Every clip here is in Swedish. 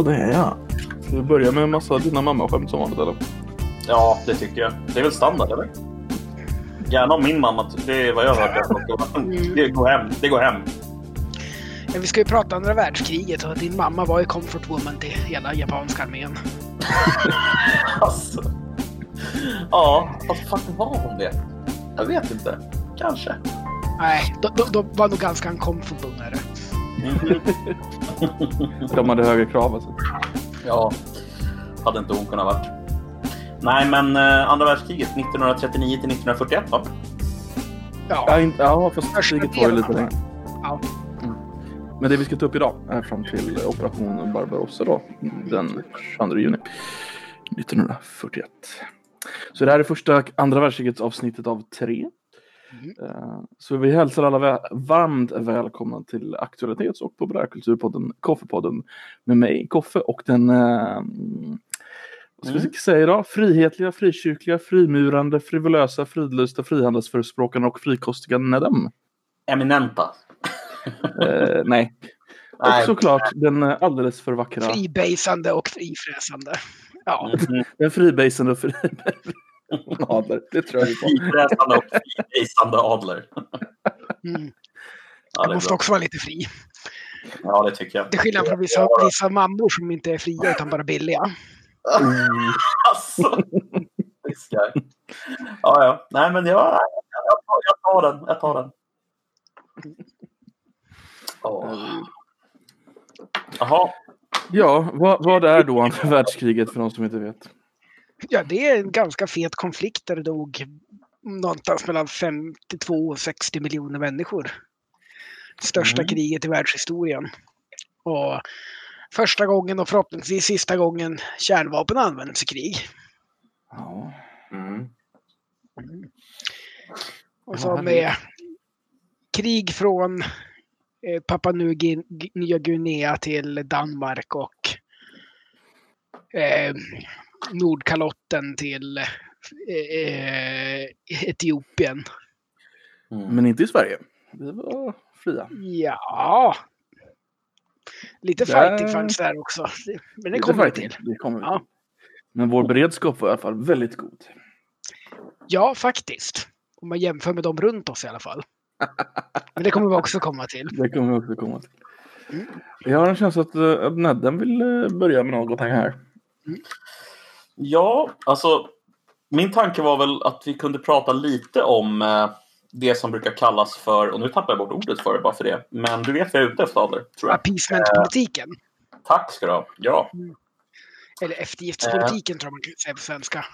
Sådär ja. Ska vi börja med en massa dina mamma-skämt som vanligt eller? Ja, det tycker jag. Det är väl standard, eller? Gärna om min mamma. Det är vad jag har hört. Mm. Det går hem. Det går hem. Ja, vi ska ju prata andra världskriget och din mamma var ju comfort woman till hela japanska armén. Alltså. Ja, fast fan var hon det? Jag vet inte. Kanske. Nej, de, de, de var nog ganska uncomfortable med det. De hade högre krav alltså. Ja, hade inte hon kunnat varit. Nej, men eh, andra världskriget 1939 till 1941 va? Ja, Ja, inte, ja fast Första kriget var ju lite längre. Ja. Mm. Men det vi ska ta upp idag är fram till operation Barbarossa då. Den 22 juni 1941. Så det här är första andra världskrigets avsnittet av tre. Mm. Eh, Så vi hälsar alla vä- varmt välkomna till aktualitets och populärkulturpodden Koffepodden med mig Koffe och den eh, vad ska vi Mm. säga idag? Frihetliga, frikyrkliga, frimurande, frivolösa, fridlysta, frihandelsförespråkande och frikostiga Nedem. Eminenta. Eh, nej. Och såklart den eh, alldeles för vackra, fribasande och frifräsande. Ja, Mhm. den fribasande och fri... Adler, det tror jag på. Frifräsande och fribasande adler. mm. Ja, det måste bra. också vara lite fri. Ja, det tycker jag. Till skillnad från vissa, vissa mammor som inte är fria utan bara billiga. Alltså. This guy. Ja, ja. Nej, men jag, jag, tar, jag tar den. Jag tar den. Jaha. Ja, vad, vad är då andra världskriget för de som inte vet? Ja, det är en ganska fet konflikt där det dog någonstans mellan 52 och 60 miljoner människor. Största Mm. kriget i världshistorien. Och första gången och förhoppningsvis sista gången kärnvapen används i krig. Ja. Mm. Och så med krig från eh, Papua Nya Guinea till Danmark och eh, Nordkalotten till eh, Etiopien. Mm. Men inte i Sverige. Vi var fria. Ja. Lite Där- fighting fanns där också. Men det kommer vi till. Det kommer Ja. Men vår beredskap var i alla fall väldigt god. Ja, faktiskt. Om man jämför med dem runt oss i alla fall. Men det kommer vi också komma till. Det kommer vi också komma till. Mm. Jag har en känsla att, eh, att Nedden vill eh, börja med något här. Ja, alltså min tanke var väl att vi kunde prata lite om eh, det som brukar kallas för, och nu tappar jag bort ordet för det bara för det, men du vet vad jag är ute efter Adler, tror jag. Appeasement-politiken. Tack ska du ha. Ja, Eller eftergiftspolitiken tror jag man kan säga på svenska.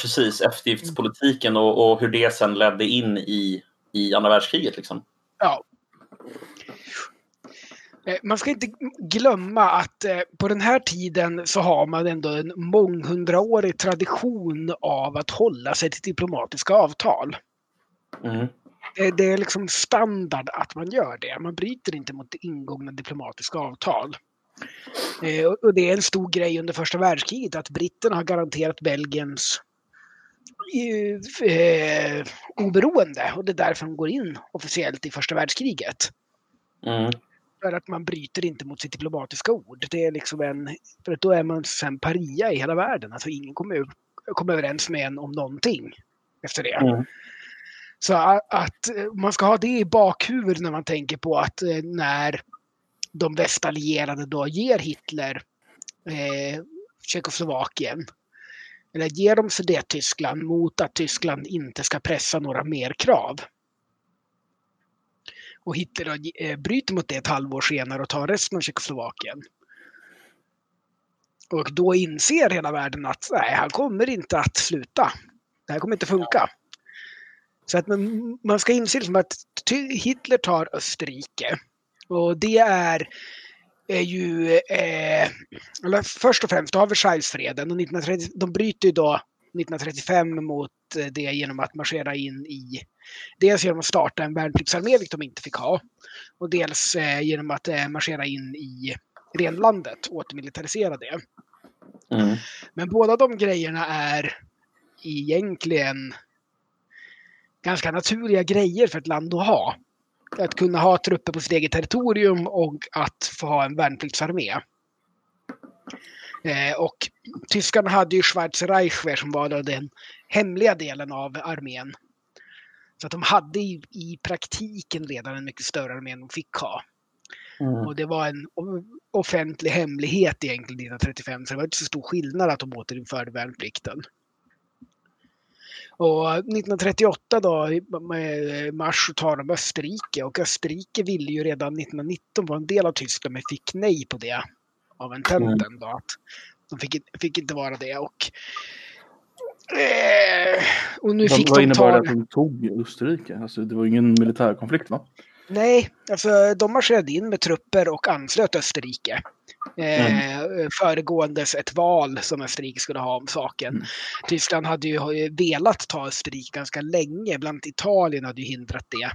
precis. Eftergiftspolitiken och, och hur det sen ledde in i, i andra världskriget. Liksom. Ja. Eh, Man ska inte glömma att eh, på den här tiden så har man ändå en månghundraårig tradition av att hålla sig till diplomatiska avtal. Mm. Det, det är liksom standard att man gör det. Man bryter inte mot ingångna diplomatiska avtal. Eh, och- det är en stor grej under första världskriget att britterna har garanterat Belgiens eh, oberoende. Och det är därför de går in officiellt i första världskriget. Mm. För att man bryter inte mot sitt diplomatiska ord. Det är liksom en, för att då är man sen paria i hela världen. Alltså ingen kommer, kommer överens med en om någonting efter det. Mm. Så att eh, man ska ha det i bakhuvudet när man tänker på att eh, när de västallierade då ger Hitler eh, Tjeckoslovakien eller ger dem Sudettyskland mot att Tyskland inte ska pressa några mer krav. Och Hitler då, eh, bryter mot det ett halvår senare och tar resten av Tjeckoslovakien. Och då inser hela världen att nej, han kommer inte att sluta. Det här kommer inte funka. Så att man, man ska inse liksom att Hitler tar Österrike. Och det är, är ju... Eh, eller först och främst, då har Versaillesfreden. Och 1930, de bryter ju då 1935 mot eh, det genom att marschera in i... Dels genom att starta en värnpliktsarmé, vilket de inte fick ha. Och dels eh, genom att eh, marschera in i renlandet, återmilitarisera det. Mm. Men båda de grejerna är egentligen ganska naturliga grejer för ett land att ha. Att kunna ha trupper på sitt eget territorium och att få ha en värnpliktsarmé. Eh, och tyskarna hade ju Schweizer Reichwehr som var den hemliga delen av armén. Så att de hade i, i praktiken redan en mycket större armé än de fick ha. Mm. Och det var en offentlig hemlighet egentligen 1935, så det var inte så stor skillnad att de återinförde värnplikten. Och 1938 då, i mars, så tar de Österrike och Österrike ville ju redan 1919 vara en del av Tyskland men fick nej på det av ententen då. Att de fick, fick inte vara det och eh, och nu Vad, fick vad de innebar det att de tog Österrike? Alltså, det var ingen militärkonflikt va? Nej, alltså de marscherade in med trupper och anslöt Österrike. Eh, föregåendes ett val som Österrike skulle ha om saken. Mm. Tyskland hade ju velat ta Österrike ganska länge, bland annat Italien hade ju hindrat det.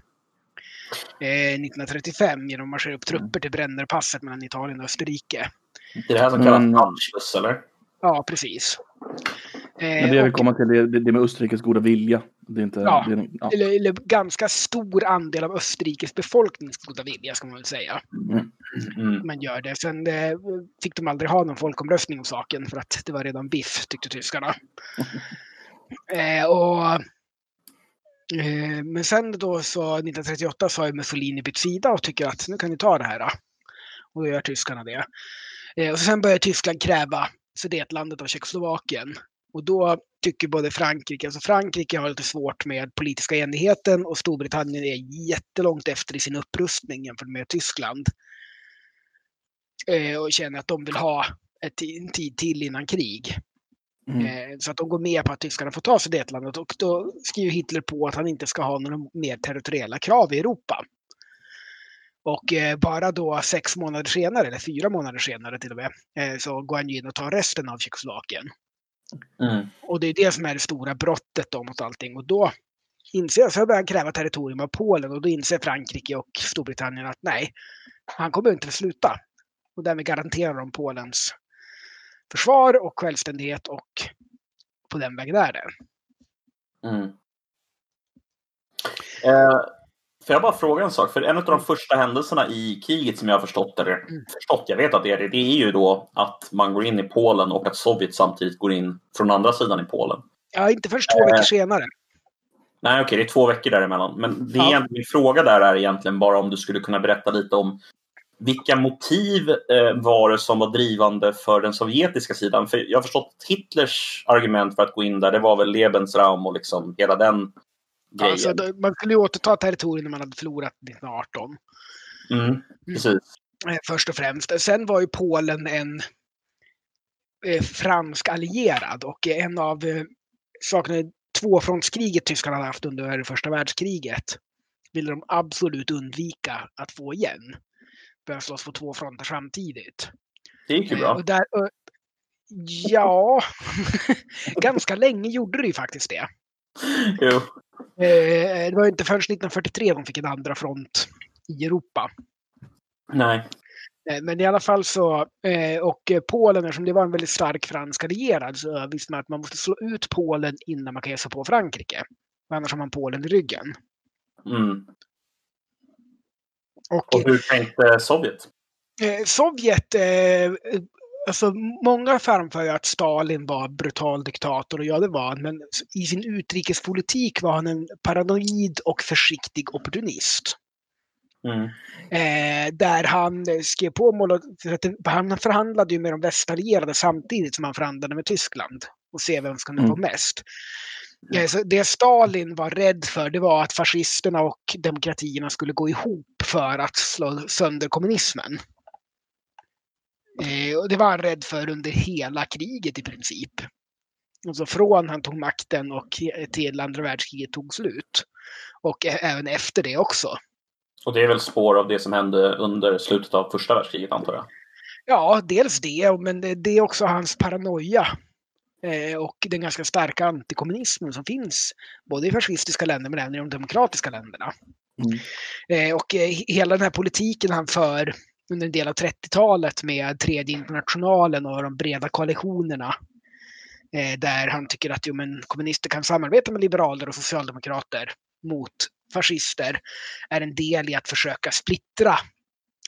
Eh, 1935 genom att marschera upp trupper till Brennerpasset mellan Italien och Österrike. Det är det här som kallas Mm. Eller? Ja, precis. Men det jag vill komma till det, det, det med Österrikes goda vilja. Det är inte... Ja. Det är, ja. eller, eller ganska stor andel av Österrikes befolknings goda vilja, ska man väl säga. Mm. Mm. man gör det. Sen eh, fick de aldrig ha någon folkomröstning om saken för att det var redan biff, tyckte tyskarna. eh, och, eh, men sen då så 1938 så har Mussolini bytt sida och tycker att nu kan ni ta det här. Då. Och då gör tyskarna det. Eh, och sen börjar Tyskland kräva Sudetlandet av Tjeckoslovakien. Och då tycker både Frankrike, alltså Frankrike har lite svårt med politiska enigheten och Storbritannien är jättelångt efter i sin upprustning jämfört med Tyskland eh, och känner att de vill ha ett, en tid till innan krig. Mm. Eh, så att de går med på att tyskarna får ta Sudetlandet och då skriver Hitler på att han inte ska ha några mer territoriella krav i Europa. Och eh, bara då sex månader senare, eller fyra månader senare till och med, eh, så går han ju in och tar resten av Tjeckoslovakien. Mm. Och det är det som är det stora brottet då mot allting. Och då inser, så börjar han kräva territorium av Polen och då inser Frankrike och Storbritannien att nej, han kommer inte att sluta. Och därmed garanterar de Polens försvar och självständighet och på den vägen är det. Mm. Eh, får jag bara fråga en sak? För en av de första händelserna i kriget som jag har förstått, eller Mm. förstått, jag vet att det är det, det är ju då att man går in i Polen och att Sovjet samtidigt går in från andra sidan i Polen. Ja, inte först två veckor senare. Nej, okej, det är två veckor däremellan. Men det är Ja. min fråga där är egentligen bara om du skulle kunna berätta lite om vilka motiv eh, var det som var drivande för den sovjetiska sidan? För jag har förstått Hitlers argument för att gå in där, det var väl Lebensraum och liksom hela den grejen. Alltså, man skulle ju återta territorium när man hade förlorat 1918. mm, precis. eh, först och främst. Sen var ju Polen en eh, fransk allierad och en av eh, sakerna i tvåfrontskriget Tyskland hade haft under första världskriget ville de absolut undvika att få igen. Börja slåss på två fronter samtidigt. Det gick ju Eh, bra. Och där, eh, ja, ganska länge gjorde det ju faktiskt det. Jo. Eh, det var inte förrän 1943 de fick en andra front i Europa. Nej. Eh, Men i alla fall så, eh, och Polen, eftersom det var en väldigt stark fransk allierad, så visste man att man måste slå ut Polen innan man kan ge sig på Frankrike. Annars har man Polen i ryggen. Mm. Och Och hur tänkte Sovjet? Sovjet, alltså många framför att Stalin var brutal diktator och ja det var han, men i sin utrikespolitik var han en paranoid och försiktig opportunist. Mm. Eh, där han eh, skrev på det- han förhandlade ju med de västallierade samtidigt som han förhandlade med Tyskland och se vem som kunde Mm. få mest. Eh, så det Stalin var rädd för det var att fascisterna och demokratierna skulle gå ihop för att slå sönder kommunismen. Eh, och det var han rädd för under hela kriget i princip. Alltså från han tog makten och till andra världskriget tog slut. Och även efter det också. Och det är väl spår av det som hände under slutet av första världskriget antar jag? Ja, dels det, men det, är också hans paranoia. Eh, och den ganska starka antikommunismen som finns både i fascistiska länder men även i de demokratiska länderna. Mm. Eh, och hela den här politiken han för under en del av 30-talet med tredje internationalen och de breda koalitionerna. Eh, där han tycker att jo, men, kommunister kan samarbeta med liberaler och socialdemokrater mot fascister är en del i att försöka splittra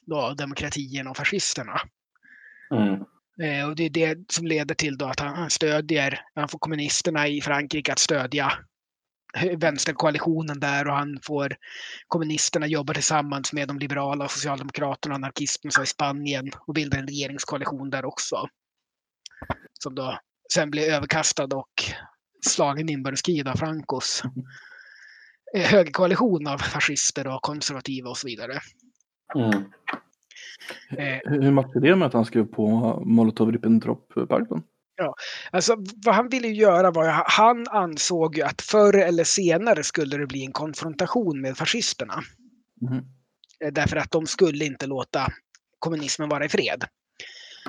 då, demokratierna och fascisterna. Mm. Eh, och det är det som leder till då att han, han stödjer, han får kommunisterna i Frankrike att stödja vänsterkoalitionen där och han får kommunisterna jobba tillsammans med de liberala, socialdemokraterna och anarkisterna i Spanien och bilda en regeringskoalition där också. Som då sen blir överkastad och slagen inbördeskrig av Francos eh, högerkoalition av fascister och konservativa och så vidare. Mm. Eh, Hur matchar det med att han skrev på Molotov-Ribbentrop-pakten? Alltså vad han ville göra var att han ansåg ju att förr eller senare skulle det bli en konfrontation med fascisterna. Eh, Därför att de skulle inte låta kommunismen vara i fred.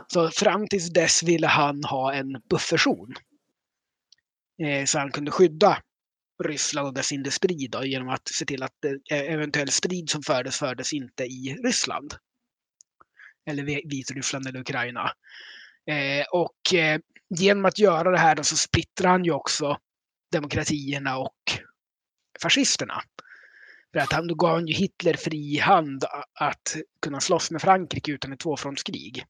Så fram tills dess ville han ha en bufferzon. Eh, Så han kunde skydda Ryssland och dess industri då, genom att se till att eh, eventuell strid som fördes fördes inte i Ryssland. Eller Vi- Vitryssland eller Ukraina. Eh, och eh, genom att göra det här så splittrar han ju också demokratierna och fascisterna. För att han, då gav han ju Hitler fri hand att kunna slåss med Frankrike utan ett tvåfrontskrig.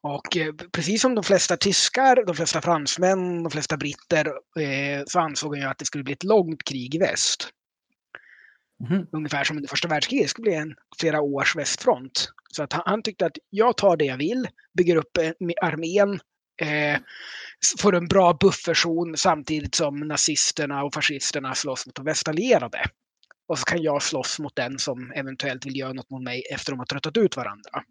Och eh, precis som de flesta tyskar, de flesta fransmän, de flesta britter eh, så ansåg han ju att det skulle bli ett långt krig i väst. Mhm. Ungefär som under första världskriget det skulle bli en flera års västfront. Så att han, han tyckte att jag tar det jag vill, bygger upp eh, armén, eh, får en bra bufferzon samtidigt som nazisterna och fascisterna slåss mot de västallierade. Och så kan jag slåss mot den som eventuellt vill göra något mot mig efter de har tröttat ut varandra.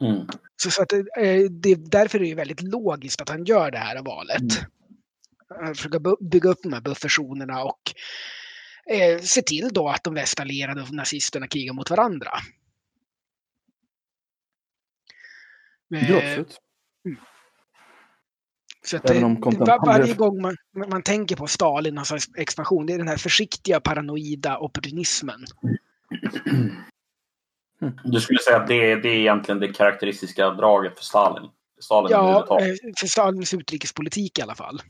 Mm. Så, så att, eh, det, därför är det väldigt logiskt att han gör det här valet. Han försöker bygga upp de här bufferzonerna och eh, se till då att de västallierade och nazisterna krigar mot varandra. Eh, Ja, absolut. Så att, eh, var, varje gång man, man tänker på Stalin och hans expansion, det är den här försiktiga paranoida opportunismen. Du skulle säga att det, det är egentligen det karaktäristiska draget för Stalin? Stalin Ja, eh, för Stalins utrikespolitik i alla fall.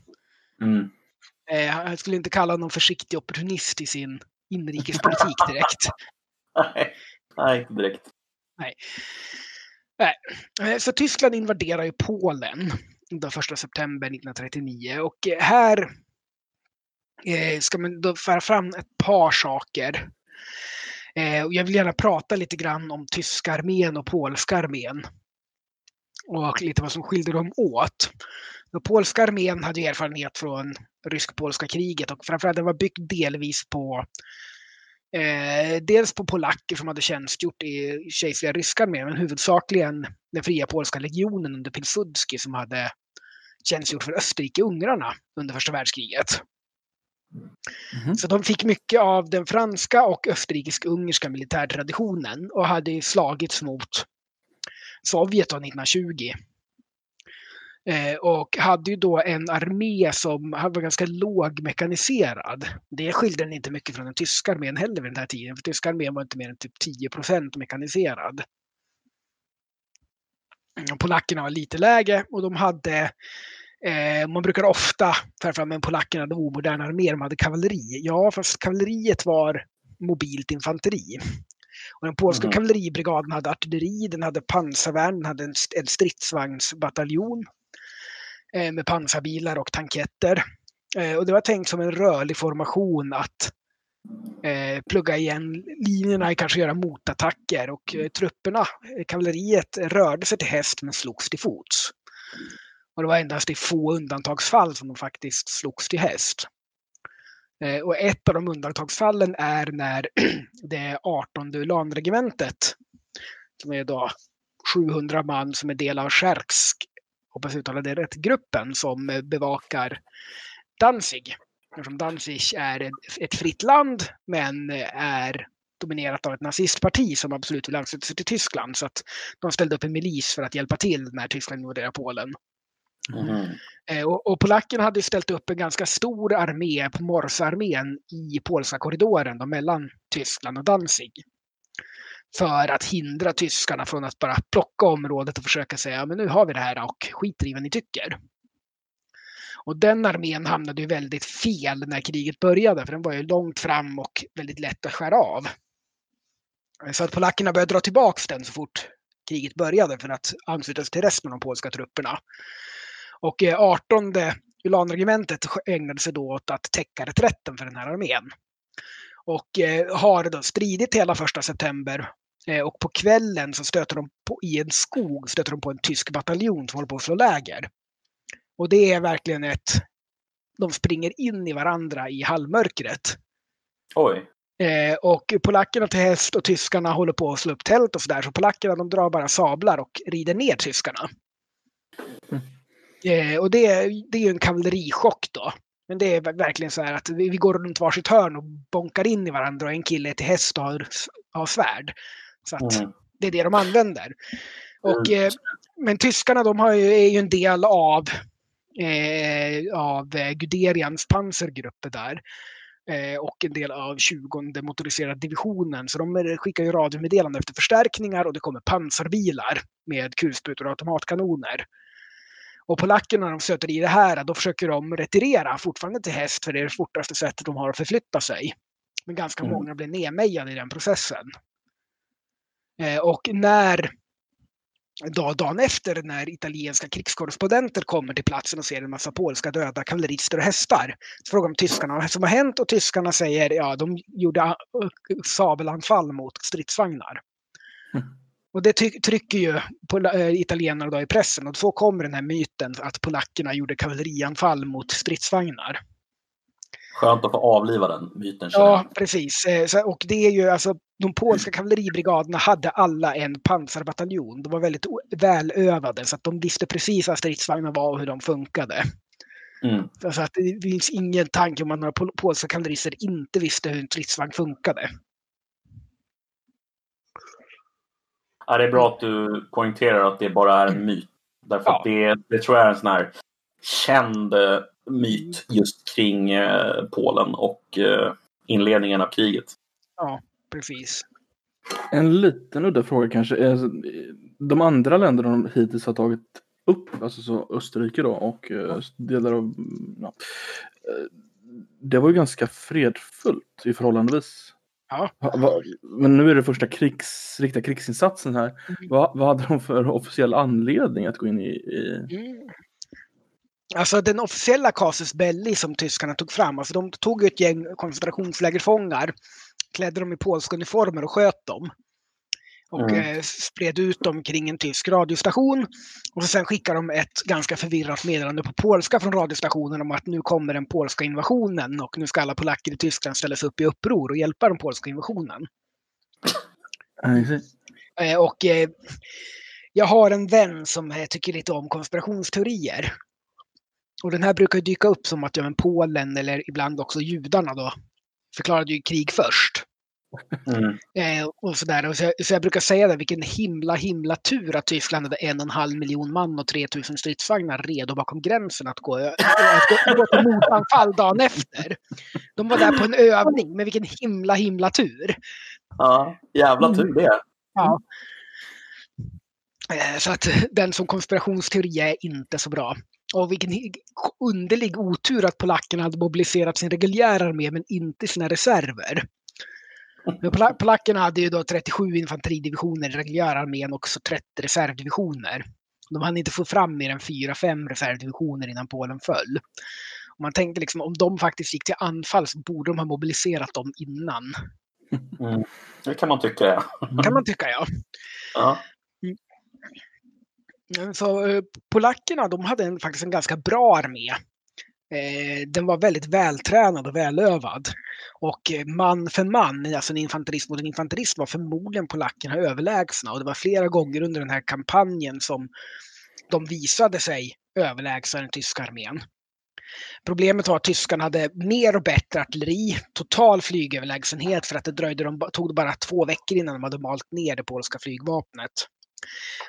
Mm. Eh, Jag skulle inte kalla honom försiktig opportunist i sin inrikespolitik direkt. Nej, nej, inte direkt. Nej, Så Tyskland invaderar ju Polen den 1 september 1939 och eh, här ska man då föra fram ett par saker. Och Jag vill gärna prata lite grann om tyska armén och polska armén. Och lite vad som skilde dem åt. Den polska armén hade erfarenhet från rysk-polska kriget och framförallt den var byggd delvis på Eh, dels på polacker som hade tjänstgjort i kejserliga ryska armén, men huvudsakligen den fria polska legionen under Pilsudski som hade tjänstgjort för Österrike-ungrarna under första världskriget. Mhm. Så de fick mycket av den franska och österrikisk-ungerska militärtraditionen och hade slagits mot Sovjet då 1920. Eh, och hade ju då en armé som var ganska lågmekaniserad. Det skilde den inte mycket från den tyska armén heller vid den här tiden. För tyska armén var inte mer än typ 10% mekaniserad. Polackerna var lite lägre och de hade Eh, man brukar ofta föra fram en polackerna hade omodern armé, de hade kavalleri. Ja, fast kavalleriet var mobilt infanteri. Och den polska Mhm. kavalleribrigaden hade artilleri, den hade pansarvärn, den hade en, en stridsvagnsbataljon Eh, med pansarbilar och tanketter. Eh, och det var tänkt som en rörlig formation att eh, plugga igen linjerna, kanske göra motattacker och eh, trupperna, eh, kavalleriet rörde sig till häst men slogs till fots. Och det var endast i få undantagsfall som de faktiskt slogs till häst. Eh, och ett av de undantagsfallen är när det 18 ulanregementet, som är då 700 man som är del av Skärsk, hoppas jag uttalade det rätt, gruppen som eh, bevakar Danzig. Eftersom Danzig är ett- fritt land men eh, är dominerat av ett nazistparti som absolut vill ansluta sig till Tyskland. Så att de ställde upp en milis för att hjälpa till när Tyskland invaderade Polen. Mhm. Eh, Och, och polackerna hade ställt upp en ganska stor armé, på Morsearmén, i polska korridoren då, mellan Tyskland och Danzig. För att hindra tyskarna från att bara plocka området och försöka säga men nu har vi det här och skiter i vad ni tycker. Och den armén hamnade ju väldigt fel när kriget började för den var ju långt fram och väldigt lätt att skära av. Så att polackerna började dra tillbaka den så fort kriget började för att ansluta sig till resten av de polska trupperna. Och eh, 18 Ulanregementet ägnade sig då åt att täcka reträtten för den här armén. Och eh, har då stridit hela första september och på kvällen så stöter de på, i en skog stöter de på en tysk bataljon som håller på att slå läger. Och det är verkligen ett... De springer in i varandra i halvmörkret. Oj. Eh, och polackerna till häst och tyskarna håller på att slå upp tält och sådär. Så polackerna de drar bara sablar och rider ner tyskarna. Mm. Eh, och det, det är ju en kavallerichock då. Men det är verkligen så här att vi, vi går runt varsitt hörn och bonkar in i varandra och en kille är till häst och har, har svärd. Så mm. det är det de använder. Och, mm. eh, men tyskarna de har ju, är ju en del av, eh, av Guderians pansargrupper där. Eh, och en del av 20 motoriserade divisionen. Så de skickar ju radiomeddelanden efter förstärkningar och det kommer pansarbilar med kulsprutor och automatkanoner. Och polackerna när de stöter i det här, då försöker de retirera fortfarande till häst för det är det fortaste sättet de har att förflytta sig. Men ganska mm. många blir nedmejade i den processen. Eh, och när dag, dagen efter när italienska krigskorrespondenter kommer till platsen och ser en massa polska döda kavallerister och hästar. Så frågar de tyskarna vad som har hänt och tyskarna säger ja, de gjorde sabelanfall mot stridsvagnar. Mm. Och det trycker ju äh, italienarna då i pressen och så kommer den här myten att polackerna gjorde kavallerianfall mot stridsvagnar. Skönt att få avliva den myten. Ja, precis. Eh, och det är ju alltså, de polska kavalleribrigaderna hade alla en pansarbataljon. De var väldigt välövade så att de visste precis vad stridsvagnar var och hur de funkade. Mm. Så att det finns ingen tanke om att några polska kavallerister inte visste hur en stridsvagn funkade. Ja, det är bra att du poängterar att det bara är en myt. Därför ja. det, det tror jag är en sån här känd eh, myt just kring eh, Polen och eh, inledningen av kriget. Ja, precis. En liten udda fråga kanske. De andra länderna de hittills har tagit upp, alltså så Österrike då och delar av... Ja, det var ju ganska fredfullt i förhållandevis. Ja. Men nu är det första krigs, riktiga krigsinsatsen här. Mm. Vad, vad hade de för officiell anledning att gå in i? i... Mm. Alltså den officiella casus belli som tyskarna tog fram, alltså de tog ett gäng koncentrationslägerfångar, klädde dem i polska uniformer och sköt dem. Och mm. eh, spred ut dem kring en tysk radiostation. Och sen skickade de ett ganska förvirrat meddelande på polska från radiostationen om att nu kommer den polska invasionen och nu ska alla polacker i Tyskland ställa sig upp i uppror och hjälpa den polska invasionen. Mm. Eh, och eh, jag har en vän som eh, tycker lite om konspirationsteorier. Och den här brukar dyka upp som att ja, men Polen eller ibland också judarna då förklarade ju krig först. Mm. Eh, och sådär. Och så, så jag brukar säga det, vilken himla himla tur att Tyskland hade en och en halv miljon man och 3000 stridsvagnar redo bakom gränsen att gå, att gå, gå till motanfall dagen efter. De var där på en övning, men vilken himla himla tur. Ja, jävla tur det. Ja. Eh, så att den som konspirationsteori är inte så bra. Och vilken underlig otur att polackerna hade mobiliserat sin reguljära armé men inte sina reserver. polackerna hade ju då 37 infanteridivisioner i reguljära armén och så 30 reservdivisioner. De hann inte få fram mer än 4-5 reservdivisioner innan Polen föll. Och man tänkte liksom om de faktiskt gick till anfall så borde de ha mobiliserat dem innan. Mm. Det kan man tycka ja. kan man tycka ja. ja. Mm, så eh, polackerna de hade en, faktiskt en ganska bra armé. Eh, den var väldigt vältränad och välövad. Och eh, man för man, alltså en infanterist mot en infanterist, var förmodligen polackerna överlägsna. Och det var flera gånger under den här kampanjen som de visade sig överlägsna den tyska armén. Problemet var att tyskarna hade mer och bättre artilleri, total flygöverlägsenhet för att det dröjde, de tog bara två veckor innan de hade malt ner det polska flygvapnet.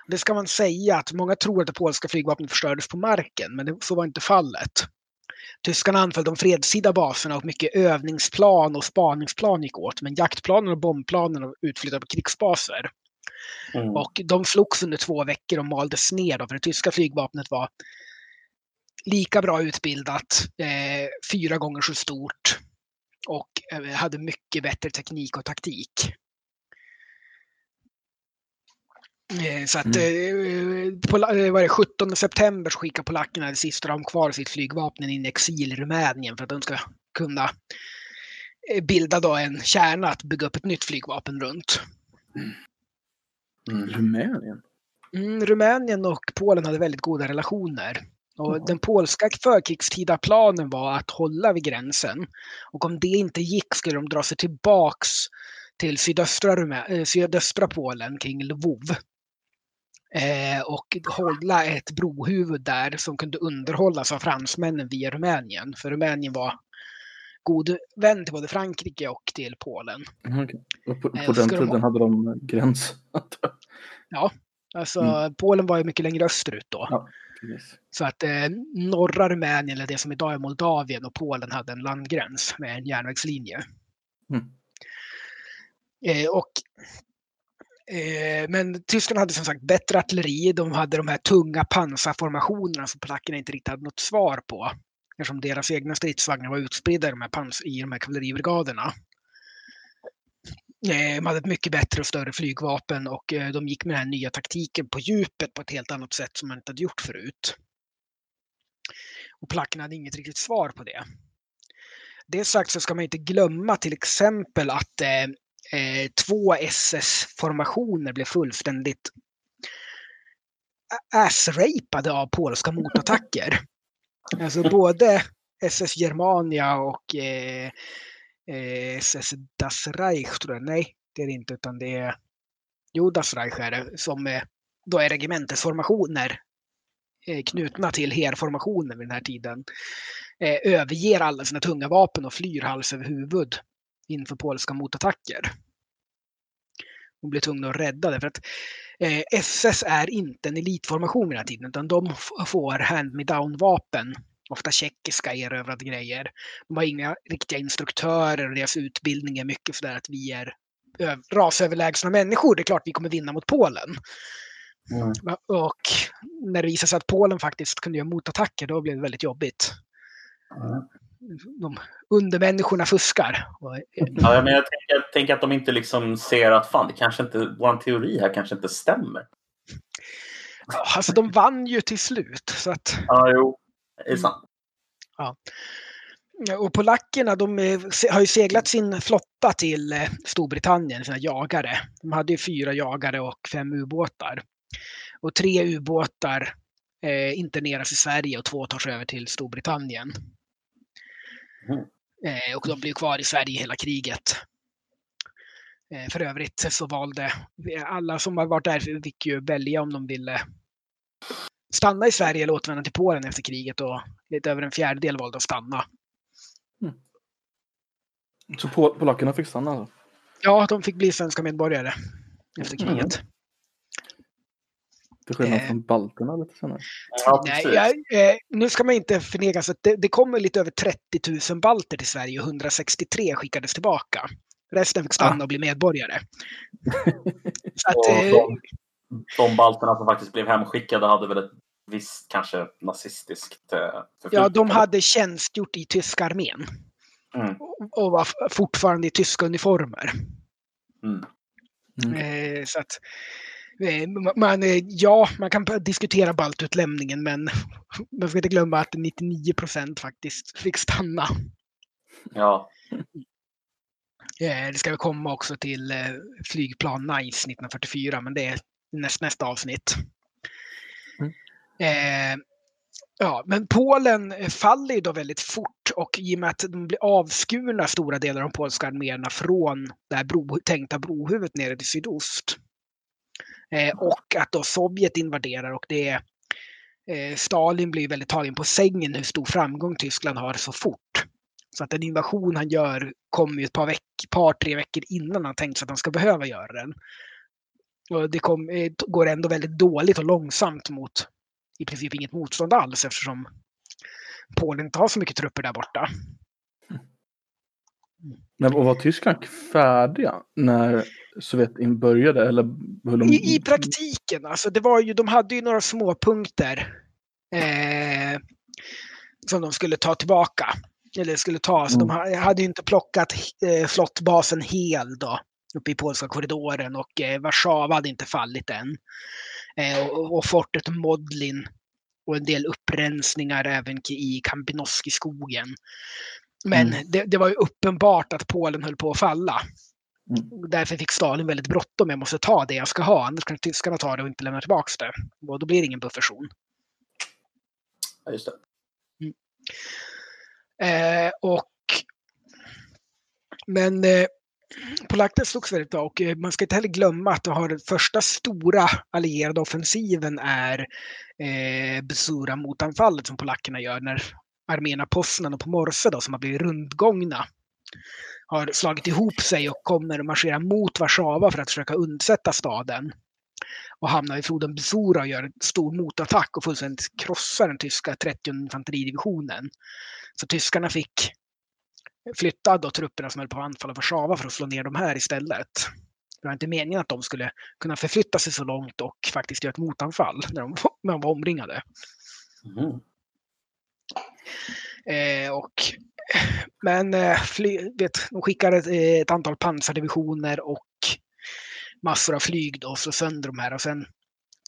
Det ska man säga att många tror att det polska flygvapnet förstördes på marken, men så var inte fallet. Tyskarna anföll de fredstida baserna och mycket övningsplan och spaningsplan gick åt, men jaktplanen och bombplanen utflyttade på krigsbaser. Mm. Och de slogs under två veckor och maldes ner, för det tyska flygvapnet var lika bra utbildat, eh, fyra gånger så stort och eh, hade mycket bättre teknik och taktik. Eh, Så att mm. på, eh, vad är det, 17 september så skickar polackerna det sista de kvar sitt flygvapen in i exil i Rumänien för att de ska kunna eh, bilda då en kärna att bygga upp ett nytt flygvapen runt. Mm. Rumänien? Mm, Rumänien och Polen hade väldigt goda relationer. Och. Den polska förkrigstida planen var att hålla vid gränsen. Och om det inte gick skulle de dra sig tillbaks till sydöstra, Rumä sydöstra Polen kring Lvov eh, och hålla ett brohuvud där som kunde underhållas av fransmännen via Rumänien. För Rumänien var god vän till både Frankrike och till Polen. Mm. Och på, på den tiden de... hade de gräns? ja, alltså mm. Polen var ju mycket längre österut då. Ja, Så att eh, norra Rumänien, eller det som idag är Moldavien och Polen hade en landgräns med en järnvägslinje. Mm. Eh, och Eh, Eh, men tyskarna hade som sagt bättre artilleri. De hade de här tunga pansarformationerna som polackerna inte riktigt hade något svar på. Eftersom deras egna stridsvagnar var utspridda i de här, pans i de här kavalleribrigaderna. Eh, de hade ett mycket bättre och större flygvapen och eh, de gick med den här nya taktiken på djupet på ett helt annat sätt som man inte hade gjort förut. Och polackerna hade inget riktigt svar på det. Det sagt så ska man inte glömma till exempel att eh, två SS-formationer blev fullständigt assrapade av polska motattacker. Alltså både SS Germania och eh, SS eh, Das Reich, tror jag. Nej, det är det inte, utan det är Jo, Das Reich är det, som eh, då är regementesformationer eh, knutna till herformationen vid den här tiden. Eh, överger alla sina tunga vapen och flyr hals över huvud inför polska motattacker. De blir tvungna att rädda det. För att eh, SS är inte en elitformation vid den här tiden, utan de får hand-me-down-vapen. Ofta tjeckiska erövrade grejer. De har inga riktiga instruktörer och deras utbildning är mycket sådär att vi är rasöverlägsna människor. Det är klart vi kommer vinna mot Polen. Mm. Och när det visade sig att Polen faktiskt kunde göra motattacker, då blev det väldigt jobbigt. Mm de undermänniskorna fuskar. Ja, men jag tänker, jag tänker, att de inte liksom ser att fan, det kanske inte, vår teori här kanske inte stämmer. Ja, alltså de vann ju till slut. Så att... Ja, jo, det är sant. Ja. Och polackerna de har ju seglat sin flotta till eh, Storbritannien, sina jagare. De hade ju fyra jagare och fem ubåtar. Och tre ubåtar eh, interneras i Sverige och två tar sig över till Storbritannien. Mm. Eh, och de blev kvar i Sverige hela kriget. Eh, för övrigt så valde alla som har varit där fick ju välja om de ville stanna i Sverige eller återvända till Polen efter kriget och lite över en fjärdedel valde att stanna. Mm. Så polackerna fick stanna? Alltså? Ja, de fick bli svenska medborgare efter mm. kriget. Mm. Till skillnad eh. från balterna lite senare. Ja, Nej, jag, eh, nu ska man inte förneka att det, det kommer lite över 30 000 balter till Sverige och 163 skickades tillbaka. Resten fick stanna ah. och bli medborgare. Så att, eh, de, de balterna som faktiskt blev hemskickade hade väl ett visst kanske nazistiskt eh, Ja, de hade tjänstgjort i tyska armén. Mm. Och var fortfarande i tyska uniformer. Mm. Mm. Eh, så att man, eh, ja, man kan diskutera baltutlämningen men man ska inte glömma att 99 procent faktiskt fick stanna. Ja. Eh, det ska väl komma också till flygplan NICE 1944 men det är näst, nästa avsnitt. Mm. Eh, ja, men Polen faller ju då väldigt fort och i och med att de blir avskurna stora delar av de polska arméerna från det här bro, tänkta brohuvudet nere till sydost Eh, Eh, och att då Sovjet invaderar och det är eh, Stalin blir väldigt tagen på sängen hur stor framgång Tyskland har så fort. Så att den invasion han gör kommer ju ett par, veck, par tre veckor innan han tänkt sig att han ska behöva göra den. Och det kom, eh, går ändå väldigt dåligt och långsamt mot i princip inget motstånd alls eftersom Polen inte har så mycket trupper där borta. Men och var Tyskland färdiga när Sovjet började? Eller de... I, I praktiken, alltså det var ju, de hade ju några småpunkter eh, som de skulle ta tillbaka. Eller skulle ta, så mm. de hade ju inte plockat eh, flottbasen hel då. uppe i polska korridoren och eh, Warszawa hade inte fallit än. Eh, och, och fortet Modlin och en del upprensningar även i Kampinoski-skogen. Men Mm. det, det var ju uppenbart att Polen höll på att falla. Mm. Därför fick Stalin väldigt bråttom. Jag måste ta det jag ska ha, annars kan tyskarna ta det och inte lämna tillbaka det. Och då blir det ingen buffertzon. Ja, just det. Eh, och, men eh, polackerna slogs väldigt bra och eh, man ska inte heller glömma att den första stora allierade offensiven är eh, Besura motanfallet som polackerna gör när arméerna Poznan och Pomorze då, som har blivit rundgångna har slagit ihop sig och kommer att marschera mot Warszawa för att försöka undsätta staden. Och hamnar i floden Besura och gör en stor motattack och fullständigt krossar den tyska 30 infanteridivisionen. Så tyskarna fick flytta då trupperna som höll på att anfalla Warszawa för att slå ner de här istället. Det var inte meningen att de skulle kunna förflytta sig så långt och faktiskt göra ett motanfall när de, när de var omringade. Mm. Eh, och, men eh, fly, vet, de skickade ett, eh, ett antal pansardivisioner och massor av flyg då och slår sönder de här och sen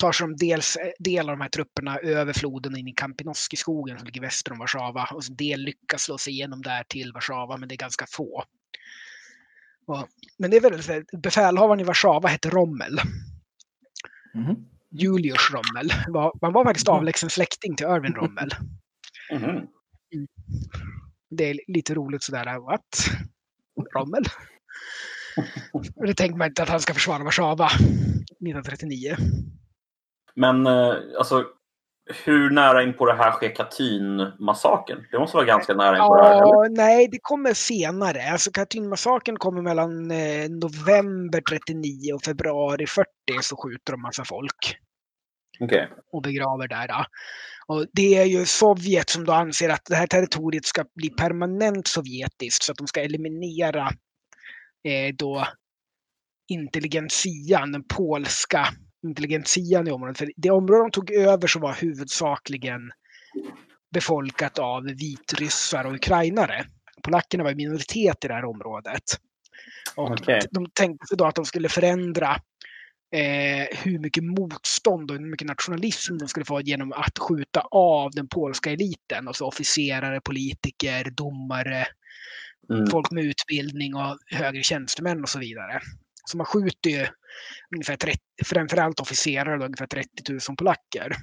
tar sig de dels, del av de här trupperna över floden in i Kampinoski-skogen som ligger väster om Warszawa och så del lyckas slå sig igenom där till Warszawa men det är ganska få. Och, men det är väldigt, befälhavaren i Warszawa hette Rommel. Mhm. Julius Rommel. Man var faktiskt avlägsen släkting till Irvin Rommel. Mhm. Det är lite roligt sådär, what? Rommel? Det tänker man inte att han ska försvara Warszawa 1939. Men eh, alltså, hur nära in på det här sker Katyn-massakern? Det måste vara ganska nära in på det här. eller? Ja, nej, det kommer senare. Alltså Katynmassakern kommer mellan eh, november 39 och februari 40 så skjuter de massa folk Okej. och begraver där. ja. Och det är ju Sovjet som då anser att det här territoriet ska bli permanent sovjetiskt så att de ska eliminera eh, då intelligentian, den polska intelligentian i området. För det område de tog över så var huvudsakligen befolkat av vitryssar och ukrainare. Polackerna var i minoritet i det här området. Och Okej. De tänkte då att de skulle förändra eh, hur mycket motstånd och hur mycket nationalism de skulle få genom att skjuta av den polska eliten. Alltså officerare, politiker, domare, Mm. folk med utbildning och högre tjänstemän och så vidare. Så man skjuter ju ungefär 30, framförallt officerare, då, ungefär 30 000 polacker.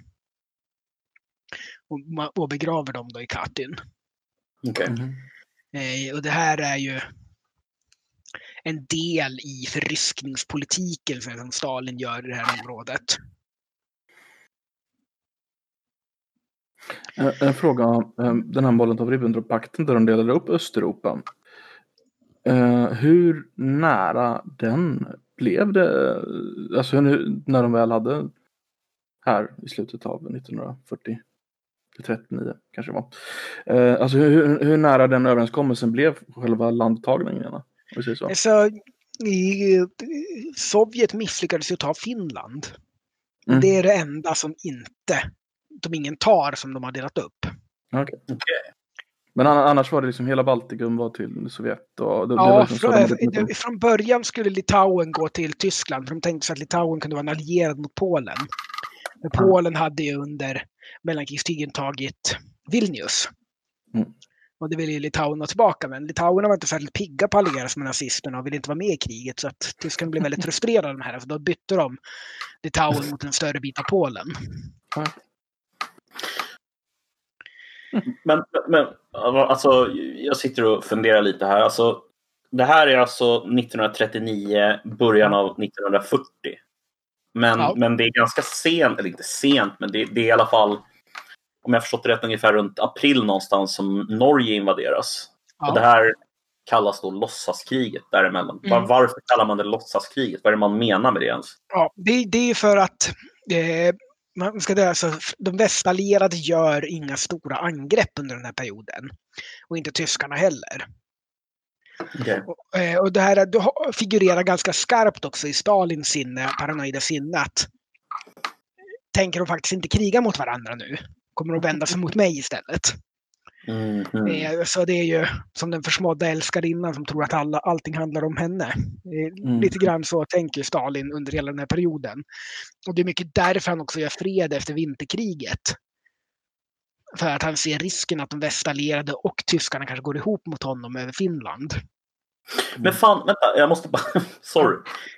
Och, och begraver dem då i Katyn. Okej. Mhm. Eh, och det här är ju en del i förryskningspolitiken som Stalin gör i det här området. Eh, en, fråga. Eh, den här Molotov-Ribbentrop-pakten där de delade upp Östeuropa. Eh, hur nära den blev det? Alltså när de väl hade här i slutet av 1940. 39 kanske det var. Alltså hur, hur nära den överenskommelsen blev själva landtagningen? Säger så. Alltså, i, Sovjet misslyckades ju ta Finland. Mm. Det är det enda som inte, som ingen tar som de har delat upp. Okej. Okej. Men an- annars var det liksom hela Baltikum var till Sovjet och det, Ja, liksom så från, de- från början skulle Litauen gå till Tyskland, för de tänkte sig att Litauen kunde vara en allierad mot Polen. Men Polen hade ju under mellankrigstiden tagit Vilnius. Och det ville ju Litauen ha tillbaka, men Litauen var inte särskilt pigga på att alliera sig med nazisterna och ville inte vara med i kriget. Så att tyskarna blev väldigt frustrerade det här, så då bytte de Litauen mot en större bit av Polen. Men, men alltså, jag sitter och funderar lite här. Alltså, det här är alltså 1939, början av 1940. Men, Ja. men det är ganska sent, eller inte sent, men det, det är i alla fall, om jag förstått det rätt, ungefär runt april någonstans som Norge invaderas. Ja. Och det här kallas då låtsaskriget däremellan. Var, Mm. varför kallar man det låtsaskriget? Vad är det man menar med det ens? Ja, det, det är för att eh, man ska det, alltså, de västallierade gör inga stora angrepp under den här perioden. Och inte tyskarna heller. Och, eh, och det här har- figurerar ganska skarpt också i Stalins sinne, paranoida sinne. Att, tänker de faktiskt inte kriga mot varandra nu? Kommer de vända sig mot mig istället? Mm, mm. Så det är ju som den försmådda älskarinnan som tror att alla, allting handlar om henne. Eh, Mm. Lite grann så tänker Stalin under hela den här perioden. Och det är mycket därför han också gör fred efter vinterkriget. För att han ser risken att de västallierade och tyskarna kanske går ihop mot honom över Finland. Men fan, vänta, jag måste bara... Sorry.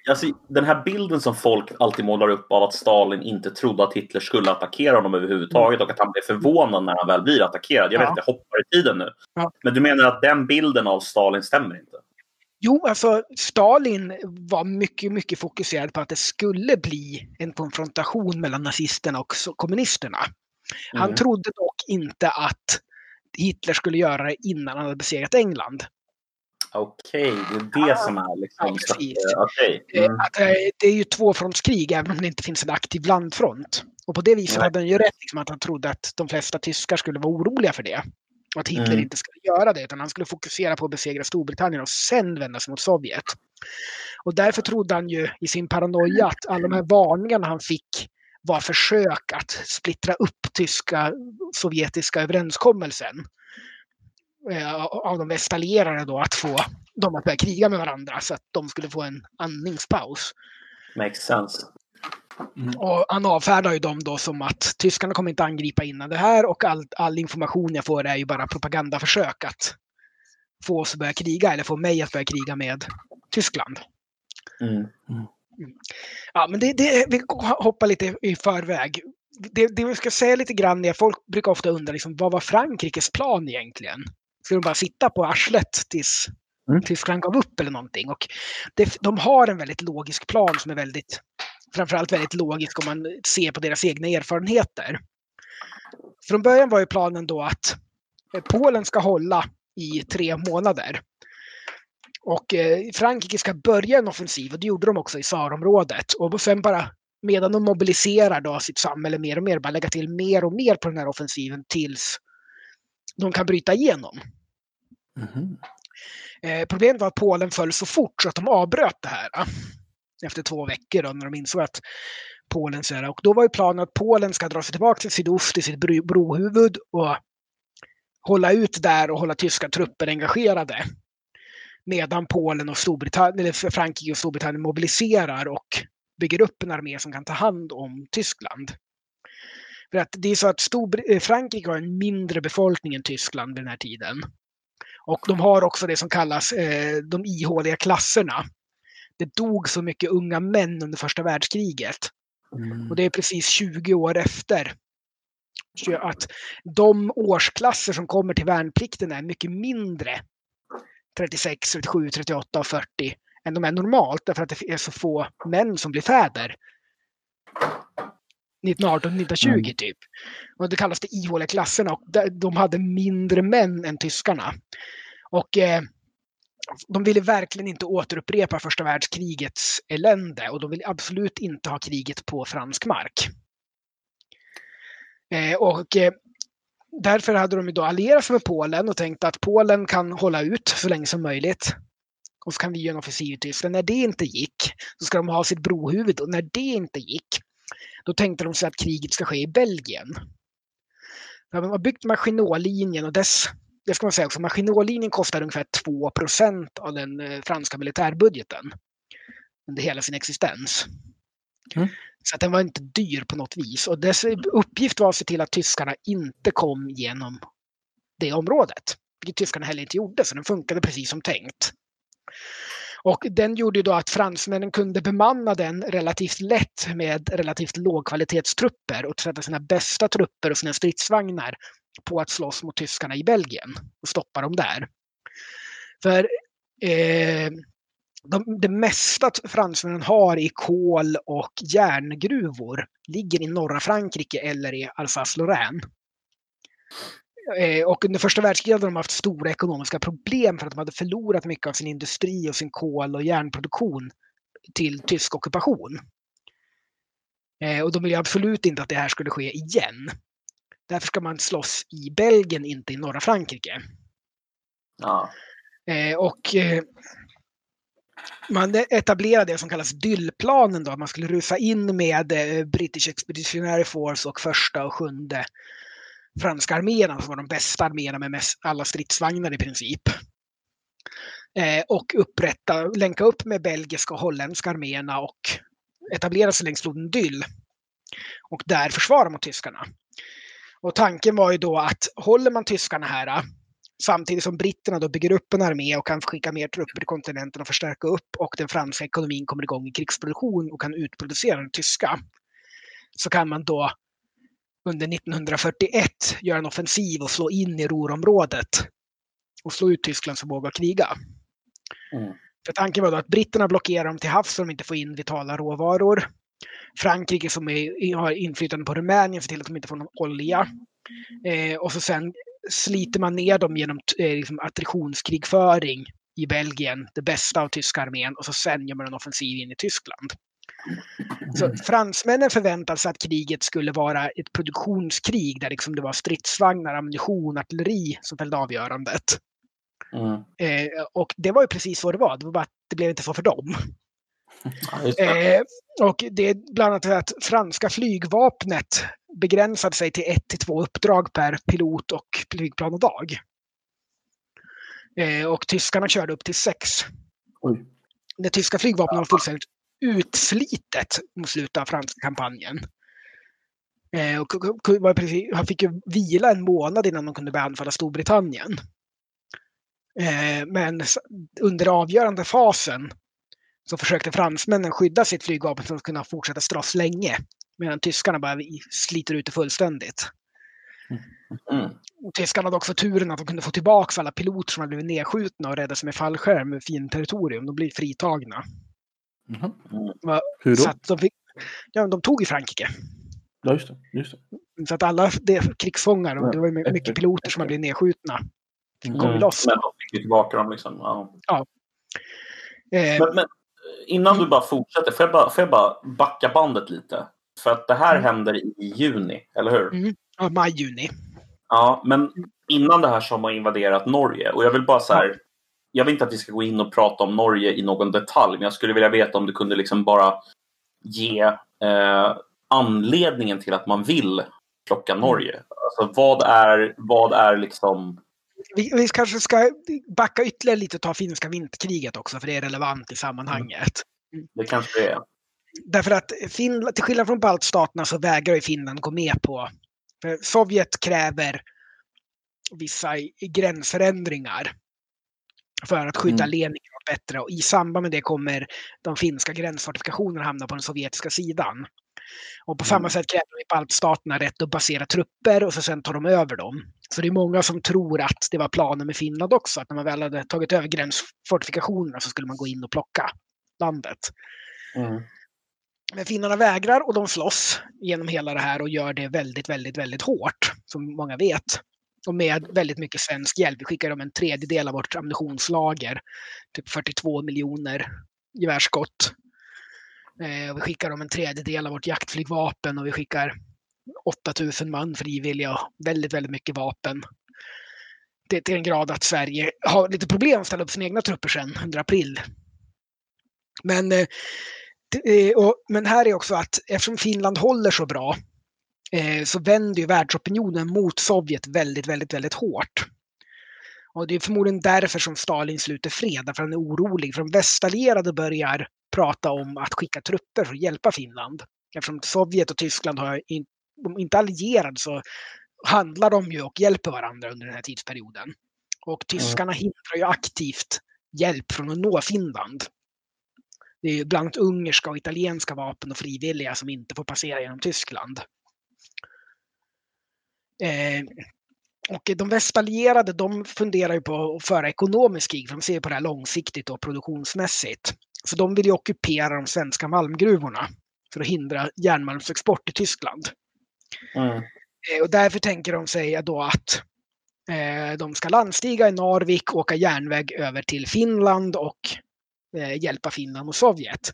Alltså, den här bilden som folk alltid målar upp av att Stalin inte trodde att Hitler skulle attackera honom överhuvudtaget och att han blev förvånad när han väl blir attackerad. Jag vet Ja. inte, jag hoppar i tiden nu. Ja. Men du menar att den bilden av Stalin stämmer inte? Jo, alltså Stalin var mycket, mycket fokuserad på att det skulle bli en konfrontation mellan nazisterna och kommunisterna. Han Mm. trodde dock inte att Hitler skulle göra det innan han hade besegrat England. Okej, det är det som är liksom... Ja, precis. Eh, Mm. Att, eh, det är ju tvåfrontskrig även om det inte finns en aktiv landfront. Och på det viset hade han ju rätt, liksom, att han trodde att de flesta tyskar skulle vara oroliga för det. Och att Hitler Mm. inte skulle göra det, utan han skulle fokusera på att besegra Storbritannien och sen vända sig mot Sovjet. Och därför trodde han ju i sin paranoia att alla de här varningarna han fick var försök att splittra upp tyska sovjetiska överenskommelsen. Eh, Av de västallierade då, att få dem att börja kriga med varandra så att de skulle få en andningspaus. Makes sense. Och han avfärdar ju dem då som att tyskarna kommer inte angripa innan det här och all, all information jag får är ju bara propagandaförsök att få oss att börja kriga eller få mig att börja kriga med Tyskland. Mm. Ja, men det, det, vi hoppar lite i förväg. Det, det vi ska säga lite grann är, folk brukar ofta undra liksom, vad var Frankrikes plan egentligen? Ska de bara sitta på arslet tills Mm. Tyskland gav upp eller någonting? Och det, de har en väldigt logisk plan som är väldigt, framförallt väldigt logisk om man ser på deras egna erfarenheter. Från början var ju planen då att eh, Polen ska hålla i tre månader. Och eh, Frankrike ska börja en offensiv och det gjorde de också i Saarområdet. Och sen bara medan de mobiliserar då sitt samhälle mer och mer, bara lägga till mer och mer på den här offensiven tills de kan bryta igenom. Mm. Eh, problemet var att Polen föll så fort så att de avbröt det här. Eh, efter två veckor då, när de insåg att Polen så här, Och då var ju planen att Polen ska dra sig tillbaka till sydost till sitt brohuvud och hålla ut där och hålla tyska trupper engagerade. Medan Polen och Storbritannien, eller Frankrike och Storbritannien mobiliserar och bygger upp en armé som kan ta hand om Tyskland. För att det är så att Storbr- eh, Frankrike har en mindre befolkning än Tyskland vid den här tiden. Och de har också det som kallas eh, de ihåliga klasserna. Det dog så mycket unga män under första världskriget. Mm. Och det är precis 20 år efter. Så att de årsklasser som kommer till värnplikten är mycket mindre 36, 37, 38 och 40 än de är normalt därför att det är så få män som blir fäder. 1918, 1920 Mm. typ. Och det kallas det ihåliga klasserna och de- de hade mindre män än tyskarna. Och eh, de ville verkligen inte återupprepa första världskrigets elände och de ville absolut inte ha kriget på fransk mark. Eh, och eh, därför hade de ju då allierat sig med Polen och tänkt att Polen kan hålla ut så länge som möjligt. Och så kan vi göra en offensiv i Tyskland. När det inte gick så ska de ha sitt brohuvud och när det inte gick då tänkte de sig att kriget ska ske i Belgien. De har byggt Maginot-linjen och dess, det ska man säga också, Maginot-linjen kostar ungefär 2% av den eh, franska militärbudgeten under hela sin existens. Mm. Så att den var inte dyr på något vis. Och dess uppgift var att se till att tyskarna inte kom genom det området. Vilket tyskarna heller inte gjorde, så den funkade precis som tänkt. Och den gjorde ju då att fransmännen kunde bemanna den relativt lätt med relativt lågkvalitetstrupper och sätta sina bästa trupper och sina stridsvagnar på att slåss mot tyskarna i Belgien och stoppa dem där. För eh, de, det mesta fransmännen har i kol och järngruvor ligger i norra Frankrike eller i Alsace-Lorraine. Eh, och under första världskriget hade de haft stora ekonomiska problem för att de hade förlorat mycket av sin industri och sin kol och järnproduktion till tysk ockupation. Eh, och de ville absolut inte att det här skulle ske igen. Därför ska man slåss i Belgien, inte i norra Frankrike. Ja. Eh, och man etablerade det som kallas Dyllplanen då, att man skulle rusa in med British Expeditionary Force och första och sjunde franska arméerna alltså som var de bästa arméerna med mest, alla stridsvagnar i princip. Eh, och upprätta, länka upp med belgiska och holländska arméerna och etablera sig längs floden Dyll. Och där försvara mot tyskarna. Och tanken var ju då att håller man tyskarna här samtidigt som britterna då bygger upp en armé och kan skicka mer trupper till kontinenten och förstärka upp och den franska ekonomin kommer igång i krigsproduktion och kan utproducera den tyska. Så kan man då under 1941 göra en offensiv och slå in i Ruhrområdet och slå ut Tysklands förmåga att kriga. Mm. För tanken var då att britterna blockerar dem till havs så de inte får in vitala råvaror. Frankrike som är, har inflytande på Rumänien ser till att de inte får någon olja. Eh, och så sen sliter man ner dem genom eh, liksom attritionskrigföring i Belgien, det bästa av tyska armén, och så sen gör man en offensiv in i Tyskland. Så fransmännen förväntade sig att kriget skulle vara ett produktionskrig där liksom det var stridsvagnar, ammunition, artilleri som fällde avgörandet. Mm. Eh, och det var ju precis så det var, det var bara att det blev inte så för dem. eh, och det är bland annat att franska flygvapnet begränsade sig till ett till två uppdrag per pilot och flygplan och dag. Eh, och tyskarna körde upp till sex. Oj. Det tyska flygvapnet var fullständigt utslitet mot slutet av franska kampanjen. Eh, och precis, han fick ju vila en månad innan de kunde börja anfalla Storbritannien. Eh, men under avgörande fasen så försökte fransmännen skydda sitt flygvapen för att kunna fortsätta slåss länge. Medan tyskarna bara sliter ut det fullständigt. Mm. Tyskarna hade också turen att de kunde få tillbaka alla piloter som hade blivit nedskjutna och räddade sig med fallskärm med fin territorium. De blev fritagna. Mm. Hur då? Så de, fick, ja, de tog i Frankrike. Ja, just det. Just det. Så att alla det, krigsfångar, och det var mycket piloter som hade blivit nedskjutna, mm. kom mm. loss. Men de fick tillbaka dem liksom. Ja. ja. Eh, men, men, innan du bara fortsätter, får jag bara, får jag bara backa bandet lite? För att det här mm. händer i juni, eller hur? Mm. Ja, maj-juni. Ja, men innan det här så har man invaderat Norge. Och jag vill bara så här. Jag vill inte att vi ska gå in och prata om Norge i någon detalj, men jag skulle vilja veta om du kunde liksom bara ge eh, anledningen till att man vill plocka mm. Norge. Alltså vad är, vad är liksom... Vi, vi kanske ska backa ytterligare lite och ta finska vinterkriget också, för det är relevant i sammanhanget. Mm. Det kanske det är. Därför att Finland, till skillnad från baltstaterna så vägrar Finland gå med på. För Sovjet kräver vissa gränsförändringar för att skydda mm. ledningen bättre. Och I samband med det kommer de finska gränsfortifikationerna hamna på den sovjetiska sidan. Och på mm. samma sätt kräver de baltstaterna rätt att basera trupper och så sen tar de över dem. Så det är många som tror att det var planen med Finland också, att när man väl hade tagit över gränsfortifikationerna så skulle man gå in och plocka landet. Mm. Men finnarna vägrar och de slåss genom hela det här och gör det väldigt, väldigt, väldigt hårt, som många vet. Och med väldigt mycket svensk hjälp. Vi skickar dem en tredjedel av vårt ammunitionslager, typ 42 miljoner gevärsskott. Eh, vi skickar dem en tredjedel av vårt jaktflygvapen och vi skickar 8000 man frivilliga och väldigt, väldigt mycket vapen. Det till en grad att Sverige har lite problem att ställa upp sina egna trupper sen under april. Men eh, eh och, men här är också att eftersom Finland håller så bra så vänder ju världsopinionen mot Sovjet väldigt, väldigt, väldigt hårt. Och det är förmodligen därför som Stalin sluter fred, för han är orolig. För de västallierade börjar prata om att skicka trupper för att hjälpa Finland. Eftersom Sovjet och Tyskland har in, inte allierade så handlar de ju och hjälper varandra under den här tidsperioden. Och tyskarna mm. hindrar ju aktivt hjälp från att nå Finland. Det är bland annat ungerska och italienska vapen och frivilliga som inte får passera genom Tyskland. Eh, och de västallierade de funderar ju på att föra ekonomisk krig, för de ser på det här långsiktigt och produktionsmässigt. Så de vill ju ockupera de svenska malmgruvorna för att hindra järnmalmsexport till Tyskland. Mm. Eh, och därför tänker de sig då att eh, de ska landstiga i Narvik, åka järnväg över till Finland och eh, hjälpa Finland och Sovjet.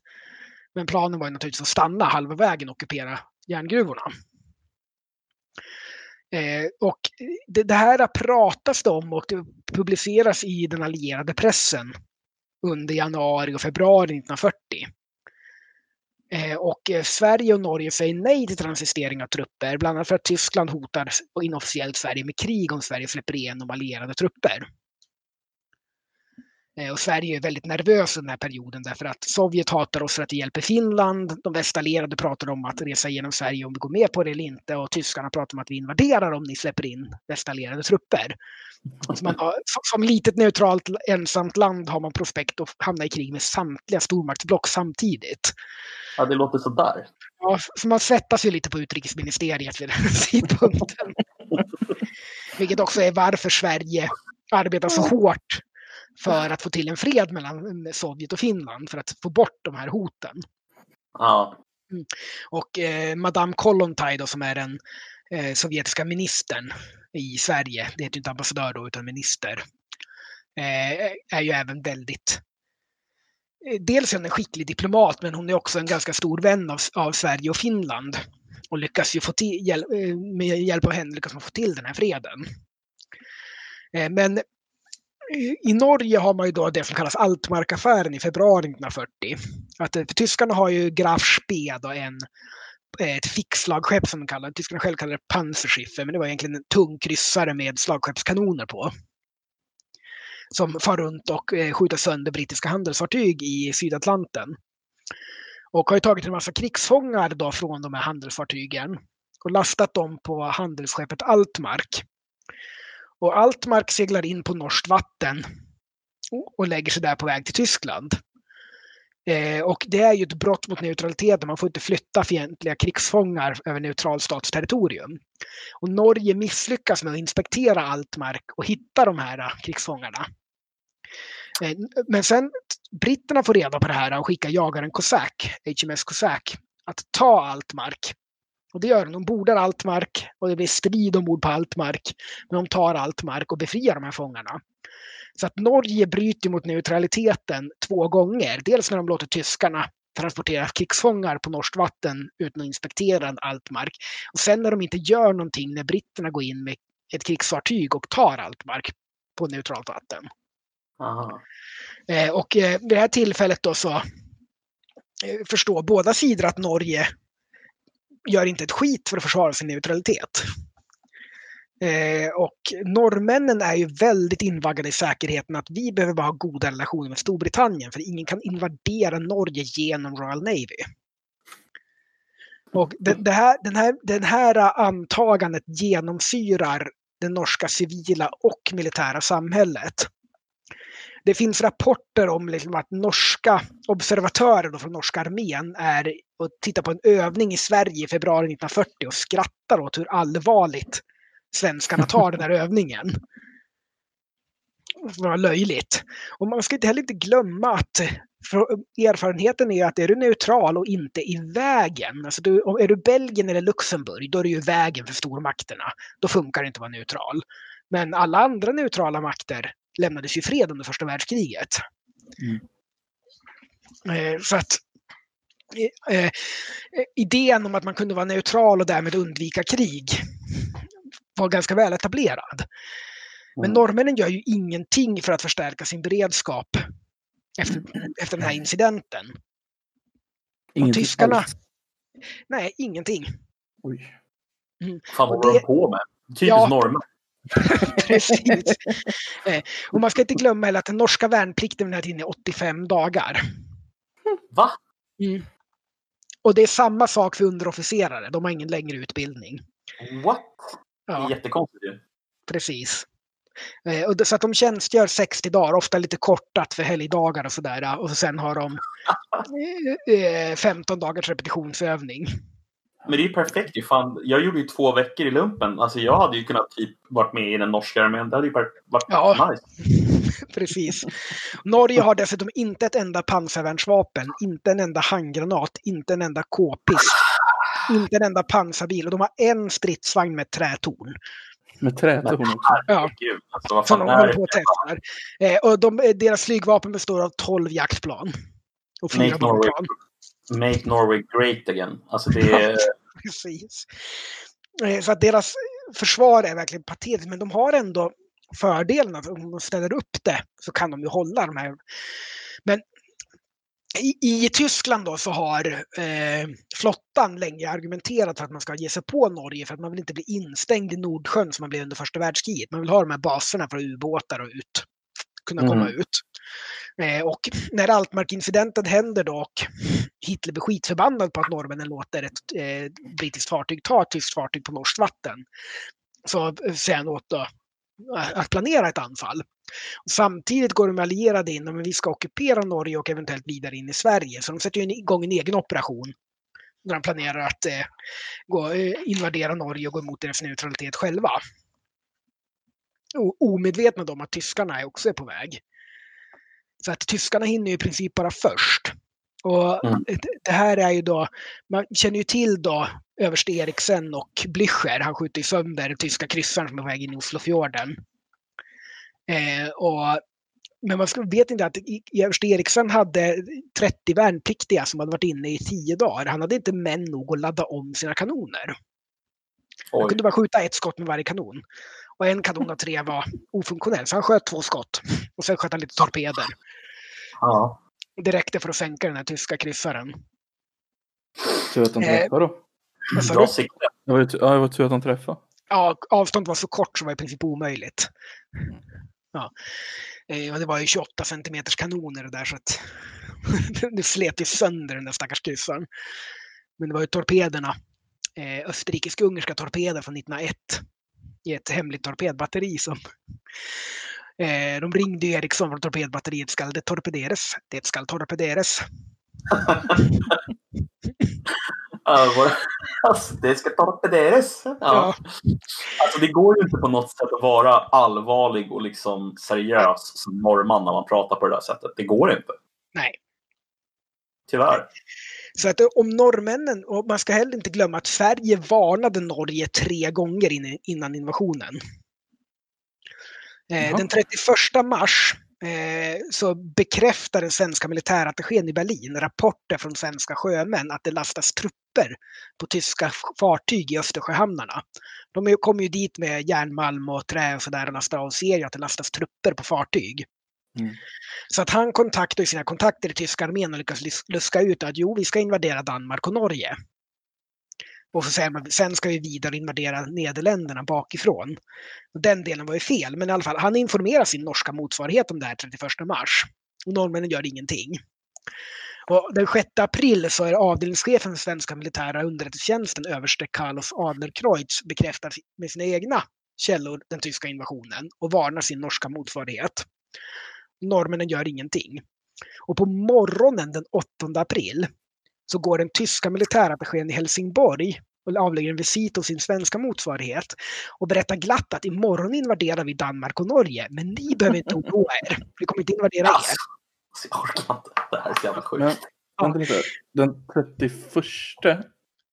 Men planen var naturligtvis att stanna halva vägen och ockupera järngruvorna. Eh, och det, det, här pratas det om och det publiceras i den allierade pressen under januari och februari 1940. Eh, och eh, Sverige och Norge säger nej till transistering av trupper, bland annat för att Tyskland hotar inofficiellt Sverige med krig om Sverige släpper igenom allierade trupper. Eh, och Sverige är väldigt nervös under den här perioden därför att Sovjet hatar oss för att det hjälper Finland. De västallierade pratar om att resa genom Sverige om vi går med på det eller inte och tyskarna pratar om att vi invaderar om ni släpper in västallierade trupper. Så man har, som litet neutralt ensamt land har man prospekt att hamna i krig med samtliga stormaktsblock samtidigt. Ja, det låter sådär. Ja, så man svettas ju lite på utrikesministeriet vid den tidpunkten. Vilket också är varför Sverige arbetar så hårt för att få till en fred mellan Sovjet och Finland för att få bort de här hoten. Ja. Mm. Och eh, Madame Kollontaj då, som är den eh, sovjetiska ministern i Sverige, det heter inte ambassadör då utan minister, eh, är ju även väldigt eh, Dels är hon en skicklig diplomat men hon är också en ganska stor vän av, av Sverige och Finland. Och lyckas ju få till, hjäl, eh, med hjälp av henne lyckas man få till den här freden. Eh, men i Norge har man ju då det som kallas Altmarkaffären i februari 1940. Att, för tyskarna har ju Graf Spee, en, eh, ett fickslagskepp som de kallar det. Tyskarna själva kallar det Panzerschiffe, men det var egentligen en tung kryssare med slagskeppskanoner på. Som far runt och eh, skjuter sönder brittiska handelsfartyg i Sydatlanten. Och har ju tagit en massa krigsfångar då från de här handelsfartygen och lastat dem på handelsskeppet Altmark. Och Altmark seglar in på norskt vatten och lägger sig där på väg till Tyskland. Eh, och det är ju ett brott mot neutraliteten. Man får inte flytta fientliga krigsfångar över neutral stats territorium. Och Norge misslyckas med att inspektera Altmark och hitta de här krigsfångarna. Eh, men sen britterna får reda på det här och skickar jagaren Cossack, HMS Cossack, att ta Altmark. Och det gör de. De bordar Altmark och det blir strid ombord på Altmark. Men de tar Altmark och befriar de här fångarna. Så att Norge bryter mot neutraliteten två gånger. Dels när de låter tyskarna transportera krigsfångar på norskt vatten utan att inspektera Altmark. Och sen när de inte gör någonting när britterna går in med ett krigsfartyg och tar Altmark på neutralt vatten. Eh, och eh, vid det här tillfället då så eh, förstår båda sidor att Norge gör inte ett skit för att försvara sin neutralitet. Eh, och norrmännen är ju väldigt invaggade i säkerheten att vi behöver bara ha goda relationer med Storbritannien för ingen kan invadera Norge genom Royal Navy. Och det, det här, den, här, den här antagandet genomsyrar det norska civila och militära samhället det finns rapporter om liksom att norska observatörer från norska armén är och tittar på en övning i Sverige i februari 1940 och skrattar åt hur allvarligt svenskarna tar den här övningen. Det var löjligt. Och man ska inte heller inte glömma att erfarenheten är att är du neutral och inte i vägen, alltså du, är du Belgien eller Luxemburg, då är du i vägen för stormakterna. Då funkar det inte att vara neutral. Men alla andra neutrala makter lämnades ju fred under första världskriget. Mm. Eh, så att eh, eh, idén om att man kunde vara neutral och därmed undvika krig var ganska väl etablerad. Men mm. norrmännen gör ju ingenting för att förstärka sin beredskap efter, efter den här incidenten. Ingenting och tyskarna... Alls. Nej, ingenting. Oj. Mm. Fan vad håller de på med? Typiskt ja, norrmän. Precis. Eh, och man ska inte glömma heller att den norska värnplikten den här tiden är 85 dagar. Va? Mm. Och det är samma sak för underofficerare. De har ingen längre utbildning. What? Ja. Det är jättekonstigt ju. Precis. Eh, så att de tjänstgör 60 dagar, ofta lite kortat för helgdagar och sådär. Och sen har de 15 eh, dagars repetitionsövning. Men det är ju perfekt ju. Fan, jag gjorde ju två veckor i lumpen. Alltså jag hade ju kunnat typ varit med i den norska armén. Det hade ju varit ja, nice. Precis. Norge har dessutom inte ett enda pansarvärnsvapen, inte en enda handgranat, inte en enda k-pist, inte en enda pansarbil och de har en stridsvagn med trätorn. Med trätorn också? Ja. Alltså, Som de håller på och testar. Eh, och de, deras flygvapen består av 12 jaktplan. Och fyra bombplan. Make Norway great again. Alltså det är... Precis. Eh, så att deras försvar är verkligen patetiskt, men de har ändå fördelen att om de ställer upp det så kan de ju hålla de här. Men i, I Tyskland då så har eh, flottan länge argumenterat för att man ska ge sig på Norge för att man vill inte bli instängd i Nordsjön som man blev under första världskriget. Man vill ha de här baserna för ubåtar och ut, kunna komma Mm. ut. Eh, och när Altmark-incidenten händer då och Hitler blir skitförbannad på att norrmännen låter ett eh, brittiskt fartyg ta ett tyskt fartyg på norskt vatten så säger han åt då att planera ett anfall. Samtidigt går de allierade in och men vi ska ockupera Norge och eventuellt vidare in i Sverige. Så de sätter ju igång en egen operation när de planerar att eh, gå, eh, invadera Norge och gå emot deras neutralitet själva. O- omedvetna om att tyskarna också är på väg. Så att tyskarna hinner i princip bara först. Och Mm. det- här är ju då, man känner ju till då överste Eriksen och Blücher. Han skjuter ju sönder tyska kryssaren som är på väg in i Oslofjorden. Eh, och, men man vet inte att överste Eriksen hade 30 värnpliktiga som hade varit inne i 10 dagar. Han hade inte män nog att ladda om sina kanoner. Han Oj. kunde bara skjuta ett skott med varje kanon. Och en kanon av tre var ofunktionell, så han sköt två skott. Och sen sköt han lite torpeder. Ja. Det räckte för att sänka den här tyska kryssaren. Tur att han Eh, träffade då. Bra sikte. Det var ja, det var tur att han träffade. Ja, avståndet var så kort så var det i princip omöjligt. Ja. Eh, Och det var ju 28 centimeters kanoner och där så att det slet ju sönder den där stackars kryssaren. Men det var ju torpederna, eh, österrikisk-ungerska torpeder från 1901 i ett hemligt torpedbatteri som eh, de ringde ju Eriksson från torpedbatteriet, skall det torpederes? Det skall. Ja, våra- alltså, det ska torpederes. Ja. Ja. Alltså, det går ju inte på något sätt att vara allvarlig och liksom seriös som norrman när man pratar på det där sättet. Det går inte. Nej. Tyvärr. Så att om norrmännen, och man ska heller inte glömma att Sverige varnade Norge tre gånger in- innan invasionen. Eh, Jaha. den 31 mars eh, så bekräftar den svenska militärattachén i Berlin rapporter från svenska sjömän att det lastas trupper på tyska fartyg i Östersjöhamnarna. De kommer ju dit med järnmalm och trä och sådär och lastar av ser ju att det lastas trupper på fartyg. Mm. Så att han kontaktar sina kontakter i tyska armén och lyckas luska ut att jo, vi ska invadera Danmark och Norge. Och så säger man sen ska vi vidare invadera Nederländerna bakifrån. Den delen var ju fel, men i alla fall, han informerar sin norska motsvarighet om det här 31 mars. Och norrmännen gör ingenting. Och den 6 april så är avdelningschefen för svenska militära underrättelsetjänsten, överste Carlos Adlercreutz, bekräftar med sina egna källor den tyska invasionen och varnar sin norska motsvarighet. Norrmännen gör ingenting. Och på morgonen den 8 april så går den tyska militärattachén i Helsingborg och avlägger en visit hos sin svenska motsvarighet och berättar glatt att imorgon invaderar vi Danmark och Norge, men ni behöver inte oroa er. Vi kommer inte invadera er. Alltså, jag orkar inte. Det här är så jävla sjukt. Lite. Den 31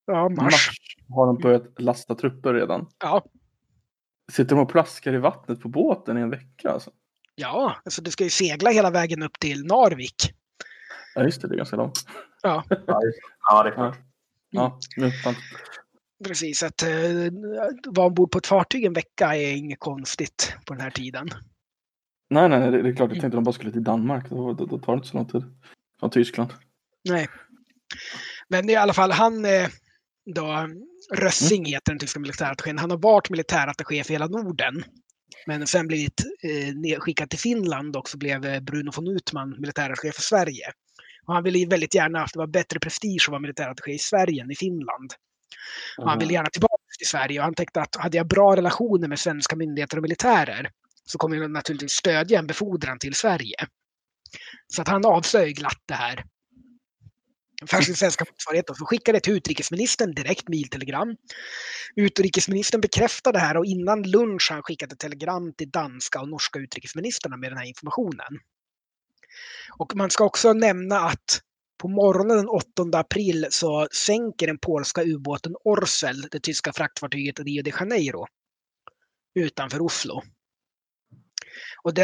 Ja, mars. mars har de börjat lasta trupper redan. Ja, Sitter de och plaskar i vattnet på båten i en vecka? Alltså? Ja, alltså du ska ju segla hela vägen upp till Narvik. Ja, just det. Det är ganska långt. Ja, Ja, det är klart. Ja, nu, fan. precis. Att eh, vara ombord på ett fartyg en vecka är inget konstigt på den här tiden. nej, nej, det det är klart. Jag tänkte de bara skulle till Danmark. Då, då, då tar det inte så lång tid. Från Tyskland. Nej. Men i alla fall, han eh, då, Rössing heter den tyska militärattachén. Han har varit militärattaché för hela Norden. Men sen blivit eh, skickad till Finland och så blev eh, Bruno von Utman militärattaché för Sverige. Och han ville väldigt gärna att det var bättre prestige att vara militärattaché i Sverige än i Finland. Och han ville gärna tillbaka till Sverige och han tänkte att hade jag bra relationer med svenska myndigheter och militärer så kommer jag naturligtvis stödja en befordran till Sverige. Så att han avslöjar glatt det här. För sin svenska motsvarigheten så skickade det till utrikesministern direkt mejltelegram. Utrikesministern bekräftade det här och innan lunch har han skickat telegram till danska och norska utrikesministrarna med den här informationen. Och man ska också nämna att på morgonen den 8 april så sänker den polska ubåten Orsel det tyska fraktfartyget Rio de Janeiro utanför Oslo. Och det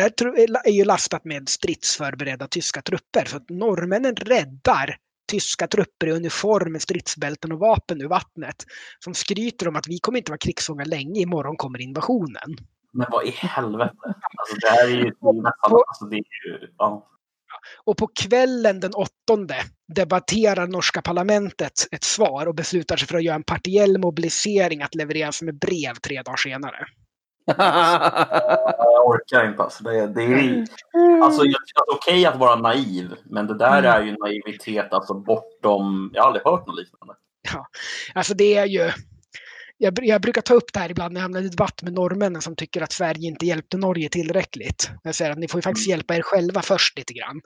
är ju lastat med stridsförberedda tyska trupper. Så att norrmännen räddar tyska trupper i uniform med stridsbälten och vapen ur vattnet. Som skryter om att vi kommer inte vara krigsfångar länge, imorgon kommer invasionen. Men vad i helvete? Alltså, det här är ju nästan... Alltså, det är ju, ja. och på kvällen den åttonde debatterar norska parlamentet ett svar och beslutar sig för att göra en partiell mobilisering att levereras med brev tre dagar senare. Jag orkar inte alltså. Det, det är, alltså, alltså okej att vara naiv, men det där mm. är ju naivitet alltså bortom... Jag har aldrig hört något liknande. Ja, alltså det är ju jag, jag, brukar ta upp det här ibland när jag hamnar i debatt med norrmännen som tycker att Sverige inte hjälpte Norge tillräckligt. Jag säger att ni får ju faktiskt mm. hjälpa er själva först lite grann.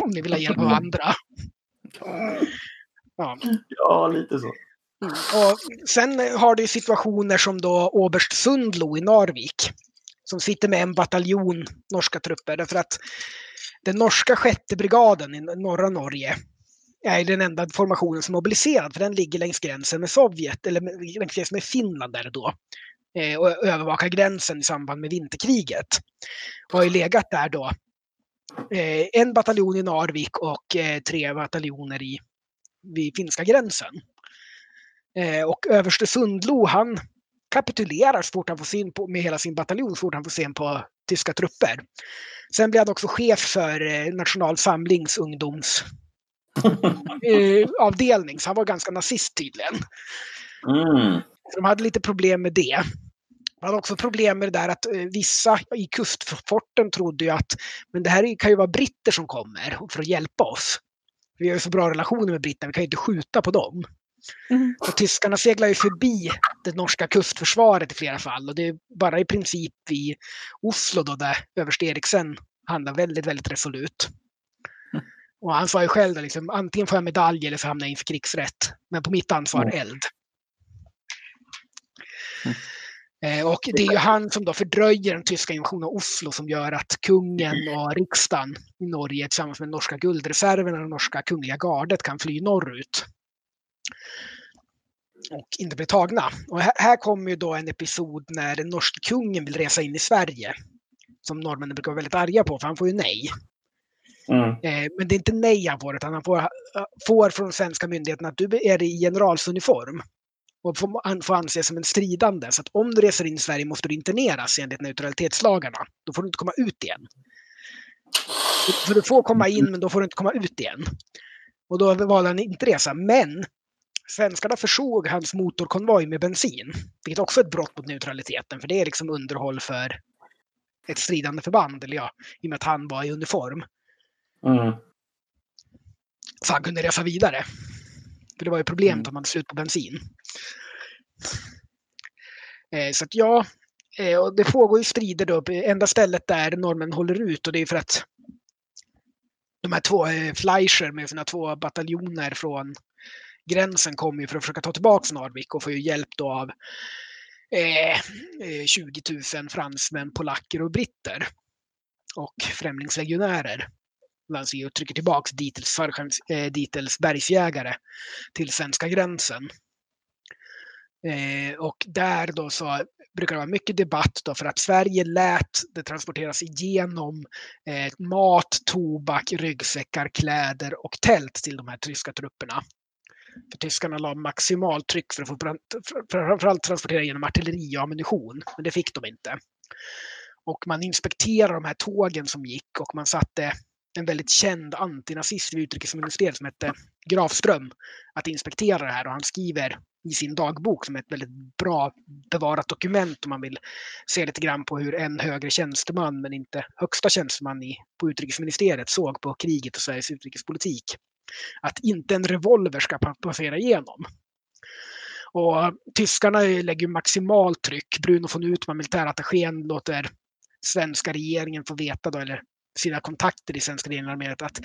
Om ni vill ha hjälp av andra. Ja, ja lite så. Mm. Och sen har du situationer som då Oberst Sundlo i Narvik. Som sitter med en bataljon norska trupper. Därför att den norska sjätte brigaden i norra Norge är den enda formationen som är mobiliserad, för den ligger längs gränsen med Sovjet, eller längs gränsen med Finland där då. Eh, och övervakar gränsen i samband med vinterkriget. Och har ju legat där då eh, en bataljon i Narvik och eh, tre bataljoner i, vid finska gränsen. Och överste Sundlo, han kapitulerar så fort han får syn på, med hela sin bataljon, så fort han får syn på tyska trupper. Sen blir han också chef för National Samlings ungdoms eh, avdelning, så han var ganska nazist tydligen. Mm. de hade lite problem med det. Man hade också problem med det där att eh, vissa i kustforten trodde ju att men det här kan ju vara britter som kommer för att hjälpa oss. Vi har ju så bra relationer med britterna, vi kan ju inte skjuta på dem. Mm. Så tyskarna seglar ju förbi det norska kustförsvaret i flera fall och det är bara i princip i Oslo då där överste Eriksen handlar väldigt, väldigt resolut. Och han sa ju själv att liksom, antingen får jag medalj eller så hamnar jag inför krigsrätt. Men på mitt ansvar mm. eld. Mm. Eh, och det är ju han som då fördröjer den tyska invasionen av Oslo som gör att kungen och riksdagen i Norge tillsammans med norska guldreserven och norska kungliga gardet kan fly norrut. Och inte bli tagna. Och här, här kommer ju då en episod när den norske kungen vill resa in i Sverige. Som norrmännen brukar vara väldigt arga på, för han får ju nej. Mm. Eh, men det är inte nej han får, utan han får, får från svenska myndigheterna att du är i generalsuniform och får, får anses som en stridande. Så att om du reser in i Sverige måste du interneras enligt neutralitetslagarna. Då får du inte komma ut igen. För du får komma in, men då får du inte komma ut igen. Och då valde han inte resa. Men svenskarna försåg hans motorkonvoj med bensin. Vilket också är ett brott mot neutraliteten, för det är liksom underhåll för ett stridande förband, eller ja, i och med att han var i uniform. Mm. Så han kunde resa vidare. För det var ju problemet mm. om man hade slut på bensin. Eh, så att ja, eh, och det pågår ju strider då. Enda stället där norrmän håller ut och det är för att de här två, eh, Fleischer med sina två bataljoner från gränsen kommer ju för att försöka ta tillbaka Narvik och får ju hjälp då av eh, eh 20 000 fransmän, polacker och britter. Och främlingslegionärer landsig och trycker tillbaka Dietels, eh, Dietels bergsjägare till svenska gränsen. Eh, och där då så brukar det vara mycket debatt då för att Sverige lät det transporteras igenom eh, mat, tobak, ryggsäckar, kläder och tält till de här tyska trupperna. För tyskarna la maximalt tryck för att få framförallt transportera genom artilleri och ammunition, men det fick de inte. Och man inspekterade de här tågen som gick och man satte en väldigt känd antinazist vid utrikesministeriet som hette Grafström att inspektera det här och han skriver i sin dagbok som är ett väldigt bra bevarat dokument om man vill se lite grann på hur en högre tjänsteman men inte högsta tjänsteman i, på utrikesministeriet såg på kriget och Sveriges utrikespolitik. Att inte en revolver ska passera igenom. Och tyskarna lägger maximalt tryck. Bruno von Utman, militärattachén, låter svenska regeringen få veta då, eller sina kontakter i svenska regeringen, att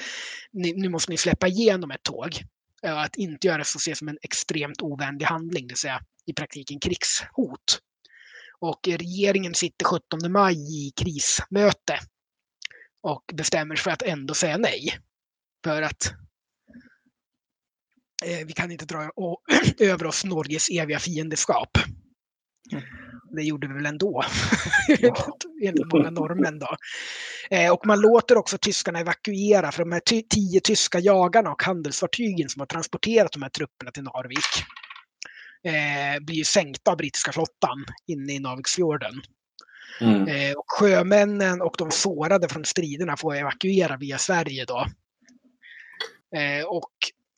ni, nu måste ni släppa igenom ett tåg. Att inte göra det så ses som en extremt ovänlig handling, det vill säga i praktiken krigshot. Och regeringen sitter 17 maj i krismöte och bestämmer sig för att ändå säga nej. För att vi kan inte dra över oss Norges eviga fiendeskap. Mm det gjorde vi väl ändå. Enligt många norrmän då. Eh, och man låter också tyskarna evakuera för de här tio tyska jagarna och handelsfartygen som har transporterat de här trupperna till Narvik eh, blir sänkta av brittiska flottan inne i Narviksfjorden. Mm. Eh, och sjömännen och de sårade från striderna får evakuera via Sverige då. Eh, och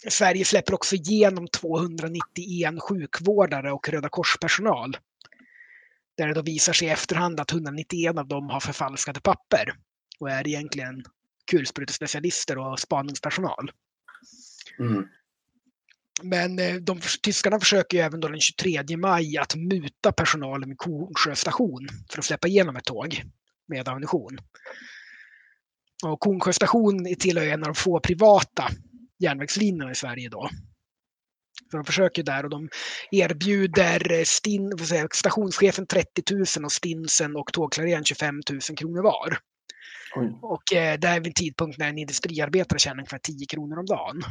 Sverige släpper också igenom 291 sjukvårdare och Röda Korspersonal. Där det då visar sig i efterhand att 191 av dem har förfalskade papper och är egentligen kulsprutespecialister och spaningspersonal. Mm. Men eh, de, tyskarna försöker ju även då den 23 maj att muta personalen vid Kornsjö station för att släppa igenom ett tåg med ammunition. Och Kornsjö station tillhör en av de få privata järnvägslinjerna i Sverige då. Så de försöker där och de erbjuder eh, stin, jag, stationschefen 30 000 och stinsen och tågklareraren 25 000 kronor var. Oj. Och eh, det är vid en tidpunkt när en industriarbetare tjänar ungefär 10 kronor om dagen.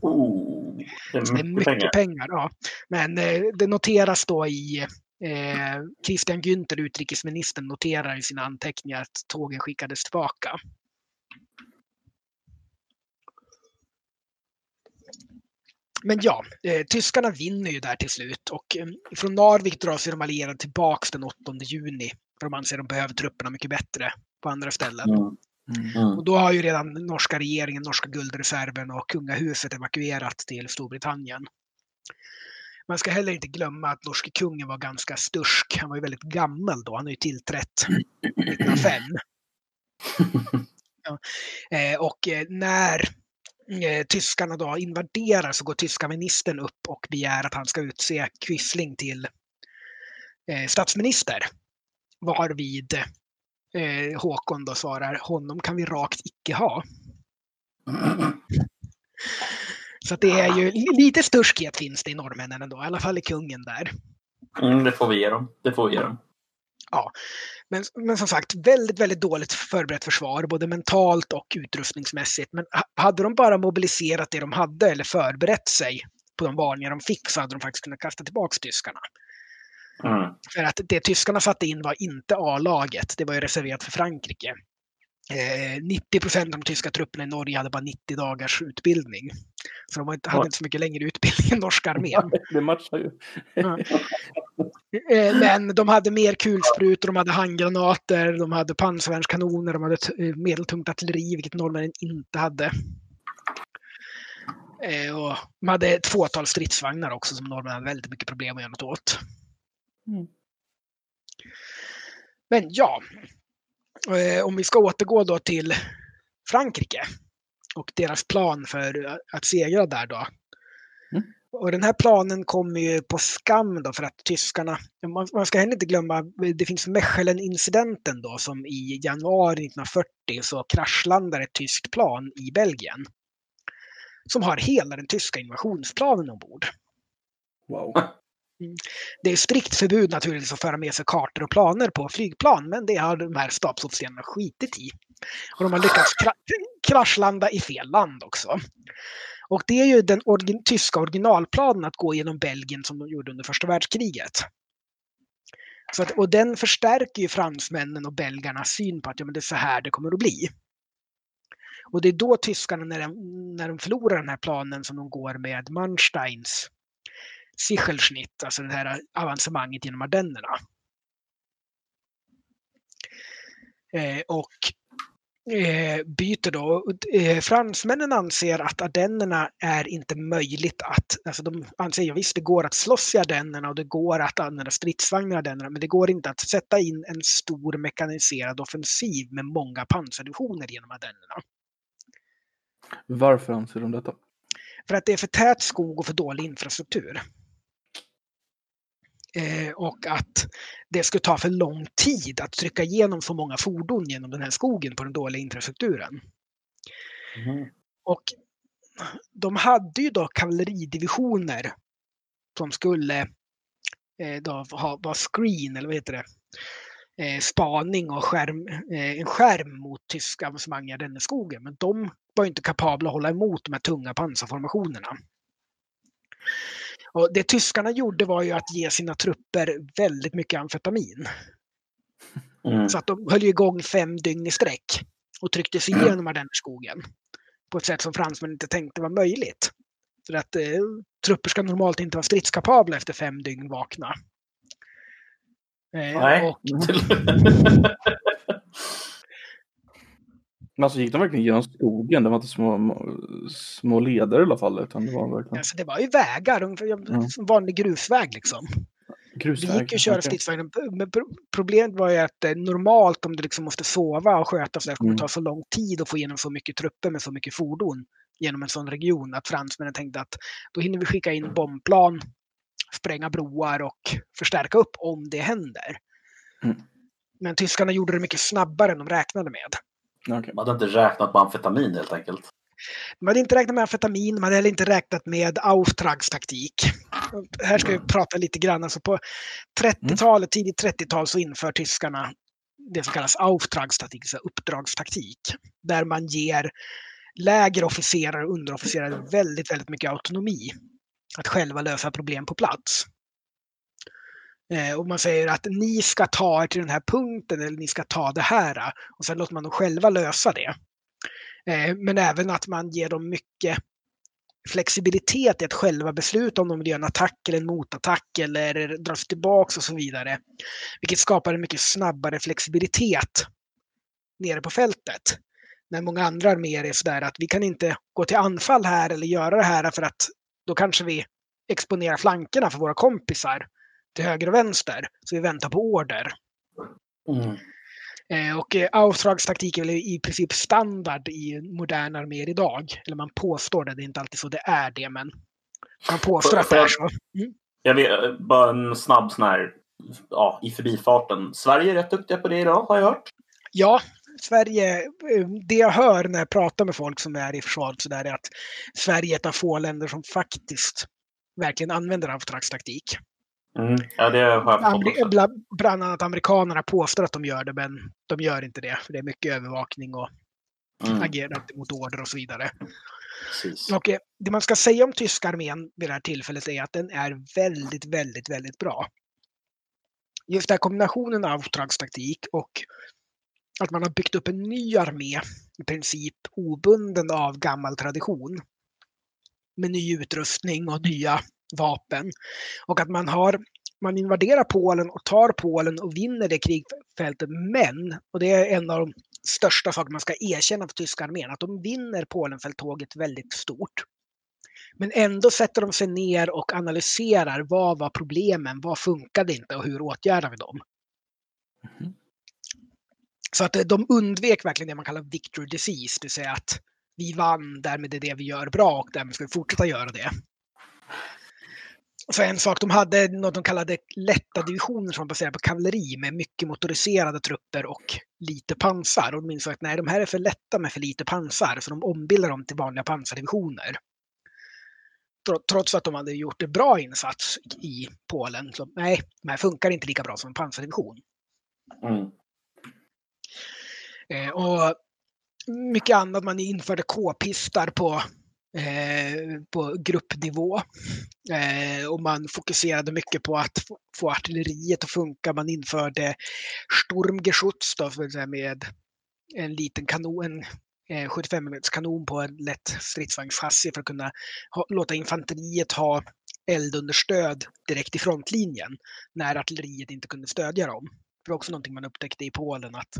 Oh, det Så det är är mycket mycket pengar. pengar. ja. Men eh, det noteras då i eh, Christian Günther, utrikesministern, noterar i sina anteckningar att tågen skickades tillbaka. Men ja, eh, tyskarna vinner ju där till slut och eh, från Narvik drar sig de allierade tillbaks den 8 juni. För de anser att de behöver trupperna mycket bättre på andra ställen. Mm. Mm. Och då har ju redan norska regeringen, norska guldreserven och kungahuset evakuerat till Storbritannien. Man ska heller inte glömma att norske kungen var ganska stursk. Han var ju väldigt gammal då. Han har ju tillträtt 1905. Ja. Eh, och eh, när eh, tyskarna då invaderar så går tyska ministern upp och begär att han ska utse Quisling till eh, statsminister. Varvid eh, Håkon då svarar honom kan vi rakt icke ha. Så att det är ju lite sturskhet finns det i norrmännen ändå, i alla fall i kungen där. Mm, det får vi ge dem. Det får vi ge dem. Men, men som sagt, väldigt, väldigt dåligt förberett försvar, både mentalt och utrustningsmässigt. Men ha- hade de bara mobiliserat det de hade eller förberett sig på de varningar de fick så hade de faktiskt kunnat kasta tillbaka tyskarna. Mm. För att det tyskarna satte in var inte A-laget, det var ju reserverat för Frankrike. Eh, 90 procent av de tyska trupperna i Norge hade bara 90 dagars utbildning. Så de hade inte så mycket längre utbildning än norska armén. Det matchar ju. Eh, Men de hade mer kulsprutor, de hade handgranater, de hade pansarvärnskanoner, de hade eh, medeltungt artilleri, vilket norrmännen inte hade. Eh, Och de hade ett fåtal stridsvagnar också som norrmännen hade väldigt mycket problem att göra något åt. Mm. Men ja, eh, om vi ska återgå då till Frankrike och deras plan för att segra där då. Mm. Och den här planen kommer ju på skam då för att tyskarna, man, man ska heller inte glömma, det finns Mechelen-incidenten då som i januari 1940 så kraschlandar ett tyskt plan i Belgien. Som har hela den tyska invasionsplanen ombord. Wow. Mm. Det är strikt förbud naturligtvis att föra med sig kartor och planer på flygplan, men det har de här stabsofficerarna skitit i. Och de har lyckats kra kraschlanda i fel land också. Och det är ju den orgi tyska originalplanen att gå genom Belgien som de gjorde under första världskriget. Så att, och den förstärker ju fransmännen och belgarnas syn på att ja, men det är så här det kommer att bli. Och det är då tyskarna, när de, när de förlorar den här planen som de går med Mansteins Sichelschnitt, alltså det här avancemanget genom Ardennerna. Eh, och eh, byter då. Eh, fransmännen anser att Ardennerna är inte möjligt att, alltså de anser ju visst det går att slåss i Ardennerna och det går att använda stridsvagnar i Ardennerna, men det går inte att sätta in en stor mekaniserad offensiv med många pansardivisioner genom Ardennerna. Varför anser de detta? För att det är för tät skog och för dålig infrastruktur. Eh, och att det skulle ta för lång tid att trycka igenom så många fordon genom den här skogen på den dåliga infrastrukturen. Mm. Och de hade ju då kavalleridivisioner som skulle eh, då ha, vara screen, eller vad heter det? Eh, spaning och skärm, en skärm mot tyska avancemang i Ardenneskogen. Men de var inte kapabla att hålla emot de här tunga pansarformationerna. Och det tyskarna gjorde var ju att ge sina trupper väldigt mycket amfetamin. Mm. Så att de höll igång fem dygn i sträck och tryckte sig igenom Ardennerskogen på ett sätt som fransmännen inte tänkte var möjligt. För att eh, trupper ska normalt inte vara stridskapabla efter fem dygn vakna. Eh, Nej. och, Men alltså gick de verkligen genom skogen? Det var inte små, små leder i alla fall. Utan det var verkligen alltså, det var ju vägar, Mm. som vanlig grusväg liksom. Det grusväg. gick ju att köra Okej. stridsvagnen. Men pro- problemet var ju att eh, normalt om du liksom måste sova och sköta så där kommer det Mm. ta så lång tid att få igenom så mycket trupper med så mycket fordon genom en sån region att fransmännen tänkte att då hinner vi skicka in bombplan, spränga broar och förstärka upp om det händer. Mm. Men tyskarna gjorde det mycket snabbare än de räknade med. Okej. Man hade inte räknat med amfetamin helt enkelt. De hade inte räknat med amfetamin, de hade heller inte räknat med Auftrags taktik. Och Här ska vi prata lite grann. Alltså på 30-talet, tidigt 30-tal så inför tyskarna det som kallas Auftrags taktik, alltså uppdragstaktik. Där man ger lägre officerare och underofficerare väldigt, väldigt mycket autonomi. Att själva lösa problem på plats. Eh, och man säger att ni ska ta er till den här punkten eller ni ska ta det här. Och sen låter man dem själva lösa det. Eh, Men även att man ger dem mycket flexibilitet i att själva besluta om de vill göra en attack eller en motattack eller dra sig tillbaks och så vidare. Vilket skapar en mycket snabbare flexibilitet nere på fältet. När många andra arméer är sådär att vi kan inte gå till anfall här eller göra det här för att då kanske vi exponerar flankerna för våra kompisar till höger och vänster. Så vi väntar på order. Mm. Eh, Och eh, Auftrags taktik är väl i princip standard i moderna arméer idag. Eller man påstår det, det är inte alltid så det är det, men man påstår att det är så. Jag vet, bara en snabb sån här, ja, i förbifarten. Sverige är rätt duktiga på det idag, har jag hört. Ja, Sverige, eh, det jag hör när jag pratar med folk som är i försvaret så där är att Sverige är ett av få länder som faktiskt verkligen använder Auftrags taktik. Mm. Ja, det har jag Ameri- bland, bland annat amerikanerna påstår att de gör det, men de gör inte det. För det är mycket övervakning och Mm. agerande mot order och så vidare. Precis. Och eh, det man ska säga om tyska armén vid det här tillfället är att den är väldigt, väldigt, väldigt bra. Just den här kombinationen av uppdragstaktik och att man har byggt upp en ny armé i princip obunden av gammal tradition. Med ny utrustning och nya vapen. Och att man har man invaderar Polen och tar Polen och vinner det krigfältet. Men, och det är en av de största saker man ska erkänna för tyska armén, att de vinner Polenfälttåget väldigt stort. Men ändå sätter de sig ner och analyserar vad var problemen, vad funkade inte och hur åtgärdar vi dem? Mhm. Så att eh, de undvek verkligen det man kallar victory disease, det vill säga att vi vann, därmed är det vi gör bra och därmed ska vi fortsätta göra det. Så en sak, de hade något de kallade lätta divisioner som var baserade på kavalleri med mycket motoriserade trupper och lite pansar. Och de insåg att nej, de här är för lätta med för lite pansar, så de ombildade dem till vanliga pansardivisioner. Tro- Trots att de hade gjort en bra insats i Polen. Så nej, de här funkar inte lika bra som en pansardivision. Mm. Eh, och mycket annat. Man införde k-pistar på, eh, på gruppnivå. Eh, och man fokuserade mycket på att få, artilleriet att funka. Man införde Sturmgeschutz, då, säga, med en liten kanon, en eh, 75 mm kanon på en lätt stridsvagnschassi för att kunna ha, låta infanteriet ha eldunderstöd direkt i frontlinjen när artilleriet inte kunde stödja dem. Det var också någonting man upptäckte i Polen att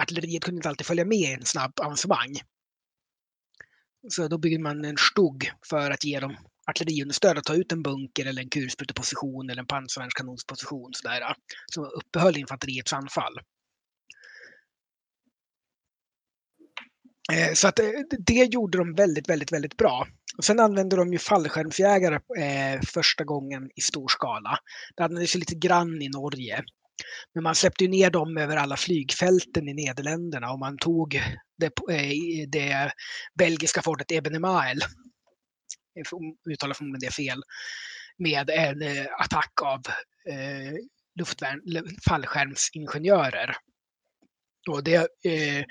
artilleriet kunde inte alltid följa med i en snabb avancemang. Så då byggde man en stugg för att ge dem artilleriunderstöd att ta ut en bunker eller en kulspruteposition eller en pansarvärnskanonsposition sådär, som uppehöll infanteriets anfall. Eh, så att eh, det gjorde de väldigt, väldigt, väldigt bra. Och sen använde de ju fallskärmsjägare eh, första gången i stor skala. Det användes lite grann i Norge. Men man släppte ner dem över alla flygfälten i Nederländerna och man tog det, eh, det belgiska fortet Ebenemael, jag uttalar förmodligen det fel, med en eh, attack av eh, luftvärn, fallskärmsingenjörer. Och det eh,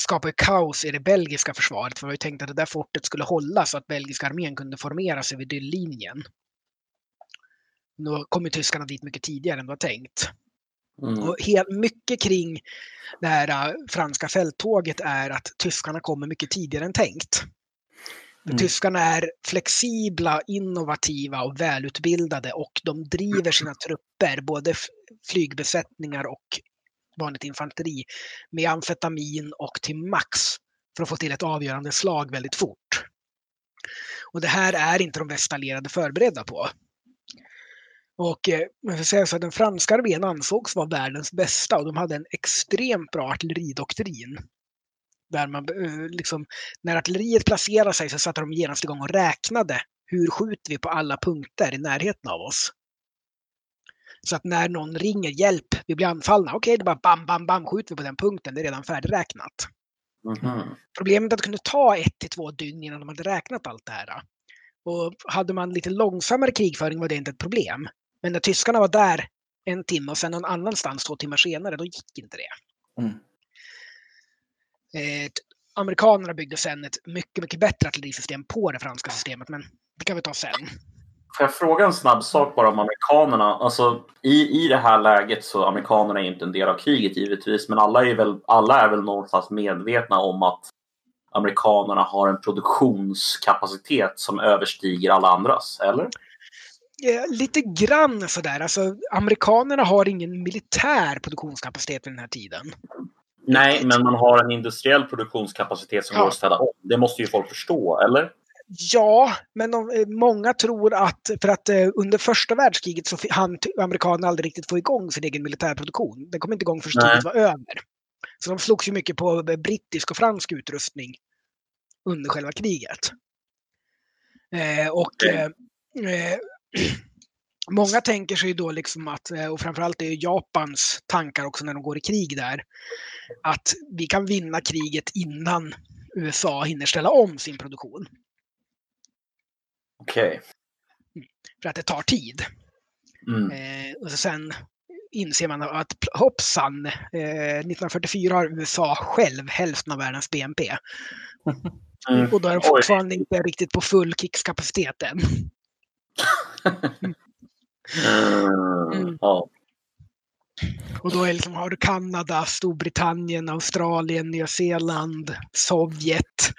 skapade kaos i det belgiska försvaret. För det var ju tänkt att det där fortet skulle hålla så att belgiska armén kunde formera sig vid linjen. Då kom ju tyskarna dit mycket tidigare än det var tänkt. Mm. Och helt, mycket kring det här äh, franska fälttåget är att tyskarna kommer mycket tidigare än tänkt. Mm. Tyskarna är flexibla, innovativa och välutbildade och de driver sina trupper, både flygbesättningar och vanligt infanteri, med amfetamin och till max för att få till ett avgörande slag väldigt fort. Och det här är inte de västallierade förberedda på. Och eh, man ska säga så att den franska armén ansågs vara världens bästa och de hade en extremt bra artilleridoktrin. Där man, eh, liksom, när artilleriet placerade sig så satte de genast igång och räknade hur skjuter vi på alla punkter i närheten av oss. Så att när någon ringer hjälp, vi blir anfallna, okej, okay, det bara bam, bam, bam, skjuter vi på den punkten, det är redan färdigräknat. Mm -hmm. Problemet är att det kunde ta ett till två dygn innan de hade räknat allt det här. Och hade man lite långsammare krigföring var det inte ett problem. Men när tyskarna var där en timme och sen någon annanstans två timmar senare, då gick inte det. Mm. Eh, amerikanerna byggde sen ett mycket, mycket bättre artillerisystem på det franska systemet, men det kan vi ta sen. Får jag fråga en snabb sak bara om amerikanerna? Alltså, i, I det här läget så amerikanerna är inte en del av kriget givetvis, men alla är väl, alla är väl någonstans medvetna om att amerikanerna har en produktionskapacitet som överstiger alla andras, eller? Lite grann sådär. Alltså, amerikanerna har ingen militär produktionskapacitet vid den här tiden. Nej, men man har en industriell produktionskapacitet som ja. går att ställa om. Det måste ju folk förstå, eller? Ja, men de, eh, många tror att för att eh, under första världskriget så hann amerikanerna aldrig riktigt få igång sin egen militärproduktion. Den kom inte igång förrän kriget var över. Så de slogs ju mycket på brittisk och fransk utrustning under själva kriget. Eh, och eh, eh Många tänker sig då liksom att, eh, och framförallt är Japans tankar också när de går i krig där, att vi kan vinna kriget innan USA hinner ställa om sin produktion. Okej. Okay. Mm. För att det tar tid. Mm. Eh, och sen inser man att hoppsan, eh, 1944 har USA själv hälften av världens BNP. Mm. Och då är de fortfarande Oj. inte riktigt på full kickapacitet än. Mm. Ja. Och då är liksom, har du Kanada, Storbritannien, Australien, Nya Zeeland, Sovjet.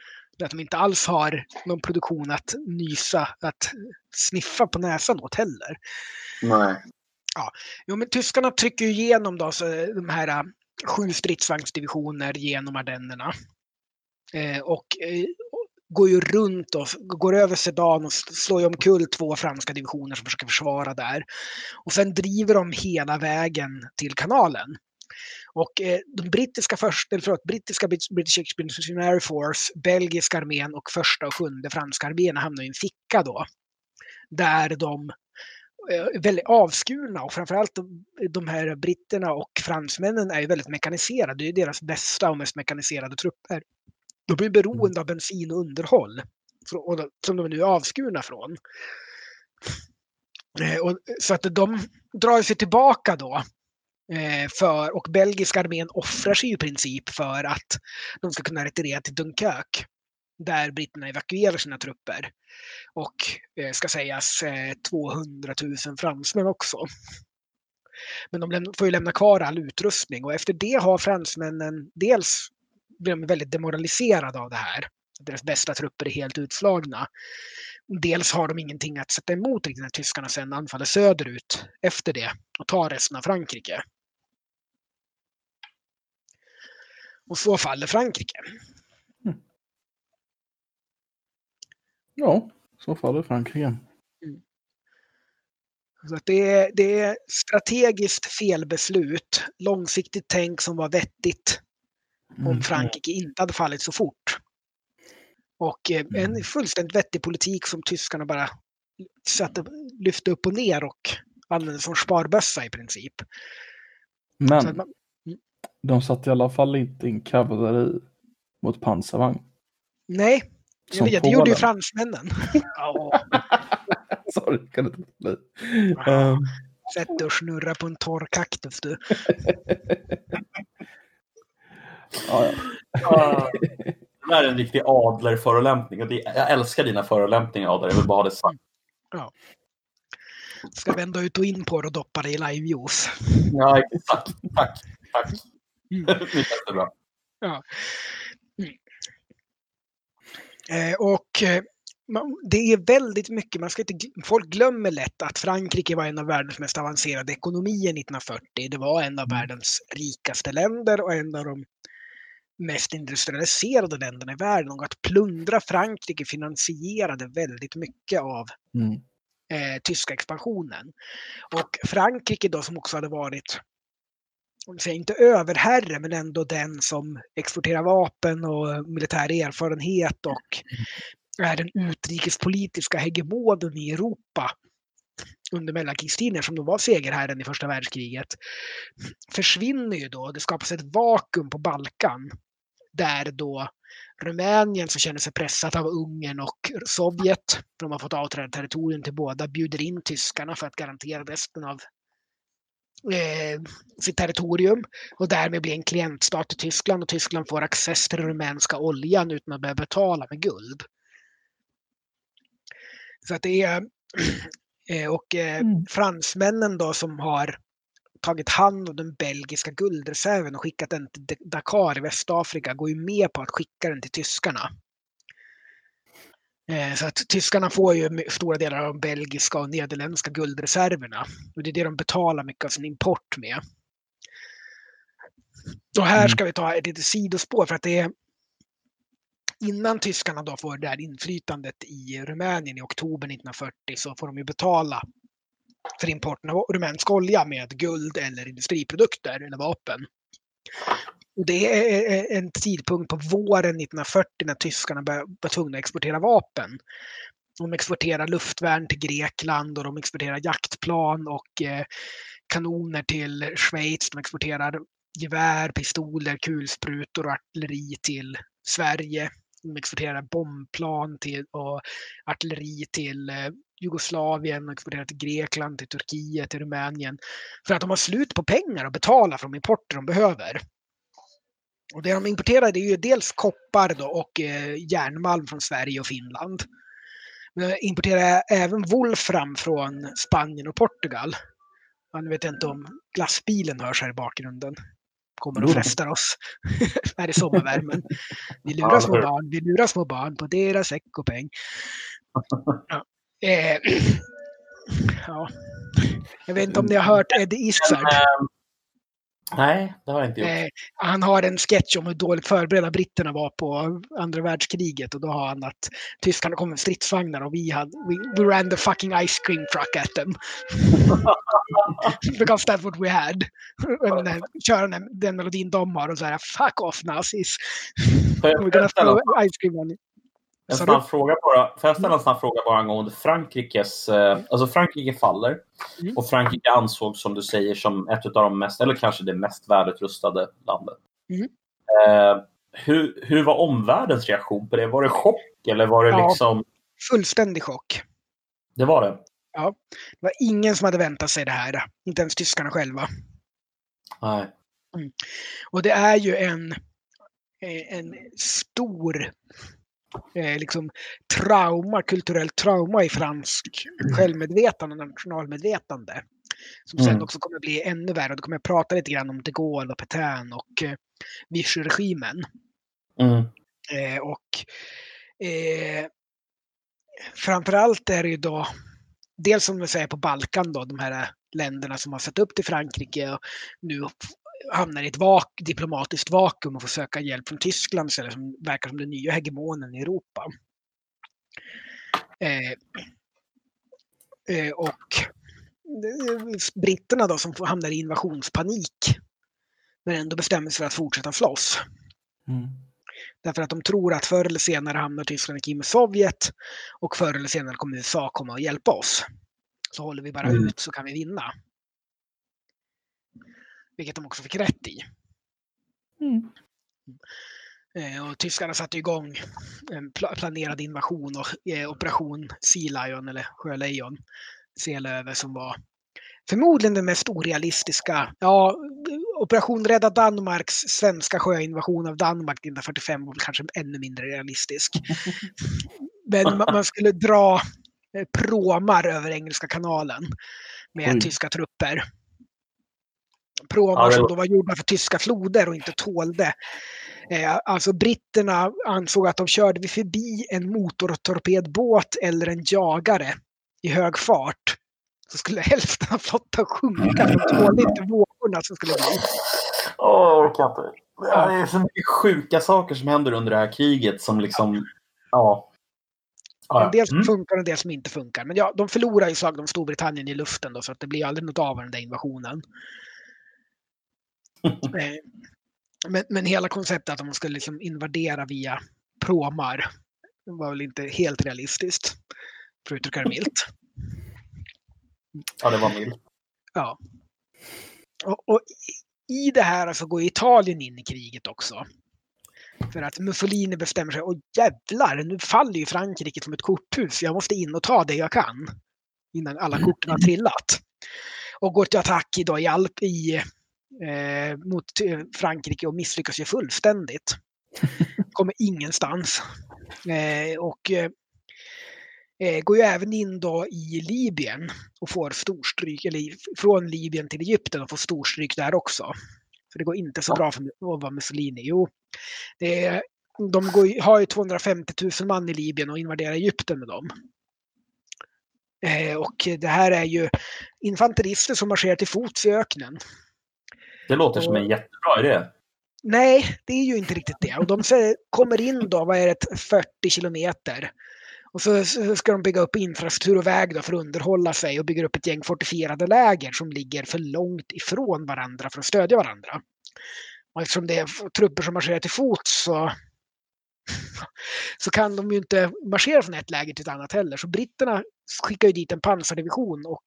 Att de inte alls har någon produktion att nysa, att sniffa på näsan åt heller. Nej. Ja. Jo, men tyskarna trycker ju igenom då, så de här äh, sju stridsvagnsdivisioner genom Ardennerna. Eh, och eh, går ju runt och går över Sedan och slår ju omkull två franska divisioner som försöker försvara där. Och sen driver de hela vägen till kanalen. Och eh, de brittiska först, eller förlåt, brittiska British Expeditionary Force, belgiska armén och första och sjunde franska arméerna hamnar i en ficka då. Där de eh, är eh, väldigt avskurna och framförallt de, de här britterna och fransmännen är ju väldigt mekaniserade. Det är deras bästa och mest mekaniserade trupper. De blir beroende av bensin och underhåll som de nu är avskurna från. Eh, så att de drar sig tillbaka då. Eh, för, och belgiska armén offrar sig i princip för att de ska kunna retirera till Dunkirk. Där britterna evakuerar sina trupper. Och eh, ska sägas 200 000 fransmän också. Men de får ju lämna kvar all utrustning och efter det har fransmännen dels blir de väldigt demoraliserade av det här. Deras bästa trupper är helt utslagna. Dels har de ingenting att sätta emot riktigt när tyskarna sen anfaller söderut efter det och tar resten av Frankrike. Och så faller Frankrike. Mm. Ja, så faller Frankrike. Mm. Så det, är, det är strategiskt felbeslut, långsiktigt tänk som var vettigt om mm. Frankrike inte hade fallit så fort. Och eh, en mm. fullständigt vettig politik som tyskarna bara satte, lyfte upp och ner och använde som sparbössa i princip. Men man, mm. de satte i alla fall inte in kavalleri mot pansarvagn. Nej, jag vet, det gjorde ju fransmännen. Sorry, kan det inte bli. Um. Sätt dig och snurra på en torr kaktus du. Ja, ja. det är en riktig adlerförolämpning. Jag älskar dina förolämpningar Adler, jag vill bara ha det sagt. Ja. Ska vända ut och in på det och doppa det i livejuice. Ja, exakt. Tack. Tack. Mm. bra. Ja. Mm. Eh, och eh, det är väldigt mycket, man ska inte, folk glömmer lätt att Frankrike var en av världens mest avancerade ekonomier 1940. Det var en av Mm. världens rikaste länder och en av de mest industrialiserade länderna i världen. Och att plundra Frankrike finansierade väldigt mycket av Mm. eh, tyska expansionen. Och Frankrike då som också hade varit, om säger inte överherre, men ändå den som exporterar vapen och militär erfarenhet och är den utrikespolitiska hegemonen i Europa under mellankrigstiden som då var segerherren i första världskriget försvinner ju då. Det skapas ett vakuum på Balkan där då Rumänien som känner sig pressat av Ungern och Sovjet, de har fått avträda territorium till båda, bjuder in tyskarna för att garantera resten av eh, sitt territorium och därmed blir en klientstat till Tyskland och Tyskland får access till den rumänska oljan utan att behöva betala med guld. Så att det är eh, och eh, Mm. fransmännen då som har tagit hand om den belgiska guldreserven och skickat den till Dakar i Västafrika går ju med på att skicka den till tyskarna. Eh, Så att tyskarna får ju stora delar av de belgiska och nederländska guldreserverna. Och det är det de betalar mycket av sin import med. Och här Mm. ska vi ta ett litet sidospår för att det är innan tyskarna då får det här inflytandet i Rumänien i oktober 1940 så får de ju betala för importen av rumänsk olja med guld eller industriprodukter eller vapen. Och det är en tidpunkt på våren 1940 när tyskarna var tvungna att exportera vapen. De exporterar luftvärn till Grekland och de exporterar jaktplan och eh, kanoner till Schweiz. De exporterar gevär, pistoler, kulsprutor och artilleri till Sverige. De exporterar bombplan till, och artilleri till eh, Jugoslavien, de exporterar till Grekland, till Turkiet, till Rumänien. För att de har slut på pengar att betala för de importer de behöver. Och det de importerar är ju dels koppar då och eh, järnmalm från Sverige och Finland. Men de importerar även wolfram från Spanien och Portugal. Ja, nu vet inte om glassbilen hörs här i bakgrunden. Kommer och frestar oss här i sommarvärmen. Vi lurar små barn, vi lurar små barn på deras äckopeng. Ja. Eh, ja. Jag vet inte om ni har hört Eddie Izzard. Eh, Nej, det har jag inte gjort. Eh, han har en sketch om hur dåligt förberedda britterna var på andra världskriget och då har han att tyskarna kom med stridsvagnar och vi, hade, we, we ran the fucking ice cream truck at them. Because that's what we had. Och den, köra den, den melodin de har och så här fuck off nazis. We're gonna throw ice cream on you. En snabb fråga bara. Får jag ställa en snabb fråga bara angående Frankrikes... Eh, alltså Frankrike faller Mm. och Frankrike ansågs som du säger som ett av de mest, eller kanske det mest välutrustade landet. Mm. Eh, hur, hur var omvärldens reaktion på det? Var det chock eller var det Ja. liksom... Fullständig chock. Det var det? Det var ingen som hade väntat sig det här. Inte ens tyskarna själva. Nej. Och det är ju en, eh, en stor eh, liksom, trauma, kulturellt trauma i fransk självmedvetande och nationalmedvetande. Som sen Mm. också kommer bli ännu värre. Då kommer jag prata lite grann om de Gaulle och Pétain och eh, Vichy-regimen. Mm. Eh, och eh, framförallt är det ju då, dels som vi säger på Balkan då, de här länderna som har sett upp till Frankrike och nu hamnar i ett vak diplomatiskt vakuum och får söka hjälp från Tyskland istället som verkar som den nya hegemonen i Europa. Eh, eh, och britterna då som hamnar i invasionspanik men ändå bestämmer sig för att fortsätta slåss. Mm. Därför att de tror att förr eller senare hamnar Tyskland i med Sovjet och förr eller senare kommer USA komma och hjälpa oss. Så håller vi bara Mm. ut så kan vi vinna. Vilket de också fick rätt i. Mm. Eh, och tyskarna satte igång en pla- planerad invasion och eh, operation Sea Lion eller Sjölejon. Selöve som var förmodligen den mest orealistiska. Ja, Operation Rädda Danmarks svenska sjöinvasion av Danmark 1945 var kanske ännu mindre realistisk. Men man, man skulle dra eh, pråmar över Engelska kanalen med Oj. tyska trupper. Ja, det som då var gjorda för tyska floder och inte tålde Eh, alltså britterna ansåg att de körde förbi en motortorpedbåt eller en jagare i hög fart så skulle hälften av flottan sjunka. De tålde inte vågorna som skulle bli. Åh, jag orkar inte. Det är så mycket sjuka saker som händer under det här kriget som liksom... Ja. Ja, En del som Mm. funkar och en del som inte funkar. Men ja, de förlorar ju slag om Storbritannien i luften då, så att det blir aldrig något av den där invasionen. Eh, men, men hela konceptet att de skulle liksom invadera via pråmar var väl inte helt realistiskt. För att uttrycka det milt. ja, det var milt. Ja. Och, och i- det här så går Italien in i kriget också. För att Mussolini bestämmer sig, åh jävlar, nu faller ju Frankrike som ett korthus. Jag måste in och ta det jag kan. Innan alla korten har trillat. Och går till attack i, då, i, Alp, i eh, mot eh, Frankrike och misslyckas ju fullständigt. Kommer ingenstans. Eh, och eh, eh, går ju även in då i Libyen och får storstryk, eller från Libyen till Egypten och får storstryk där också. För det går inte så bra för att vara Mussolini. Jo, det de går, har ju 250 000 man i Libyen och invaderar Egypten med dem. Eh, och det här är ju infanterister som marscherar till fots i öknen. Det låter som en jättebra idé. Nej, det är ju inte riktigt det. Och de kommer in då, vad är det, 40 kilometer. Och så ska de bygga upp infrastruktur och väg då för att underhålla sig och bygga upp ett gäng fortifierade läger som ligger för långt ifrån varandra för att stödja varandra. Och eftersom det är trupper som marscherar till fots så, så kan de ju inte marschera från ett läger till ett annat heller. Så britterna skickar ju dit en pansardivision och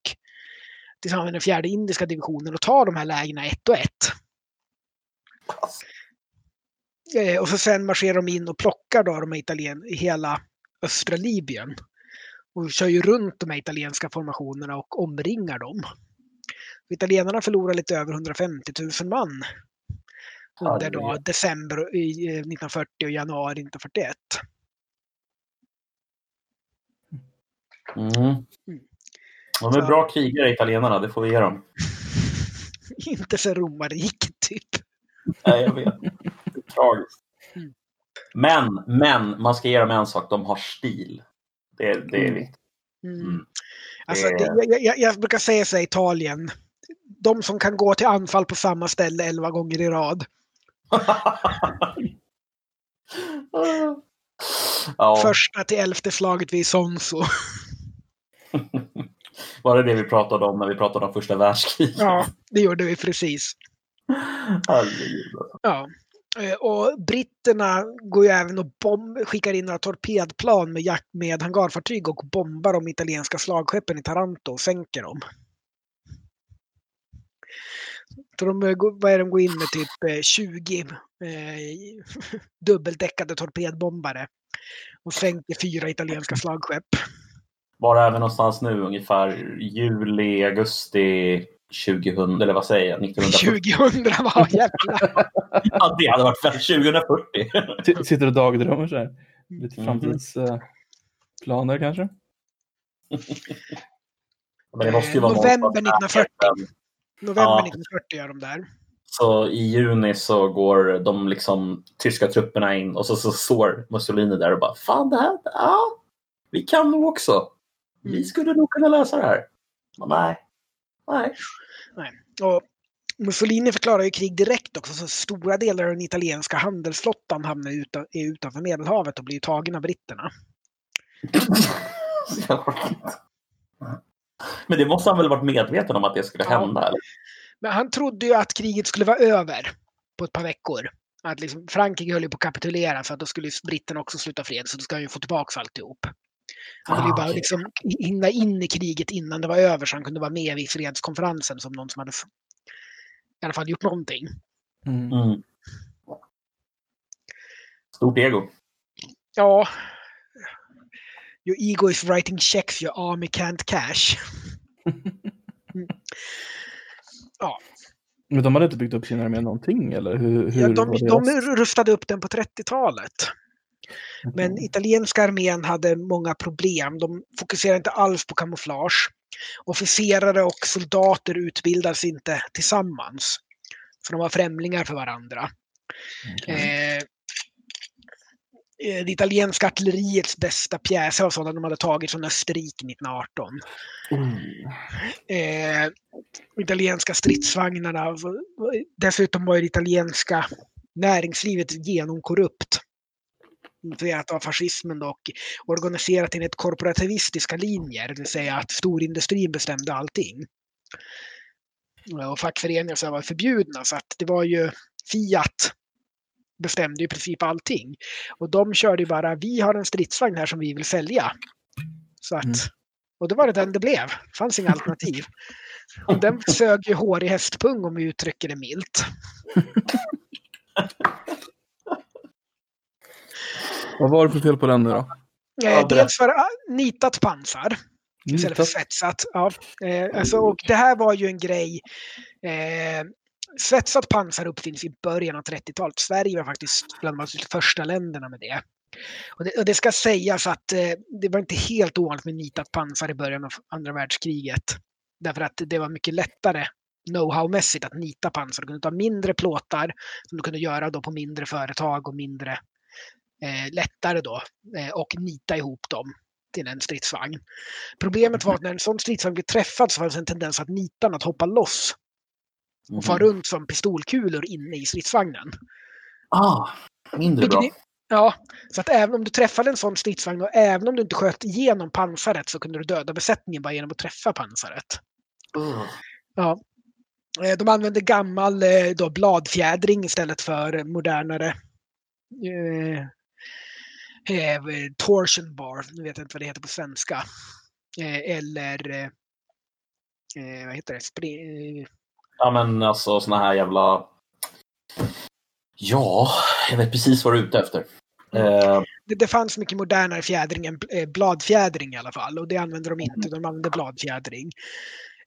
tillsammans med den fjärde indiska divisionen och tar de här lägena ett och ett. Eh, och så sen marscherar de in och plockar då de italien i hela östra Libyen. Och kör ju runt de här italienska formationerna och omringar dem. Italienarna förlorar lite över 150 000 man under då december i, eh, 1940 och januari 1941. Mm. De är bra krigare, italienarna. Det får vi ge dem. Inte för romarriket typ. Nej, jag vet. Det är tragiskt. Mm. Men, men, man ska ge dem en sak. De har stil. Det, det är Mm. viktigt. Mm. Mm. Alltså, Det- det, jag, jag, jag brukar säga så här, Italien. De som kan gå till anfall på samma ställe elva gånger i rad. ja, Första till elfte slaget vid Sonso. var det det vi pratade om när vi pratade om första världskriget? Ja, det gjorde vi precis. Herregud. Ja. Eh, Och britterna går ju även och bomb, skickar in några torpedplan med, med hangarfartyg och bombar de italienska slagskeppen i Taranto och sänker dem. Så de, eh, vad är de går in med typ eh, 20 eh, dubbeldäckade torpedbombare och sänker fyra italienska slagskepp. Var är vi någonstans nu? Ungefär juli, augusti 2000, eller vad säger jag? 1940? 2000 var jävlar. Ja, det hade varit väl 2040. S- Sitter och dagdrömmer så här. Lite Mhm. framtidsplaner kanske? Men det måste ju vara November någonstans 1940. där. November Ja. 1940 gör de där. Så i juni så går de liksom tyska trupperna in och så, så står Mussolini där och bara Fan det här, ja, vi kan nog också. Vi Mm. skulle nog kunna lösa det här. Men nej. Nej. Och Mussolini förklarar ju krig direkt också, så stora delar av den italienska handelsflottan hamnar utan, är utanför Medelhavet och blir tagen av britterna. Men det måste han väl varit medveten om att det skulle Ja. hända? Eller? Men han trodde ju att kriget skulle vara över på ett par veckor. Att liksom Frankrike höll ju på att kapitulera för att då skulle britterna också sluta fred, så då ska han ju få tillbaka alltihop. Han ville ju Ah, bara okej. liksom hinna in i kriget innan det var över så han kunde vara med vid fredskonferensen som någon som hade i alla fall gjort någonting. Mm. Mm. Stort ego. Ja. Your ego is writing checks your army can't cash. Men de hade inte byggt upp sin armé någonting eller? Hur, hur Ja, de, de rustade upp den på 30-talet. Men italienska armén hade många problem. De fokuserade inte alls på kamouflage. Officerare och soldater utbildades inte tillsammans. För de var främlingar för varandra. Eh, eh, det italienska artilleriets bästa pjäser var sådana de hade tagit från Österrike 1918. Eh, italienska stridsvagnarna. Dessutom var det italienska näringslivet genomkorrupt. Influerat av fascismen och organiserat enligt korporativistiska linjer, det vill säga att storindustrin bestämde allting. Och fackföreningar så var förbjudna så att det var ju Fiat bestämde i princip allting. Och de körde ju bara, vi har en stridsvagn här som vi vill sälja. Så att, mm. Och då var det den det blev. Det fanns inga alternativ. Och den sög ju hår i hästpung om vi uttrycker det milt. Vad var det för fel på den nu då? Eh, dels för ah, nitat pansar. Istället för svetsat. Ja. Eh, alltså, och det här var ju en grej. Eh, svetsat pansar uppfinns i början av 30-talet. Sverige var faktiskt bland de första länderna med det. Och det, och det ska sägas att eh, det var inte helt ovanligt med nitat pansar i början av andra världskriget. Därför att det var mycket lättare know-how-mässigt att nita pansar. Du kunde ta mindre plåtar som du kunde göra då på mindre företag och mindre eh, lättare då eh, och nita ihop dem till en stridsvagn. Problemet var att när en sån stridsvagn blev träffad så fanns en tendens att nitan att hoppa loss och fara mhm. runt som pistolkulor inne i stridsvagnen. Ah, mindre bra. Ja, så att även om du träffade en sån stridsvagn och även om du inte sköt igenom pansaret så kunde du döda besättningen bara genom att träffa pansaret. Uh. Ja. Eh, de använde gammal eh, då, bladfjädring istället för modernare eh, eh, torsion bar. Nu vet jag inte vad det heter på svenska. Eh, eller eh, vad heter det? Spre Ja men alltså såna här jävla... Ja, jag vet precis vad du är ute efter. Mm. Det, det, fanns mycket modernare fjädring än bladfjädring i alla fall och det använde de inte, de använde bladfjädring.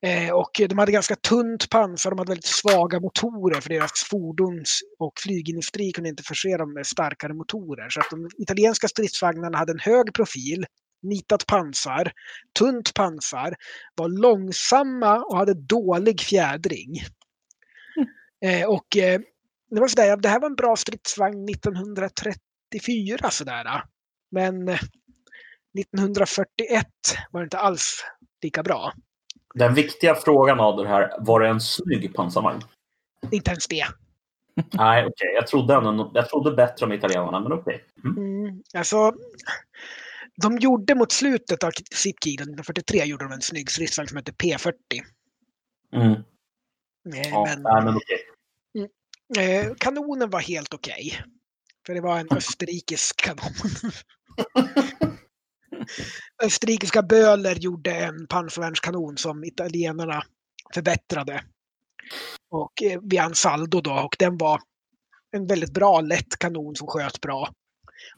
Eh, och de hade ganska tunt pansar, de hade väldigt svaga motorer för deras fordons och flygindustri kunde inte förse dem med starkare motorer. Så att de italienska stridsvagnarna hade en hög profil, nitat pansar, tunt pansar, var långsamma och hade dålig fjädring. Mm. Eh, och eh, det var sådär, det här var en bra stridsvagn 1934 sådär. Men 1941 var det inte alls lika bra. Den viktiga frågan av det här, var det en snygg pansarvagn? Inte ens det. Nej, okej. Okay. Jag, trodde jag trodde bättre om italienarna, men okej. Okay. Mm. Mm, alltså, de gjorde mot slutet av sitt krig, 1943, gjorde de en snygg stridsvagn som hette P40. Mm. Eh, ja, men, nej, men. Okay. Mm, eh, kanonen var helt okej. För det var en österrikisk kanon. Österrikiska Böhler gjorde en pansarvärnskanon som italienarna förbättrade. Och eh, vid Ansaldo då, och den var en väldigt bra lätt kanon som sköt bra.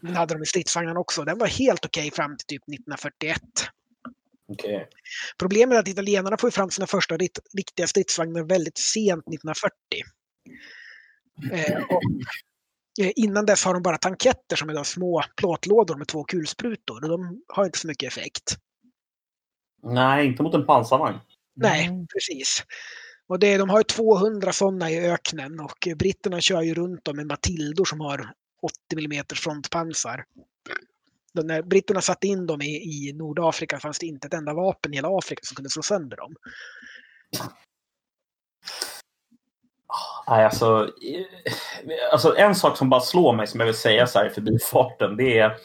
Den hade de i stridsvagnarna också. Den var helt okej okay fram till typ 1941. Okay. Problemet är att italienarna får fram sina första riktiga stridsvagnar väldigt sent 1940. Eh, och innan dess har de bara tanketter som är små plåtlådor med två kulsprutor och de har inte så mycket effekt. Nej, inte mot en pansarvagn. Nej, precis. Och det, de har ju 200 sådana i öknen och britterna kör ju runt dem med Matildor som har 80 mm frontpansar. Då när britterna satte in dem i, i Nordafrika fanns det inte ett enda vapen i hela Afrika som kunde slå sönder dem. Nej, alltså, alltså, en sak som bara slår mig som jag vill säga så här i förbifarten, det är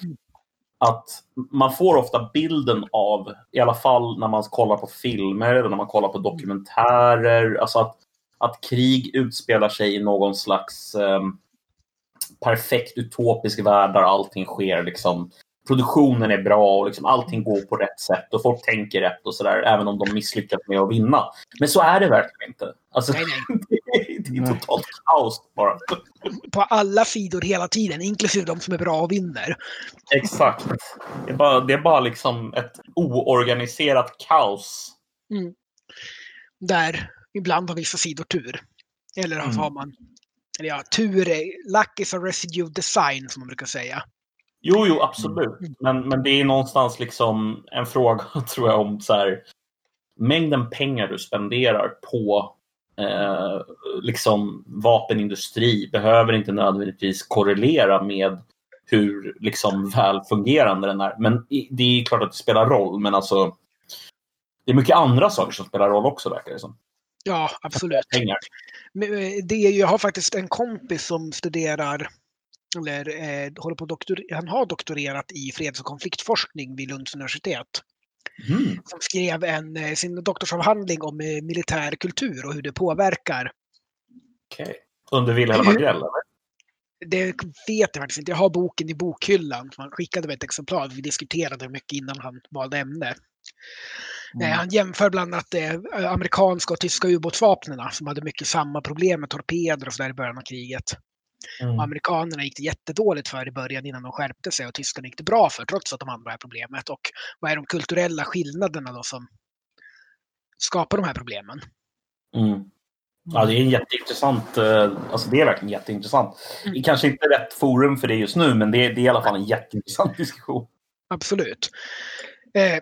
att man får ofta bilden av, i alla fall när man kollar på filmer eller när man kollar på dokumentärer, alltså att, att krig utspelar sig i någon slags eh, perfekt utopisk värld där allting sker liksom produktionen är bra och liksom allting går på rätt sätt och folk tänker rätt och sådär, även om de misslyckas med att vinna. Men så är det verkligen inte. Alltså, nej, nej. det är totalt kaos bara. På alla sidor hela tiden, inklusive de som är bra och vinner. Exakt. Det är bara, det är bara liksom ett oorganiserat kaos. Mm. Där ibland har vissa sidor tur. Eller mm. har man eller ja, tur är, luck is a residue design som man brukar säga. Jo, jo, absolut. Mm. Men, men det är någonstans liksom en fråga, tror jag, om så här, mängden pengar du spenderar på eh, liksom vapenindustri behöver inte nödvändigtvis korrelera med hur liksom välfungerande den är. Men det är klart att det spelar roll, men alltså det är mycket andra saker som spelar roll också verkar det som. Ja, absolut. Pengar. Det är, jag har faktiskt en kompis som studerar eller eh, håller på doktor, han har doktorerat i freds och konfliktforskning vid Lunds universitet. Mm. Som skrev en, eh, sin doktorsavhandling om eh, militär kultur och hur det påverkar. Okay. Under Wilhelm Agrell? eller? Det vet jag faktiskt inte. Jag har boken i bokhyllan. Han skickade mig ett exemplar. Vi diskuterade mycket innan han valde ämne. Mm. Han jämför bland annat eh, amerikanska och tyska ubåtsvapnen som hade mycket samma problem med torpeder och sådär i början av kriget. Mm. Amerikanerna gick det jättedåligt för i början innan de skärpte sig och tyskarna gick det bra för trots att de hade det här problemet. Och vad är de kulturella skillnaderna då som skapar de här problemen? Mm. Ja, det är en jätteintressant, eh, alltså det är verkligen jätteintressant. Mm. Kanske inte rätt forum för det just nu, men det är, det är i alla fall en jätteintressant diskussion. Absolut. Eh,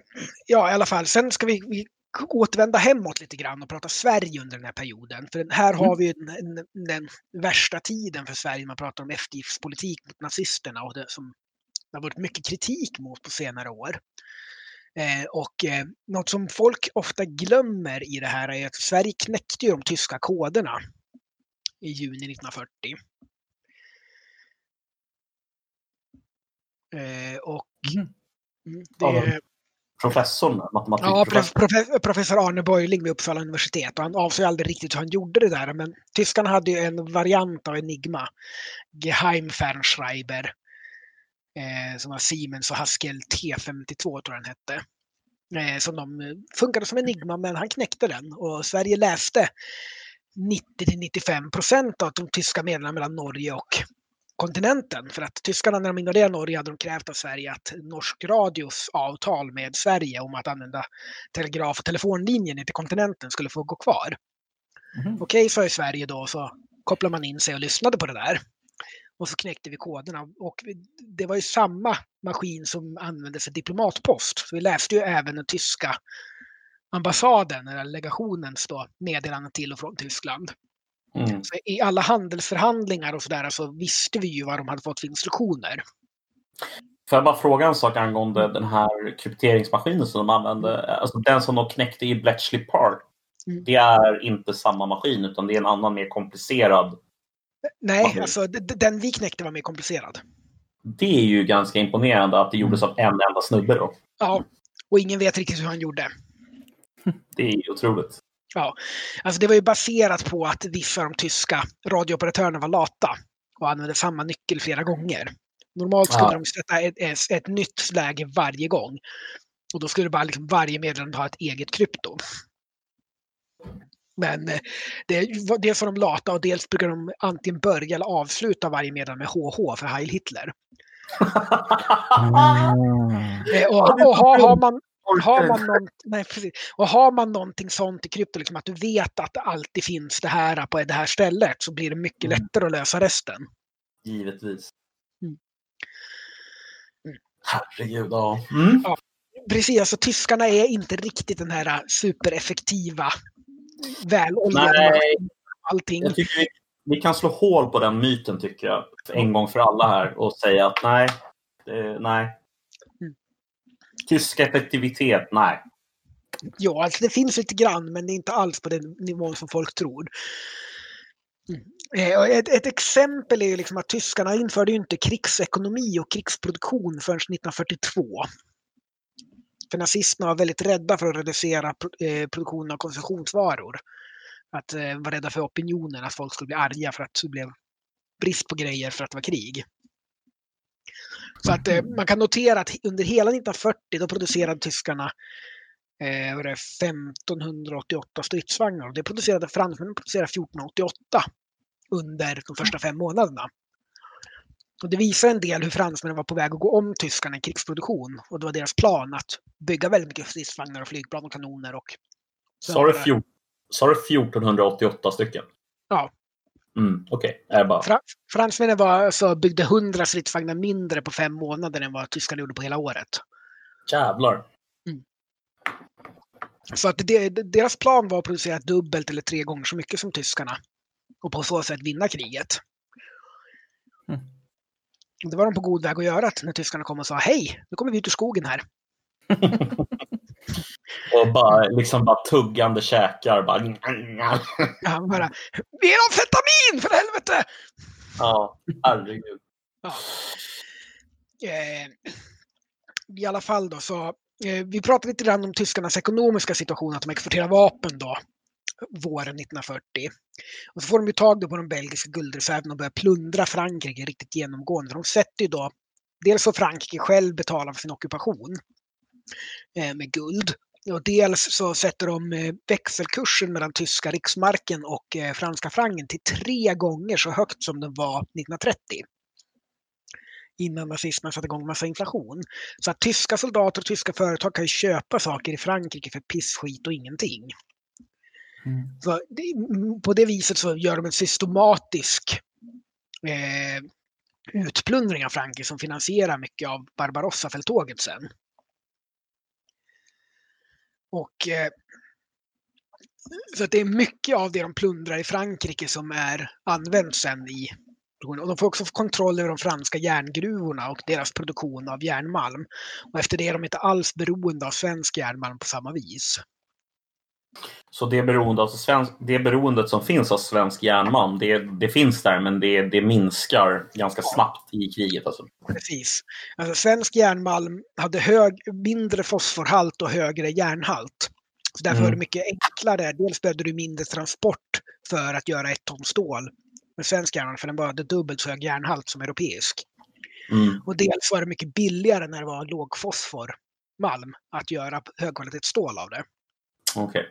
ja, i alla fall. Sen ska vi, vi återvända hemåt lite grann och prata Sverige under den här perioden. För här har mm. vi den, den, värsta tiden för Sverige. Man pratar om eftergiftspolitik mot nazisterna och det som det har varit mycket kritik mot på senare år. Eh, och eh, något som folk ofta glömmer i det här är att Sverige knäckte de tyska koderna i juni 1940. Eh, och mm. mm det, professorn, matematikprofessorn. Ja, professor. professor Arne Borgling vid Uppsala universitet. Och han avsåg aldrig riktigt hur han gjorde det där. Men tyskarna hade ju en variant av Enigma. Geheimfernschreiber. Eh, som var Siemens och Haskell T52 tror jag den hette. Eh, som de eh, funkade som Enigma men han knäckte den. Och Sverige läste 90-95 procent av de tyska meddelandena mellan Norge och kontinenten. För att tyskarna när de invaderade Norge hade de krävt av Sverige att Norsk Radios avtal med Sverige om att använda telegraf och telefonlinjen ner till kontinenten skulle få gå kvar. Mm. Okej, okay, sa Sverige då, så kopplade man in sig och lyssnade på det där. Och så knäckte vi koderna. Och det var ju samma maskin som användes för diplomatpost. Så vi läste ju även den tyska ambassaden, eller legationens då, meddelanden till och från Tyskland. Mm. I alla handelsförhandlingar och sådär så visste vi ju vad de hade fått för instruktioner. Får jag bara fråga en sak angående den här krypteringsmaskinen som de använde? Alltså den som de knäckte i Bletchley Park. Mm. Det är inte samma maskin utan det är en annan mer komplicerad Nej, maskin. alltså den vi knäckte var mer komplicerad. Det är ju ganska imponerande att det gjordes av en enda snubbe då. Ja, och ingen vet riktigt hur han gjorde. Det är ju otroligt. Ja, alltså det var ju baserat på att vissa av de tyska radiooperatörerna var lata och använde samma nyckel flera gånger. Normalt skulle ja. de sätta ett, ett, ett, nytt läge varje gång. Och då skulle bara liksom varje medlem ha ett eget krypto. Men eh, det, dels var de lata och dels brukar de antingen börja eller avsluta varje medlem med HH för Heil Hitler. Mm. och, och har, har, man, har man, någon, nej, precis. Och har man någonting sånt i krypto, liksom att du vet att det alltid finns det här på det här stället, så blir det mycket mm. lättare att lösa resten. Givetvis. Mm. Mm. Herregud, ja. Mm. ja. Precis, alltså tyskarna är inte riktigt den här supereffektiva, väloljade allting. Jag tycker vi, vi, kan slå hål på den myten, tycker jag, en gång för alla här och säga att nej, det, nej, Tysk effektivitet? Nej. Ja, alltså det finns lite grann, men det är inte alls på den nivån som folk tror. Mm. Ett, ett, exempel är liksom att tyskarna införde inte krigsekonomi och krigsproduktion förrän 1942. För nazisterna var väldigt rädda för att reducera eh, produktionen av konsumtionsvaror. Att eh, vara rädda för opinionen, att folk skulle bli arga för att det blev brist på grejer för att det var krig. Så att eh, man kan notera att under hela 1940 då producerade tyskarna eh, 1588 stridsvagnar. Och det producerade fransmännen producerade 1488 under de första fem månaderna. Och det visar en del hur fransmännen var på väg att gå om tyskarna i krigsproduktion. Och det var deras plan att bygga väldigt mycket stridsvagnar och flygplan och kanoner. Och Sa du 1488 stycken? Ja. Mm, Okej, okay. bara... Fra fransmännen var, alltså, byggde 100 stridsvagnar mindre på fem månader än vad tyskarna gjorde på hela året. Jävlar. Mm. Så att det, deras plan var att producera dubbelt eller tre gånger så mycket som tyskarna och på så sätt vinna kriget. Mm. Det var de på god väg att göra när tyskarna kom och sa hej, nu kommer vi ut ur skogen här. och bara, liksom bara tuggande käkar. Bara... Ja, bara, är amfetamin för helvete! Ja, herregud. Ja. Eh, I alla fall då så, eh, vi pratade lite grann om tyskarnas ekonomiska situation, att de exporterar vapen då våren 1940. Och så får de ju tag på de belgiska guldreserverna och börjar plundra Frankrike riktigt genomgående. De sätter ju då, dels får Frankrike själv betala för sin ockupation med guld. Och dels så sätter de eh, växelkursen mellan tyska riksmarken och eh, franska frangen till tre gånger så högt som den var 1930 innan nazismen satte igång massa inflation. Så att tyska soldater och tyska företag kan köpa saker i Frankrike för piss, skit och ingenting. Mm. Så det, på det viset så gör de en systematisk eh, utplundring av Frankrike som finansierar mycket av Barbarossa-fälttåget sen. Och eh, så att det är mycket av det de plundrar i Frankrike som är använt sen i och de får också kontroll över de franska järngruvorna och deras produktion av järnmalm. Och efter det är de inte alls beroende av svensk järnmalm på samma vis. Så det, beroende, alltså svensk, det beroendet som finns av svensk järnmalm, det, det finns där men det, det minskar ganska snabbt i kriget. Alltså. Precis. Alltså, svensk järnmalm hade hög, mindre fosforhalt och högre järnhalt. Så därför Mm. var det mycket enklare. Dels behövde du mindre transport för att göra ett ton stål med svensk järnmalm, för den bara hade dubbelt så hög järnhalt som europeisk. Mm. Och dels var det mycket billigare när det var lågfosformalm att göra högkvalitetsstål av det. Okej.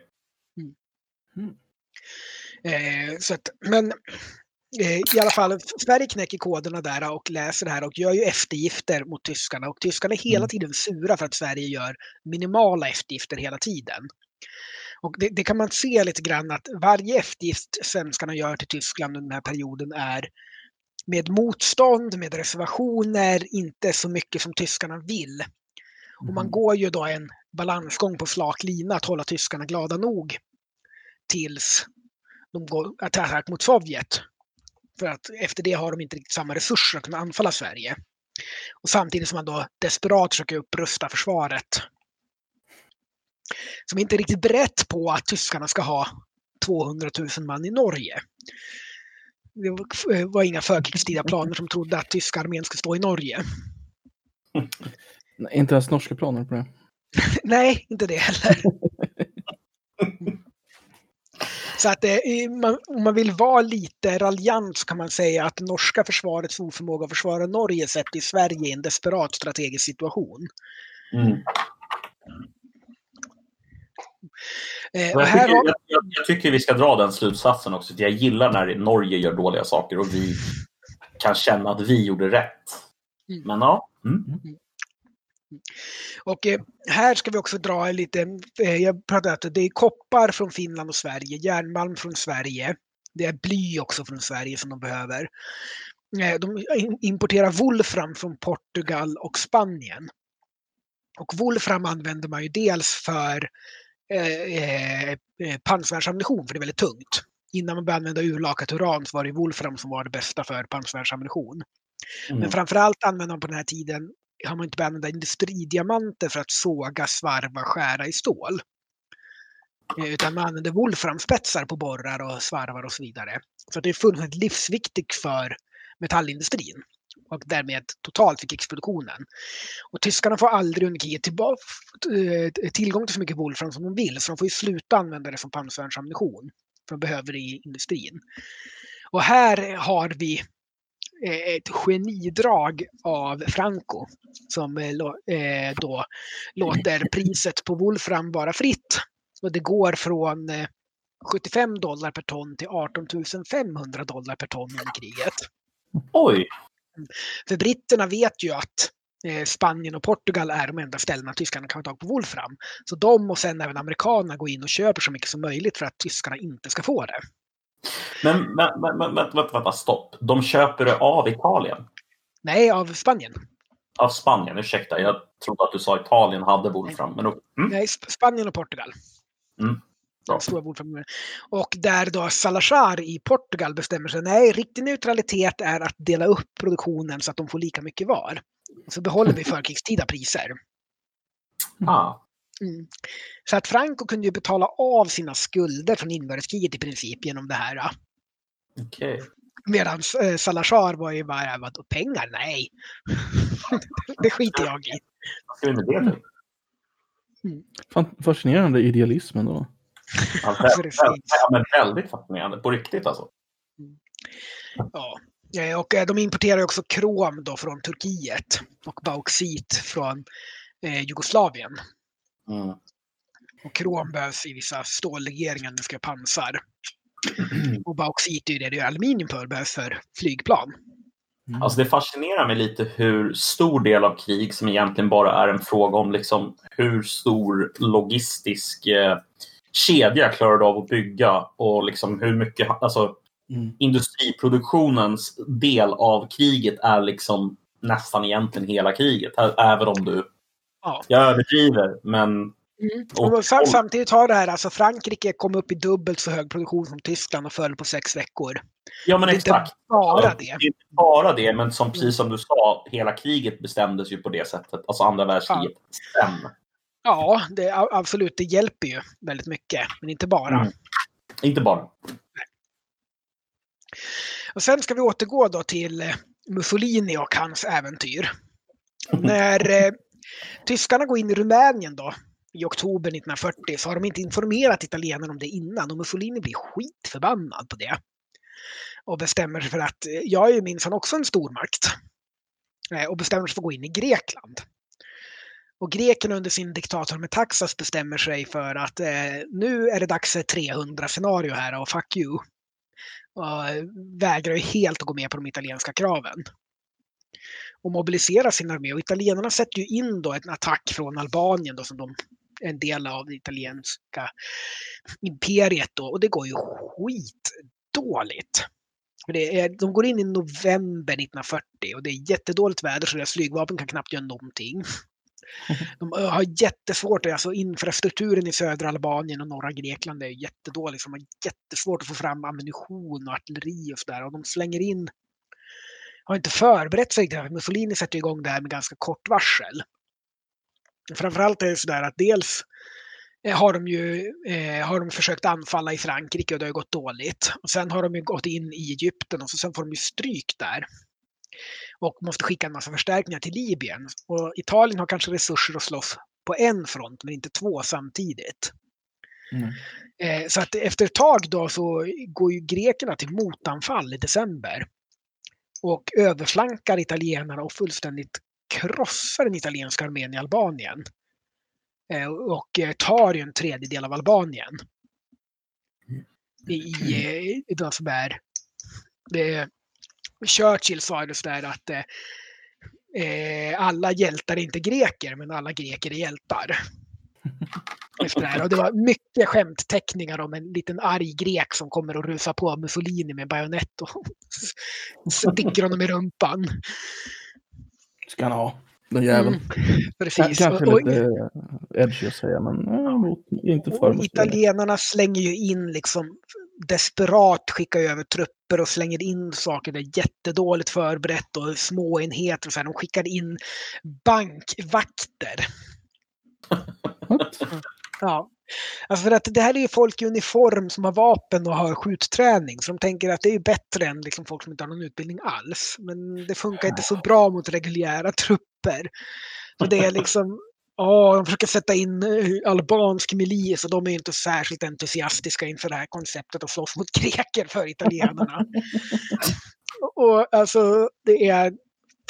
Eh, så att, men eh, i alla fall, Sverige knäcker koderna där och läser det här och gör ju eftergifter mot tyskarna. Och tyskarna är hela Mm. tiden sura för att Sverige gör minimala eftergifter hela tiden. Och det, det kan man se lite grann att varje eftergift svenskarna gör till Tyskland under den här perioden är med motstånd, med reservationer, inte så mycket som tyskarna vill. Och man Mm. går ju då en balansgång på slak lina att hålla tyskarna glada nog tills de går attack mot Sovjet. För att efter det har de inte riktigt samma resurser att kunna anfalla Sverige. Och samtidigt som man då desperat försöker upprusta försvaret. Som inte är riktigt berett på att tyskarna ska ha 200 000 man i Norge. Det var- var inga förkrigstida planer som trodde att tyska armén skulle stå i Norge. Nej, Inte ens norska planer på det. Nej, inte det heller. Så att eh, man, om man vill vara lite raljant så kan man säga att norska försvarets oförmåga att försvara Norge sätter i Sverige i en desperat strategisk situation. Mm. Eh, Jag, tycker, har, jag, jag, tycker vi ska dra den slutsatsen också. Jag gillar när Norge gör dåliga saker och vi kan känna att vi gjorde rätt. Mm. Men ja. Mm. Och eh, här ska vi också dra en lite, eh, jag pratade att det är koppar från Finland och Sverige, järnmalm från Sverige. Det är bly också från Sverige som de behöver. Eh, De importerar wolfram från Portugal och Spanien. Och wolfram använder man ju dels för pansarvärnsammunition, för det är väldigt tungt. Innan man började använda urlakat uran så var det wolfram som var det bästa för pansarvärnsammunition. Mm. Men framförallt använder man på den här tiden, har man inte börjat använda industridiamanter för att såga, svarva, skära i stål. Eh, utan man använder wolframspetsar på borrar och svarvar och så vidare. Så att det är fullständigt livsviktigt för metallindustrin och därmed totalt för krigsproduktionen. Och tyskarna får aldrig under kriget eh, tillgång till så mycket wolfram som de vill, så de får ju sluta använda det som pansarvärnsammunition. För de behöver det i industrin. Och här har vi ett genidrag av Franco som eh, eh, då låter priset på Wolfram vara fritt. Och det går från eh, 75 dollar per ton till 18 500 dollar per ton under kriget. Oj! För britterna vet ju att eh, Spanien och Portugal är de enda ställena tyskarna kan få tag på Wolfram. Så de och sen även amerikanerna går in och köper så mycket som möjligt för att tyskarna inte ska få det. Men, men, men, men vänta, stopp. De köper det av Italien? Nej, av Spanien. Av Spanien, ursäkta. Jag trodde att du sa Italien hade Wolfram. Men, då- mm. Nej, Sp- Spanien och Portugal. Mm. Stora bordfamiljer. Och där då Salazar i Portugal bestämmer sig, nej, riktig neutralitet är att dela upp produktionen så att de får lika mycket var. Så behåller vi förkrigstida priser. Ah. Mm. Så att Franco kunde ju betala av sina skulder från inbördeskriget i princip genom det här. Okej. Medan eh, Salazar var ju bara, vadå pengar? Nej. det skiter jag i. Vad ska vi med det till? Fan, fascinerande idealismen då. Ja, vä- Precis. vä- ja, men väldigt fascinerande. På riktigt alltså. Ja. Eh, Och eh, de importerar också krom då från Turkiet och bauxit från eh, Jugoslavien. Mm. Och krom behövs i vissa stållegeringar när man ska pansar. Och bauxit är ju det det är aluminium för, behövs för flygplan. Alltså det fascinerar mig lite hur stor del av krig som egentligen bara är en fråga om liksom hur stor logistisk eh, kedja klarar du av att bygga och liksom hur mycket, alltså Mm. industriproduktionens del av kriget är liksom nästan egentligen hela kriget. Även om du, Ja. jag överdriver, men Och- Och sam- samtidigt har det här, alltså Frankrike kom upp i dubbelt så hög produktion som Tyskland och föll på sex veckor. ja men Det är inte exakt. bara Ja, det. är inte bara det, men som, precis som du sa, hela kriget bestämdes ju på det sättet. Alltså andra världskriget. Sen. Ja, det, absolut, det hjälper ju väldigt mycket, men inte bara. Mm. Inte bara. Och sen ska vi återgå då till eh, Mussolini och hans äventyr. När eh, tyskarna går in i Rumänien då i oktober 1940 så har de inte informerat italienarna om det innan och Mussolini blir skitförbannad på det. Och bestämmer sig för att eh, jag är ju minsann också en stormakt. Eh, och bestämmer sig för att gå in i Grekland. Och grekerna under sin diktator Metaxas bestämmer sig för att eh, nu är det dags för 300-scenario här och fuck you och eh, vägrar ju helt att gå med på de italienska kraven. Och mobiliserar sin armé. Och italienarna sätter ju in då en attack från Albanien då, som de är en del av det italienska imperiet. Då, och det går ju skitdåligt. Det är, de går in i november 1940 och det är jättedåligt väder så deras flygvapen kan knappt göra någonting. De har jättesvårt, alltså infrastrukturen i södra Albanien och norra Grekland är jättedålig. Så de har jättesvårt att få fram ammunition och artilleri och sådär. Och de slänger in, har inte förberett sig. Mussolini sätter igång det här med ganska kort varsel. Framförallt är det sådär att dels eh, har de ju eh, har de försökt anfalla i Frankrike och det har gått dåligt. Och sen har de ju gått in i Egypten och så sen får de ju stryk där och måste skicka en massa förstärkningar till Libyen. Och Italien har kanske resurser att slåss på en front men inte två samtidigt. Mm. Eh, så att efter ett tag då så går ju grekerna till motanfall i december. Och överflankar italienarna och fullständigt krossar den italienska armén i Albanien. Eh, och eh, tar ju en tredjedel av Albanien. I, i eh, det som är det, Churchill sa det sådär att eh, alla hjältar är inte greker, men alla greker är hjältar. Efter det, här. Och det var mycket skämtteckningar om en liten arg grek som kommer och rusar på Mussolini med bajonett och sticker honom i rumpan. Ska han ha, den jäveln. Mm, precis. Kanske Och- och- lite edgy att säga, men mot, inte för italienarna slänger ju in liksom desperat skickar över trupper och slänger in saker. Det är jättedåligt förberett och små enheter. Och så här. De skickar in bankvakter. Ja. Alltså för att det här är ju folk i uniform som har vapen och har skjutträning. Så de tänker att det är bättre än liksom folk som inte har någon utbildning alls. Men det funkar inte så bra mot reguljära trupper. Så det är liksom, ja, de försöker sätta in eh, albansk milis och de är inte särskilt entusiastiska inför det här konceptet att slåss mot greker för italienarna. och alltså, det är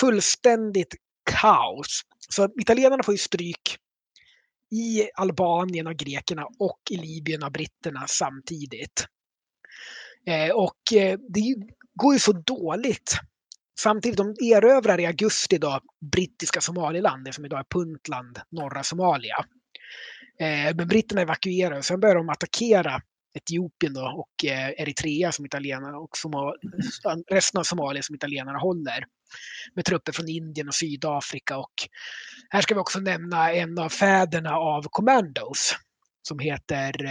fullständigt kaos. Så italienarna får ju stryk i Albanien av grekerna och i Libyen av britterna samtidigt. Eh, och eh, det går ju så dåligt. Samtidigt, de erövrar i augusti då brittiska Somaliland, det som idag är Puntland, norra Somalia. Eh, men britterna evakuerar och sen börjar de attackera Etiopien då och eh, Eritrea som italienarna och Somal resten av Somalia som italienarna håller. Med trupper från Indien och Sydafrika och här ska vi också nämna en av fäderna av Commandos. som heter...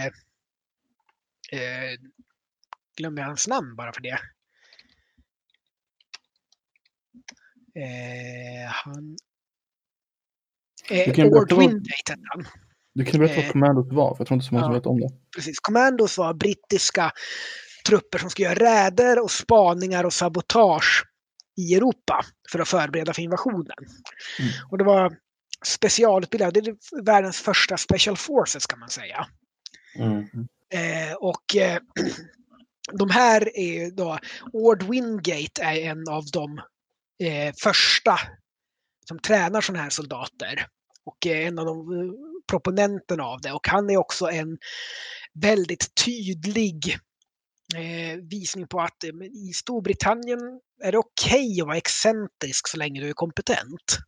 Eh, glömmer jag hans namn bara för det. Eh, han... Eh, Du kan Ord Wingate hette han. Du kan berätta Eh, vad Commandos var, för jag tror inte så många som ja. vet om det. Precis. Commandos var brittiska trupper som skulle göra räder och spaningar och sabotage i Europa för att förbereda för invasionen. Mm. Och det var specialutbildade, det är världens första special forces kan man säga. Mm. Eh, och eh, de här är då, Ord Wingate är en av de eh, första som tränar sådana här soldater. Och en av de eh, proponenterna av det. Och han är också en väldigt tydlig visning på att eh, i Storbritannien är det okej att vara excentrisk så länge du är kompetent.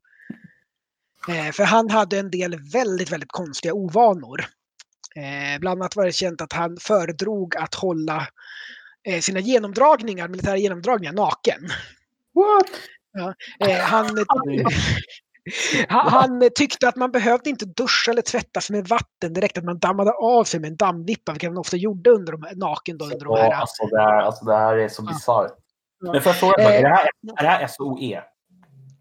Eh, för han hade en del väldigt, väldigt konstiga ovanor. Eh, bland annat var det känt att han föredrog att hålla eh, sina genomdragningar, militära genomdragningar naken. What? Eh, han, han, han tyckte att man behövde inte duscha eller tvätta sig med vatten direkt, att man dammade av sig med en dammvippa, vilket man ofta gjorde under de här, naken då, under de här. Ja, alltså, det här, alltså det här är så Ja. bisarrt. Ja. Men får jag fråga, Eh, är, det här, är det här SOE?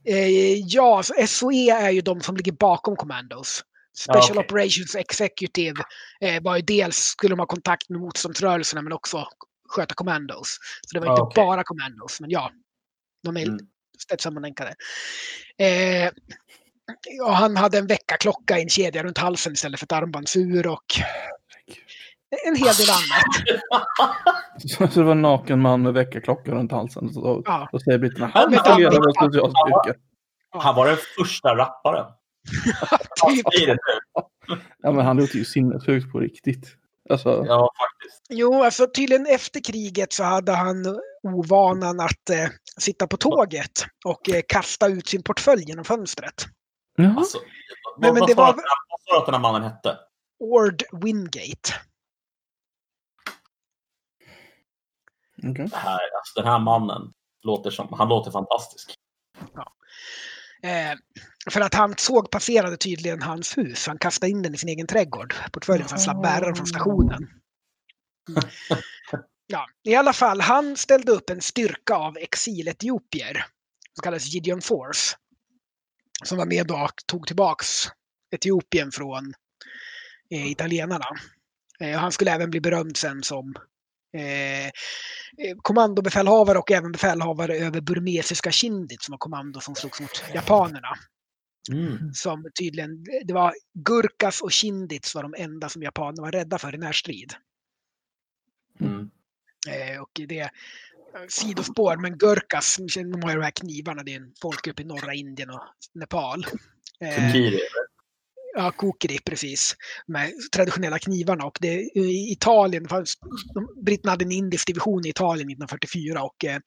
Eh, ja, SOE är ju de som ligger bakom Commandos. Special Ja, okej. Operations Executive eh, var ju dels skulle de ha kontakt med motståndsrörelserna men också sköta Commandos. Så det var Ja, inte okej. bara Commandos, men ja. De är Mm. Tätt sammanlänkade. Eh, och han hade en väckarklocka i en kedja runt halsen istället för ett armbandsur och en hel del annat. Så det var en naken man med väckarklocka runt halsen. Så Ja. då säger britterna, han han- vår specialstyrka. Han var den första rapparen. Han typ. Ja, men han låter ju sinnessjukt på riktigt. Alltså, Ja, faktiskt. Jo, alltså tydligen efter kriget så hade han ovanan att eh, sitta på tåget och eh, kasta ut sin portfölj genom fönstret. ja. Alltså, Men- vad, men vad, det sa var- du att- vad sa du att den här mannen hette? Ord Wingate. Det här, alltså, den här mannen låter som, han låter fantastisk. Eh, för att han såg passerade tydligen hans hus. Han kastade in den i sin egen trädgård. Portföljen så han slapp bära den från stationen. Ja, I alla fall, han ställde upp en styrka av exil-etiopier. Som kallades Gideon Force. Som var med och tog tillbaks Etiopien från eh, italienarna. Eh, han skulle även bli berömd sen som eh, eh, kommandobefälhavare och även befälhavare över burmesiska Kindit som var kommando som slogs mot japanerna. Mm. Som tydligen, det var Gurkas och Kindits var de enda som japanerna var rädda för i närstrid. Mm. Eh, och det är sidospår, men Gurkas, de har ju de här knivarna, det är en folkgrupp i norra Indien och Nepal. Eh, Kukiri. Ja, kokeri, precis. Med traditionella knivarna. Och det, i Italien, britterna hade en indisk division i Italien 1944 och eh,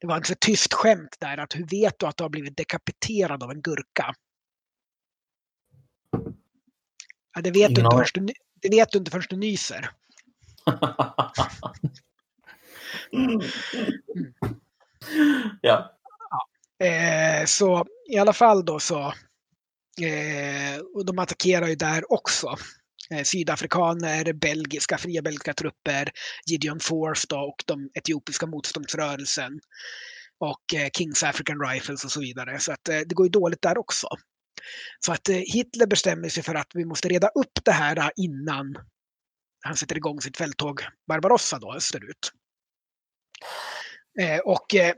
det var ett så tyst skämt där att hur vet du att du har blivit dekapiterad av en gurka? Ja, det, vet du inte du, det vet du inte förrän du nyser. Mm. ja. Eh, så i alla fall då så, eh, och de attackerar ju där också. Eh, sydafrikaner, belgiska, fria belgiska trupper, Gideon Force då, och de etiopiska motståndsrörelsen. Och eh, Kings African Rifles och så vidare. Så att eh, det går ju dåligt där också. Så att eh, Hitler bestämmer sig för att vi måste reda upp det här eh, innan han sätter igång sitt fälttåg Barbarossa då österut. Eh, och eh,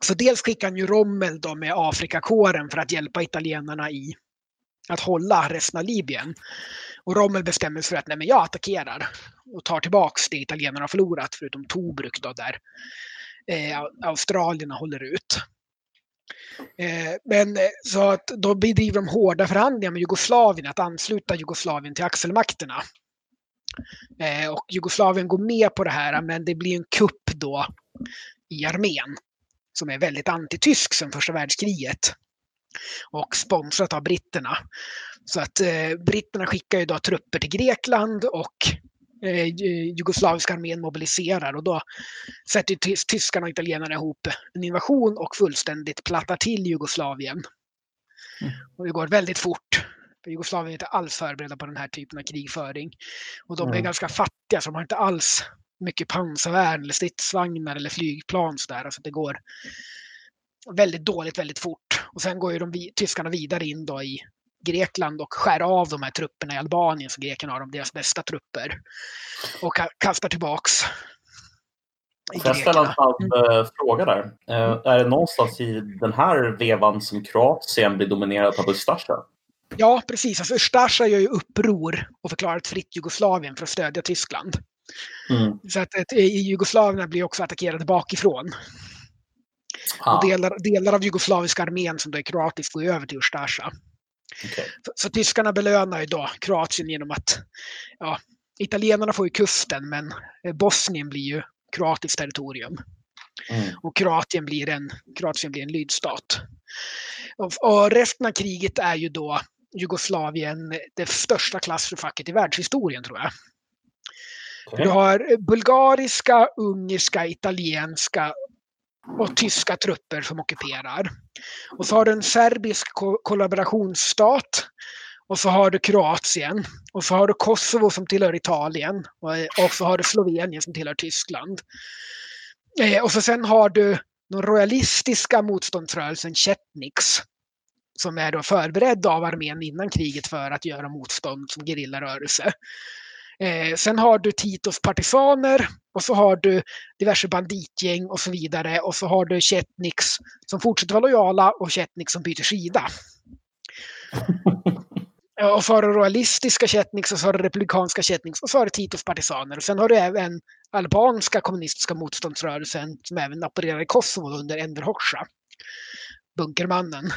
så dels skickar han ju Rommel då med Afrikakåren för att hjälpa italienarna i att hålla resten av Libyen. Och Rommel bestämmer sig för att nej, men jag attackerar och tar tillbaks det italienarna har förlorat, förutom Tobruk då, där eh, australierna håller ut. Eh, men eh, så att då bedriver de hårda förhandlingar med Jugoslavien att ansluta Jugoslavien till axelmakterna. Eh, och Jugoslavien går med på det här, men det blir en kupp då i armén som är väldigt antitysk sedan första världskriget. Och sponsrat av britterna. Så att eh, britterna skickar ju då trupper till Grekland och eh, jugoslaviska armén mobiliserar och då sätter tys- tyskarna och italienarna ihop en invasion och fullständigt plattar till Jugoslavien. Mm. Och det går väldigt fort. Jugoslavien är inte alls förberedda på den här typen av krigföring. Och de är Mm. ganska fattiga så de har inte alls mycket pansarvärn eller stridsvagnar eller flygplan så där. Alltså det går väldigt dåligt väldigt fort. Och sen går ju de, tyskarna vidare in då i Grekland och skär av de här trupperna i Albanien så grekerna har de deras bästa trupper. Och ka- kastar tillbaks Får jag ställa en snabb eh, fråga där? Eh, är det någonstans i den här vevan som Kroatien blir dominerat av Ustasja? Ja, precis. Alltså Ustasja gör ju uppror och förklarar ett fritt Jugoslavien för att stödja Tyskland. Mm. Så att ett, i Jugoslavien blir också attackerade bakifrån. Ah, Och delar, delar av jugoslaviska armén som då är kroatisk går över till Ustasja. okej. Så, så tyskarna belönar ju då Kroatien genom att ja, italienarna får ju kusten men eh, Bosnien blir ju kroatiskt territorium. Mm. och Kroatien blir en, Kroatien blir en lydstat. Och, och resten av kriget är ju då Jugoslavien det största klassfacket i världshistorien tror jag. Okej. Du har bulgariska, ungerska, italienska och tyska trupper som ockuperar. Och så har du en serbisk ko- kollaborationsstat. Och så har du Kroatien. Och så har du Kosovo som tillhör Italien. Och, och så har du Slovenien som tillhör Tyskland. Eh, och så sen har du den royalistiska motståndsrörelsen Chetniks. Som är då förberedd av armén innan kriget för att göra motstånd som gerillarörelse. Eh, sen har du Titos partisaner och så har du diverse banditgäng och så vidare. Och så har du Chetniks som fortsätter vara lojala och Chetniks som byter sida. Och så har du royalistiska Chetniks och så har du republikanska Chetniks och så har du Titos partisaner. Och sen har du även albanska kommunistiska motståndsrörelsen som även opererar i Kosovo under Enver Hoxha. Bunkermannen.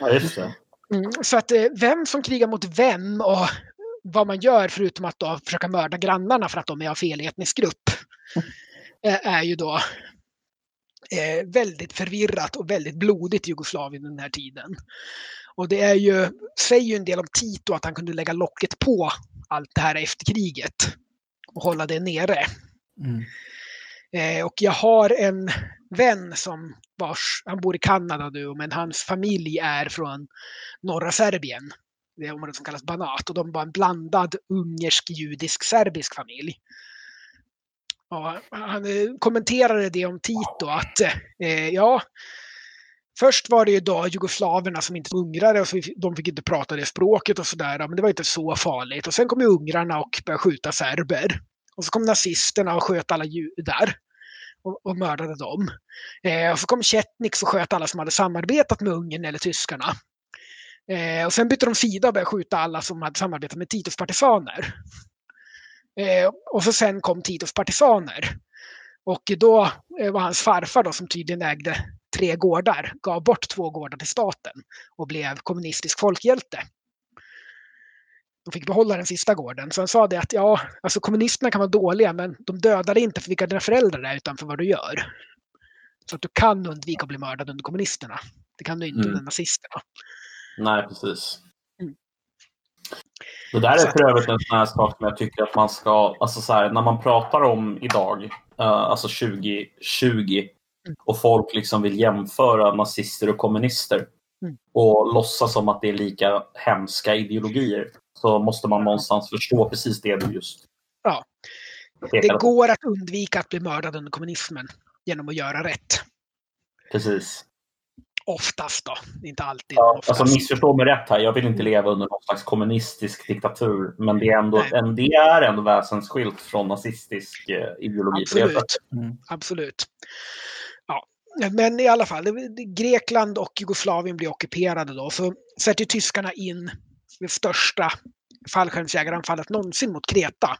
Ja, just det. Mm, så att eh, vem som krigar mot vem och vad man gör förutom att då försöka mörda grannarna för att de är av fel etnisk grupp eh, är ju då eh, väldigt förvirrat och väldigt blodigt i Jugoslavien den här tiden. Och det är ju, säger ju en del om Tito att han kunde lägga locket på allt det här efter kriget och hålla det nere. Mm. Och jag har en vän som vars, han bor i Kanada nu, men hans familj är från norra Serbien. Det är området som kallas Banat och de var en blandad ungersk, judisk, serbisk familj. Och han eh, kommenterade det om Tito att eh, ja, först var det ju då jugoslaverna som inte var ungrare och så de fick inte prata det språket och sådär, men det var inte så farligt. Och sen kom ju ungrarna och började skjuta serber. Och så kom nazisterna och sköt alla judar och, och mördade dem. Eh, och så kom Chetnik och sköt alla som hade samarbetat med Ungern eller tyskarna. Eh, och sen bytte de sida och började skjuta alla som hade samarbetat med Titos partisaner. Eh, och så sen kom Titos partisaner. Och då eh, var hans farfar då, som tydligen ägde tre gårdar, gav bort två gårdar till staten och blev kommunistisk folkhjälte. De fick behålla den sista gården. Så han sa det att ja, alltså kommunisterna kan vara dåliga men de dödar inte för vilka dina föräldrar är utan för vad du gör. Så att du kan undvika att bli mördad under kommunisterna. Det kan du inte Mm. under nazisterna. Nej, precis. Mm. Det där är för övrigt en sån här sak som jag tycker att man ska, alltså så här, när man pratar om idag, eh, alltså 2020, Mm. och folk liksom vill jämföra nazister och kommunister Mm. och låtsas som att det är lika hemska ideologier, så måste man någonstans förstå precis det du just Ja. Det går att undvika att bli mördad under kommunismen genom att göra rätt. Precis. Oftast då, inte alltid. Ja, oftast. alltså missförstå mig rätt här. Jag vill inte leva under någon slags kommunistisk diktatur. Men det är ändå, en, det är ändå väsensskilt från nazistisk eh, ideologi. Absolut. Mm. Absolut. Men i alla fall, Grekland och Jugoslavien blir ockuperade då. Så sätter tyskarna in det största fallskärmsjägaranfallet någonsin mot Kreta.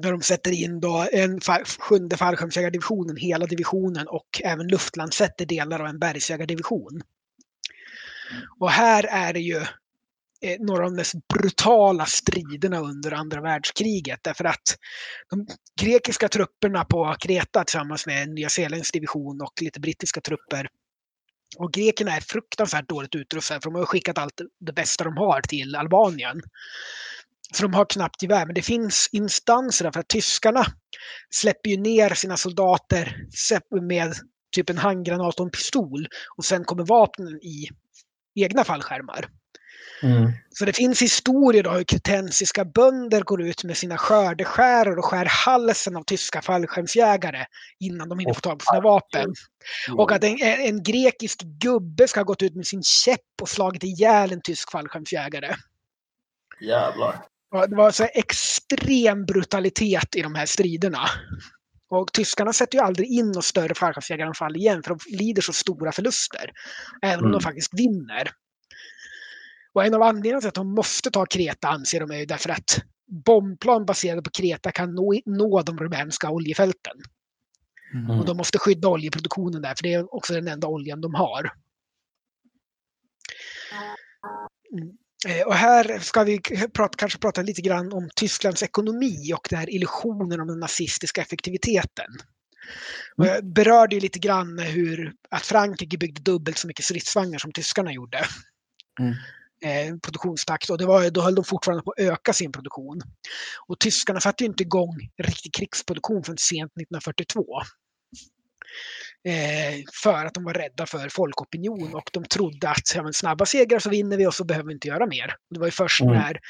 Där de sätter in då en sjunde fallskärmsjägardivisionen, hela divisionen och även luftlandsätter delar av en bergsjägardivision. Och här är det ju Eh, några av de mest brutala striderna under andra världskriget. Därför att de grekiska trupperna på Kreta tillsammans med en Nya Zeelands division och lite brittiska trupper. Och grekerna är fruktansvärt dåligt utrustade för de har skickat allt det bästa de har till Albanien. Så de har knappt gevär, men det finns instanser därför att tyskarna släpper ju ner sina soldater med typ en handgranat och en pistol och sen kommer vapnen i egna fallskärmar. Mm. Så det finns historier då hur kretensiska bönder går ut med sina skördeskäror och skär halsen av tyska fallskärmsjägare innan de hinner få tag på sina vapen. Och att en, en grekisk gubbe ska ha gått ut med sin käpp och slagit ihjäl en tysk fallskärmsjägare. Jävlar. Det var så extrem brutalitet i de här striderna. Och tyskarna sätter ju aldrig in något större fallskärmsjägaranfall igen för de lider så stora förluster. Även om Mm. de faktiskt vinner. Och en av anledningarna till att de måste ta Kreta anser de är ju därför att bombplan baserade på Kreta kan nå, nå de rumänska oljefälten. Mm. Och de måste skydda oljeproduktionen där för det är också den enda oljan de har. Mm. Eh, Och här ska vi prata, kanske prata lite grann om Tysklands ekonomi och den här illusionen om den nazistiska effektiviteten. Och jag berörde ju lite grann hur att Frankrike byggde dubbelt så mycket stridsvagnar som tyskarna gjorde. Mm. Eh, produktionstakt och det var, då höll de fortfarande på att öka sin produktion. Och tyskarna satte inte igång riktig krigsproduktion förrän sent 1942 eh, för att de var rädda för folkopinion och de trodde att ja, men snabba segrar så vinner vi och så behöver vi inte göra mer. Det var ju först Mm. när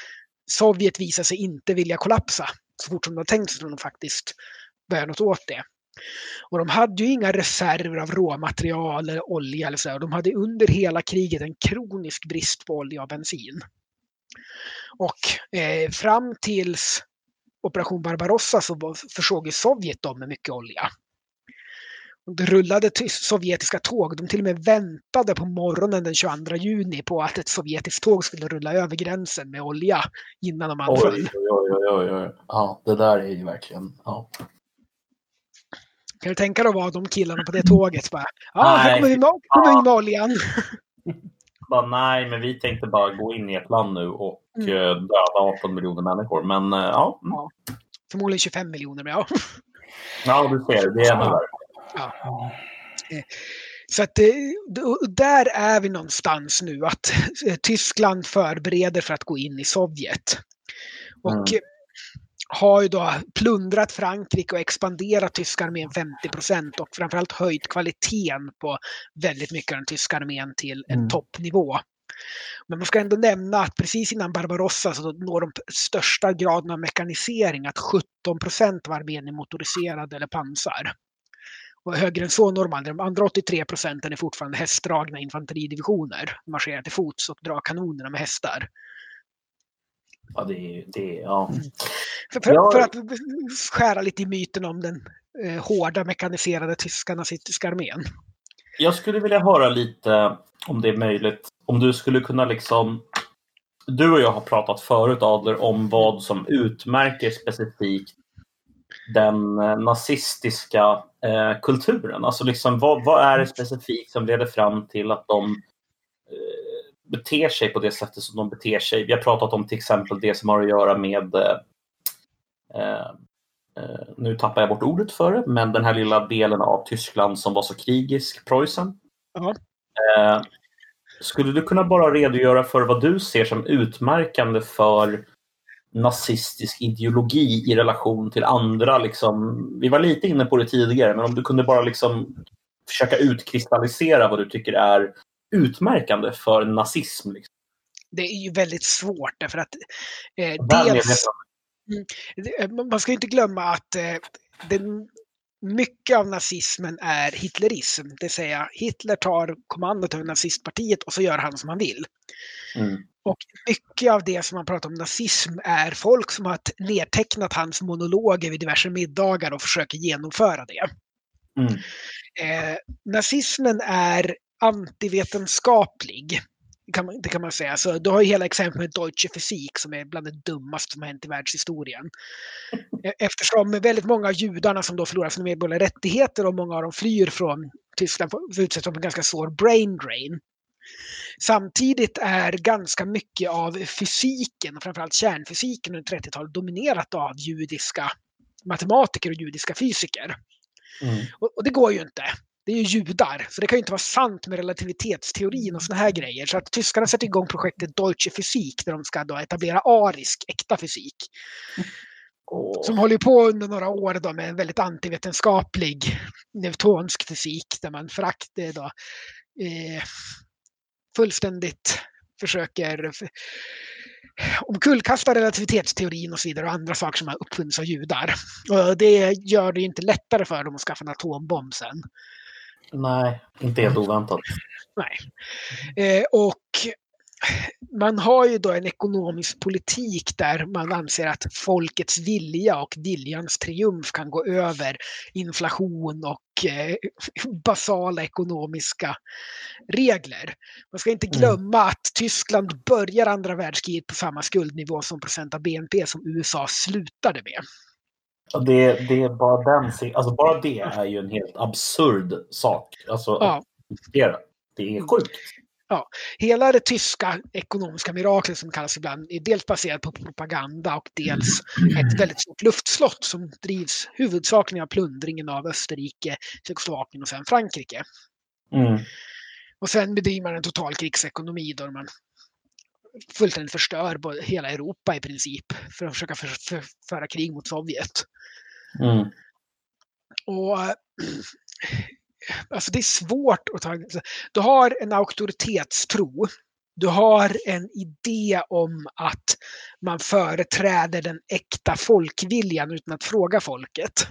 Sovjet visade sig inte vilja kollapsa så fort som de hade tänkt sig som de faktiskt började något åt det. Och de hade ju inga reserver av råmaterial eller olja eller så. De hade under hela kriget en kronisk brist på olja och bensin. Och eh, fram tills Operation Barbarossa så försåg ju Sovjet dem med mycket olja. Det rullade sovjetiska tåg. De till och med väntade på morgonen den 22 juni på att ett sovjetiskt tåg skulle rulla över gränsen med olja innan de anföll. Oj, oj, oj, oj, oj. Ja, det där är ju verkligen... Ja. Kan du tänka dig att vara de killarna på det tåget? Bara, ja, här kommer vi med, kommer vi med oljan. Bara, nej, men vi tänkte bara gå in i ett land nu och Mm. eh, döda 18 miljoner människor. Men eh, ja, mm. Ja. Förmodligen 25 miljoner, men ja. ja, du ser, det är ännu värre. Så att det, och där är vi någonstans nu, att eh, Tyskland förbereder för att gå in i Sovjet. Och Mm. Har ju då plundrat Frankrike och expanderat tyska armén 50 procent och framförallt höjt kvaliteten på väldigt mycket av den tyska armén till en Mm. toppnivå. Men man ska ändå nämna att precis innan Barbarossa så når de största graden av mekanisering, att 17 procent av armén är motoriserad eller pansar. Och högre än så når man, de andra 83 procenten är fortfarande hästdragna infanteridivisioner. Marscherar till fots och drar kanonerna med hästar. Ja, det. Det ja. För, för, Ja. för att skära lite i myten om den eh, hårda mekaniserade tyska nazistiska armén. Jag skulle vilja höra lite, om det är möjligt, om du skulle kunna liksom... Du och jag har pratat förut, Adler, om vad som utmärker specifikt den eh, nazistiska eh, kulturen. Alltså liksom, vad, vad är det specifikt som leder fram till att de eh, beter sig på det sättet som de beter sig? Vi har pratat om till exempel det som har att göra med eh, eh, nu tappar jag bort ordet för det, men den här lilla delen av Tyskland som var så krigisk, Preussen. Ja. Eh, skulle du kunna bara redogöra för vad du ser som utmärkande för nazistisk ideologi i relation till andra? Liksom, vi var lite inne på det tidigare, men om du kunde bara liksom försöka utkristallisera vad du tycker är utmärkande för nazism. Liksom. Det är ju väldigt svårt därför att eh, dels, det- man ska inte glömma att eh, den, mycket av nazismen är hitlerism. Det vill säga Hitler tar kommandot över nazistpartiet och så gör han som han vill. Mm. Och mycket av det som man pratar om nazism är folk som har nedtecknat hans monologer vid diverse middagar och försöker genomföra det. Mm. Eh, nazismen är antivetenskaplig. Kan man, det kan man säga. Så du har ju hela exemplet med Deutsche Physik som är bland det dummaste som har hänt i världshistorien. Eh, Eftersom väldigt många av judarna som då förlorar sina medborgerliga rättigheter och många av dem flyr från Tyskland utsättas för en ganska svår brain drain. Samtidigt är ganska mycket av fysiken, framförallt kärnfysiken under 30-talet dominerat av judiska matematiker och judiska fysiker. Mm. Och, och det går ju inte. Det är ju judar, så det kan ju inte vara sant med relativitetsteorin och såna här grejer. Så att tyskarna sätter igång projektet Deutsche Physik där de ska då etablera arisk, äkta fysik. Åh. Som håller ju på under några år då med en väldigt antivetenskaplig newtonsk fysik där man förakt, då, eh, fullständigt försöker omkullkasta relativitetsteorin och så vidare och andra saker som har uppfunnits av judar. Och det gör det inte lättare för dem att skaffa en atombomb sen. Nej, inte helt oväntat. Nej. Eh, och man har ju då en ekonomisk politik där man anser att folkets vilja och viljans triumf kan gå över inflation och eh, basala ekonomiska regler. Man ska inte glömma mm. att Tyskland börjar andra världskriget på samma skuldnivå som procent av BNP som USA slutade med. Det, det är bara den, alltså bara det är ju en helt absurd sak. Alltså, ja. det är sjukt ja, hela det tyska ekonomiska miraklet som kallas ibland är dels baserat på propaganda och dels ett väldigt stort luftslott som drivs huvudsakligen av plundringen av Österrike, Tjeckoslovakien och sen Frankrike. Mm. Och sen bedriver man en total krigsekonomi då man fullständigt förstör hela Europa i princip för att försöka för, för, föra krig mot Sovjet. Mm. Och eh, alltså det är svårt att ta... Alltså, du har en auktoritetstro. Du har en idé om att man företräder den äkta folkviljan utan att fråga folket.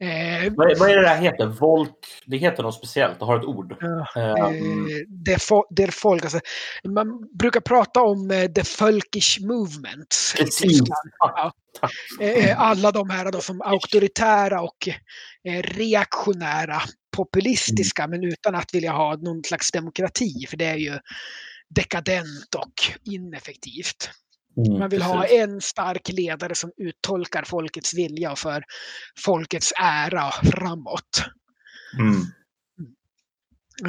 Eh, vad, vad, är det där heter? Volk? Det heter något speciellt, det har ett ord. Eh, um. det, det folk, alltså, man brukar prata om uh, the folkish movement. Precis. Ja. Eh, alla de här då, som auktoritära och eh, reaktionära, populistiska, mm. men utan att vilja ha någon slags demokrati, för det är ju dekadent och ineffektivt. Mm, Man vill precis. ha en stark ledare som uttolkar folkets vilja för folkets ära framåt. Mm.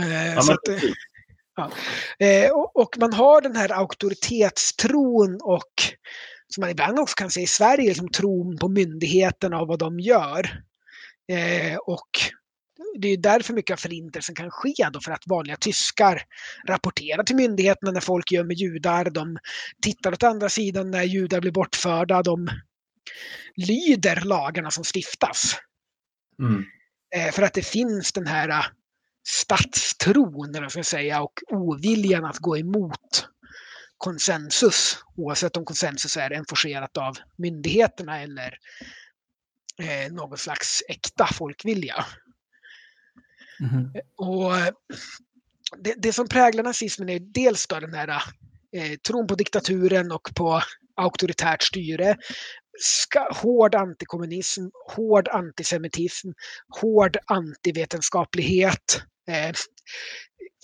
Eh, ja, att, eh, ja. eh, och, och, man har den här auktoritetstron och som man ibland också kan se i Sverige, liksom tron på myndigheterna och vad de gör. Eh, och det är därför mycket av förintelsen kan ske då för att vanliga tyskar rapporterar till myndigheterna när folk gömmer judar. De tittar åt andra sidan när judar blir bortförda. De lyder lagarna som stiftas. Mm. Eh, för att det finns den här eh, statstron, eller ska säga, och oviljan att gå emot konsensus, oavsett om konsensus är enforcerat av myndigheterna eller eh, någon slags äkta folkvilja. Mm. Och eh, det, det, som präglar nazismen är dels då den här eh, tron på diktaturen och på auktoritärt styre, ska, hård antikommunism, hård antisemitism, hård antivetenskaplighet, eh,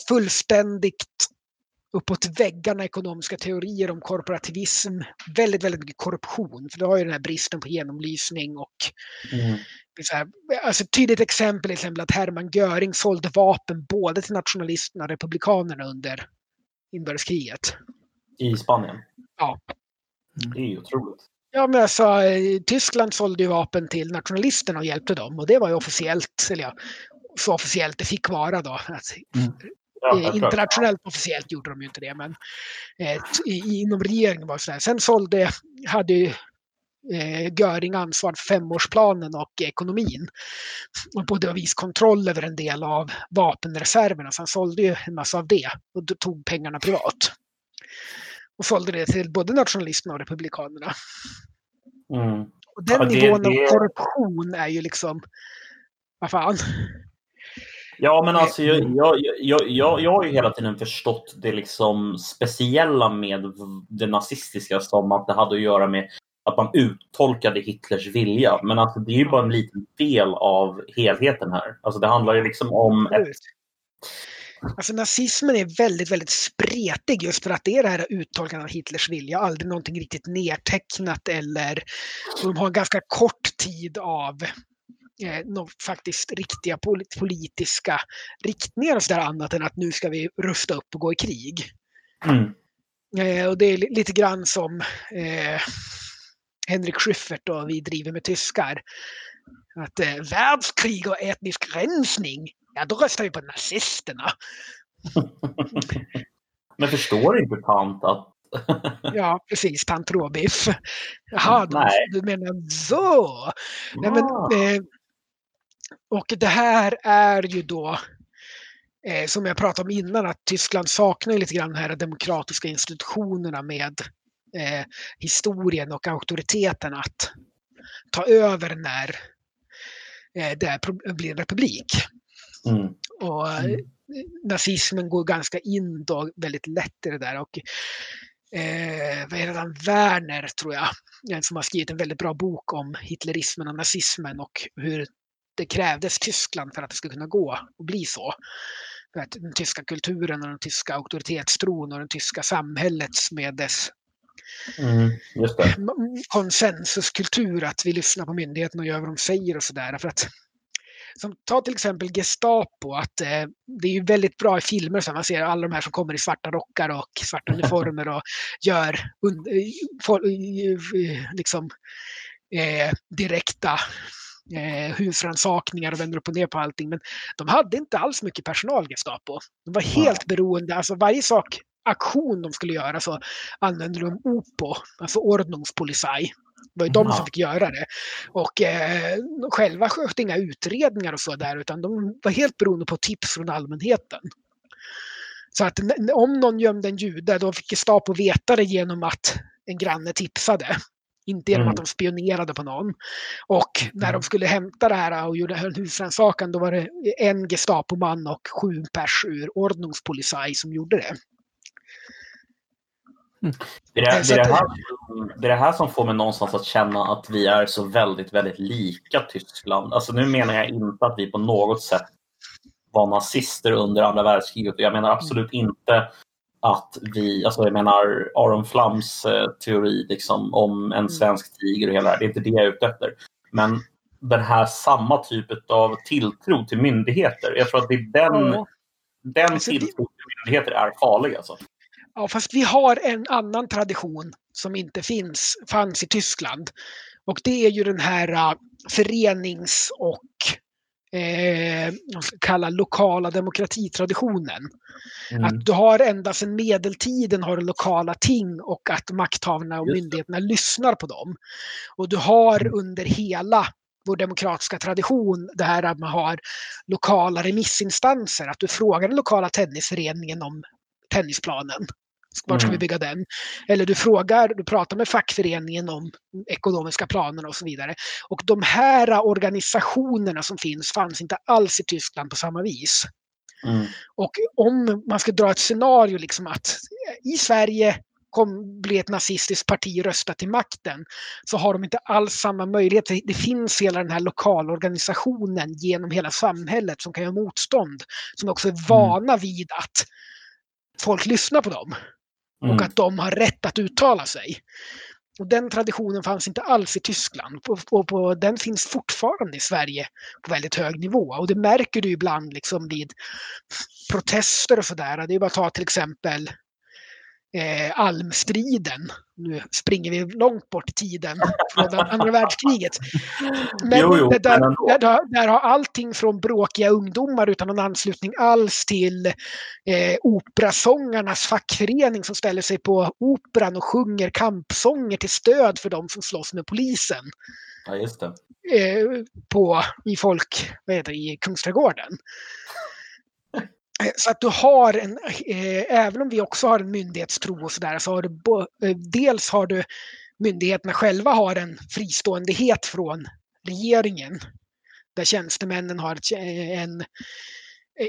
fullständigt uppåt väggarna ekonomiska teorier om korporativism. Väldigt, väldigt mycket korruption. För du har ju den här bristen på genomlysning och mm. så här, alltså tydligt exempel är exempel att Hermann Göring sålde vapen både till nationalisterna och republikanerna under inbördeskriget. I Spanien? Ja. Det är ju otroligt. Ja, men alltså, Tyskland sålde ju vapen till nationalisterna och hjälpte dem och det var ju officiellt, eller ja, så officiellt det fick vara då. Att mm. Eh, internationellt officiellt gjorde de ju inte det, men eh, inom regeringen var det så här. Sen sålde, hade ju eh, Göring ansvar för femårsplanen och ekonomin. Och både viss kontroll över en del av vapenreserverna, så han sålde ju en massa av det och tog pengarna privat. Och sålde det till både nationalisterna och republikanerna. Mm. Och den ja, det, nivån det... av korruption är ju liksom, vad fan. Ja, men alltså jag, jag, jag, jag, jag har ju hela tiden förstått det liksom speciella med det nazistiska som att det hade att göra med att man uttolkade Hitlers vilja. Men alltså, det är ju bara en liten del av helheten här. Alltså, det handlar ju liksom om ett... Alltså nazismen är väldigt, väldigt spretig just för att det är det här uttolkandet av Hitlers vilja. Aldrig någonting riktigt nedtecknat eller de har en ganska kort tid av eh, faktiskt riktiga politiska riktningar och sådär annat än att nu ska vi rusta upp och gå i krig. Mm. Eh, och det är lite grann som eh, Henrik Schyffert och vi driver med tyskar. Att eh, världskrig och etnisk rensning, ja då röstar vi på nazisterna. Men förstår inte tant att ja, precis. Tant Råbiff. Jaha, du menar så? Nej, men, eh, och det här är ju då eh, som jag pratade om innan, att Tyskland saknar lite grann de här demokratiska institutionerna med eh, historien och auktoriteten att ta över när eh, det blir en republik. Mm. Och mm. nazismen går ganska in då väldigt lätt i det där. Och, eh, vad är det, han, Werner tror jag, som har skrivit en väldigt bra bok om hitlerismen och nazismen och hur det krävdes Tyskland för att det skulle kunna gå och bli så. För att den tyska kulturen och den tyska auktoritetstron och det tyska samhället med dess mm, konsensuskultur, att vi lyssnar på myndigheterna och gör vad de säger och sådär. För att som, ta till exempel Gestapo, att eh, det är ju väldigt bra i filmer så man ser alla de här som kommer i svarta rockar och svarta uniformer och gör un, for, liksom, eh, direkta eh, husrannsakningar och vänder upp och ner på allting. Men de hade inte alls mycket personal, Gestapo. De var helt beroende, alltså varje sak aktion de skulle göra så använde de OPO, alltså Ordnungspolizei. Det var ju de som fick göra det. Och eh, de själva skötte inga utredningar och så där utan de var helt beroende på tips från allmänheten. Så att om någon gömde en jude då fick Gestapo veta det genom att en granne tipsade. Inte genom mm. att de spionerade på någon. Och när mm. de skulle hämta det här och gjorde husrannsakan då var det en Gestapoman och sju pers ur Ordnungspolizei som gjorde det. Mm. Det, är, det, är det, här, det är det här som får mig någonstans att känna att vi är så väldigt, väldigt lika Tyskland. Alltså nu menar jag inte att vi på något sätt var nazister under andra världskriget. Jag menar absolut inte att vi, alltså jag menar Aron Flams eh, teori liksom, om en mm. svensk tiger och hela det, det är inte det jag är ute efter. Men den här samma typ av tilltro till myndigheter. Jag tror att det är den, ja. den alltså, tilltron till myndigheter är farlig. Alltså. Ja, fast vi har en annan tradition som inte finns, fanns i Tyskland. Och det är ju den här uh, förenings och eh, kalla lokala demokratitraditionen. Mm. Att du har ända sedan medeltiden har du lokala ting och att makthavarna och myndigheterna lyssnar på dem. Och du har mm. under hela vår demokratiska tradition det här att man har lokala remissinstanser. Att du frågar den lokala tennisföreningen om tennisplanen. Vart ska vi mm. bygga den? Eller du frågar, du pratar med fackföreningen om ekonomiska planer och så vidare. Och de här organisationerna som finns fanns inte alls i Tyskland på samma vis. Mm. Och om man ska dra ett scenario liksom att i Sverige kom, bli ett nazistiskt parti rösta till makten så har de inte alls samma möjlighet. Det finns hela den här lokalorganisationen genom hela samhället som kan göra motstånd. Som också är mm. vana vid att folk lyssnar på dem. Mm. Och att de har rätt att uttala sig. Och den traditionen fanns inte alls i Tyskland och, på, den finns fortfarande i Sverige på väldigt hög nivå. Och det märker du ibland liksom vid protester och sådär. Det är bara att ta till exempel eh, almstriden. Nu springer vi långt bort i tiden från andra världskriget. Men jo, jo, där, där, där, där, har allting från bråkiga ungdomar utan någon anslutning alls till eh, operasångarnas fackförening som ställer sig på operan och sjunger kampsånger till stöd för de som slåss med polisen. Ja, just det. Eh, på, i folk, vad heter det, i Kungsträdgården. Eh, så att du har en, eh, även om vi också har en myndighetstro och sådär, så har du eh, dels har du myndigheterna själva har en friståendehet från regeringen. Där tjänstemännen har en,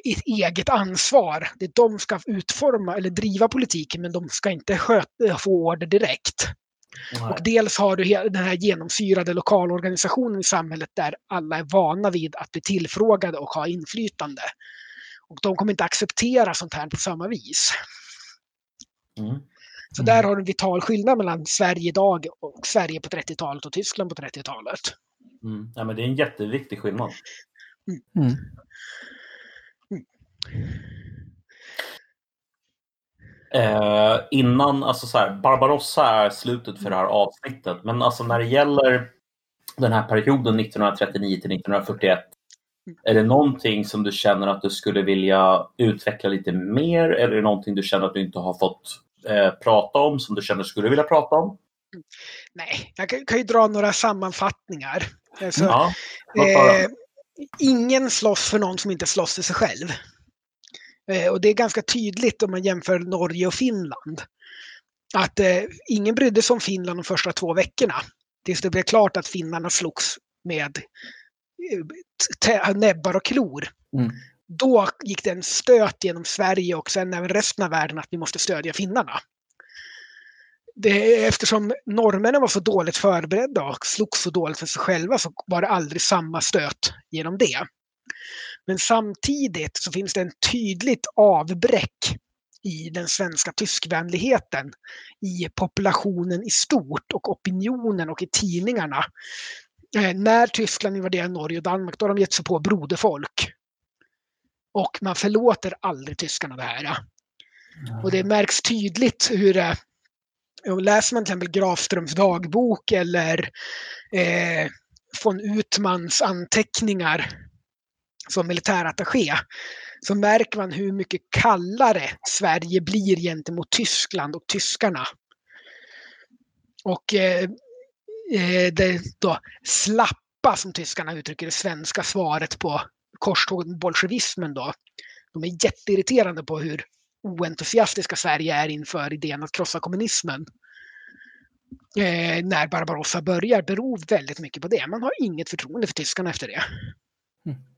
ett eget ansvar. Det är de ska utforma eller driva politiken men de ska inte sköta, få order direkt. Nej. Och dels har du den här genomsyrade lokalorganisationen i samhället där alla är vana vid att bli tillfrågade och ha inflytande. Och de kommer inte acceptera sånt här på samma vis. Mm. Så där har du en vital skillnad mellan Sverige idag och Sverige på 30-talet och Tyskland på 30-talet. Mm. Ja, men det är en jätteviktig skillnad. Mm. Mm. mm. Eh, innan, alltså så här, Barbarossa är slutet för det här avsnittet, men alltså när det gäller den här perioden 1939 till 1941 är det någonting som du känner att du skulle vilja utveckla lite mer eller är det någonting du känner att du inte har fått eh, prata om som du känner skulle vilja prata om? Nej, jag kan, kan ju dra några sammanfattningar. Alltså, ja, eh, ingen slåss för någon som inte slåss för sig själv. Eh, och det är ganska tydligt om man jämför Norge och Finland. Att eh, ingen brydde sig om Finland de första två veckorna. Tills det blev klart att finnarna slogs med eh, näbbar och klor. Mm. Då gick det en stöt genom Sverige och sen även resten av världen att vi måste stödja finnarna. Det, eftersom norrmännen var så dåligt förberedda och slogs så dåligt för sig själva så var det aldrig samma stöt genom det. Men samtidigt så finns det en tydligt avbräck i den svenska tyskvänligheten i populationen i stort och opinionen och i tidningarna. Eh, när Tyskland invaderade Norge och Danmark då har de gett sig på broderfolk. Och man förlåter aldrig tyskarna det här. Och det märks tydligt hur det Läser man till exempel Grafströms dagbok eller eh, von Utmans anteckningar som militärattaché så märker man hur mycket kallare Sverige blir gentemot Tyskland och tyskarna. Och eh, eh Eh, det då slappa, som tyskarna uttrycker det svenska svaret på korståget bolsjevismen då. De är jätteirriterande på hur oentusiastiska Sverige är inför idén att krossa kommunismen. Eh, när Barbarossa börjar beror väldigt mycket på det. Man har inget förtroende för tyskarna efter det. Mm.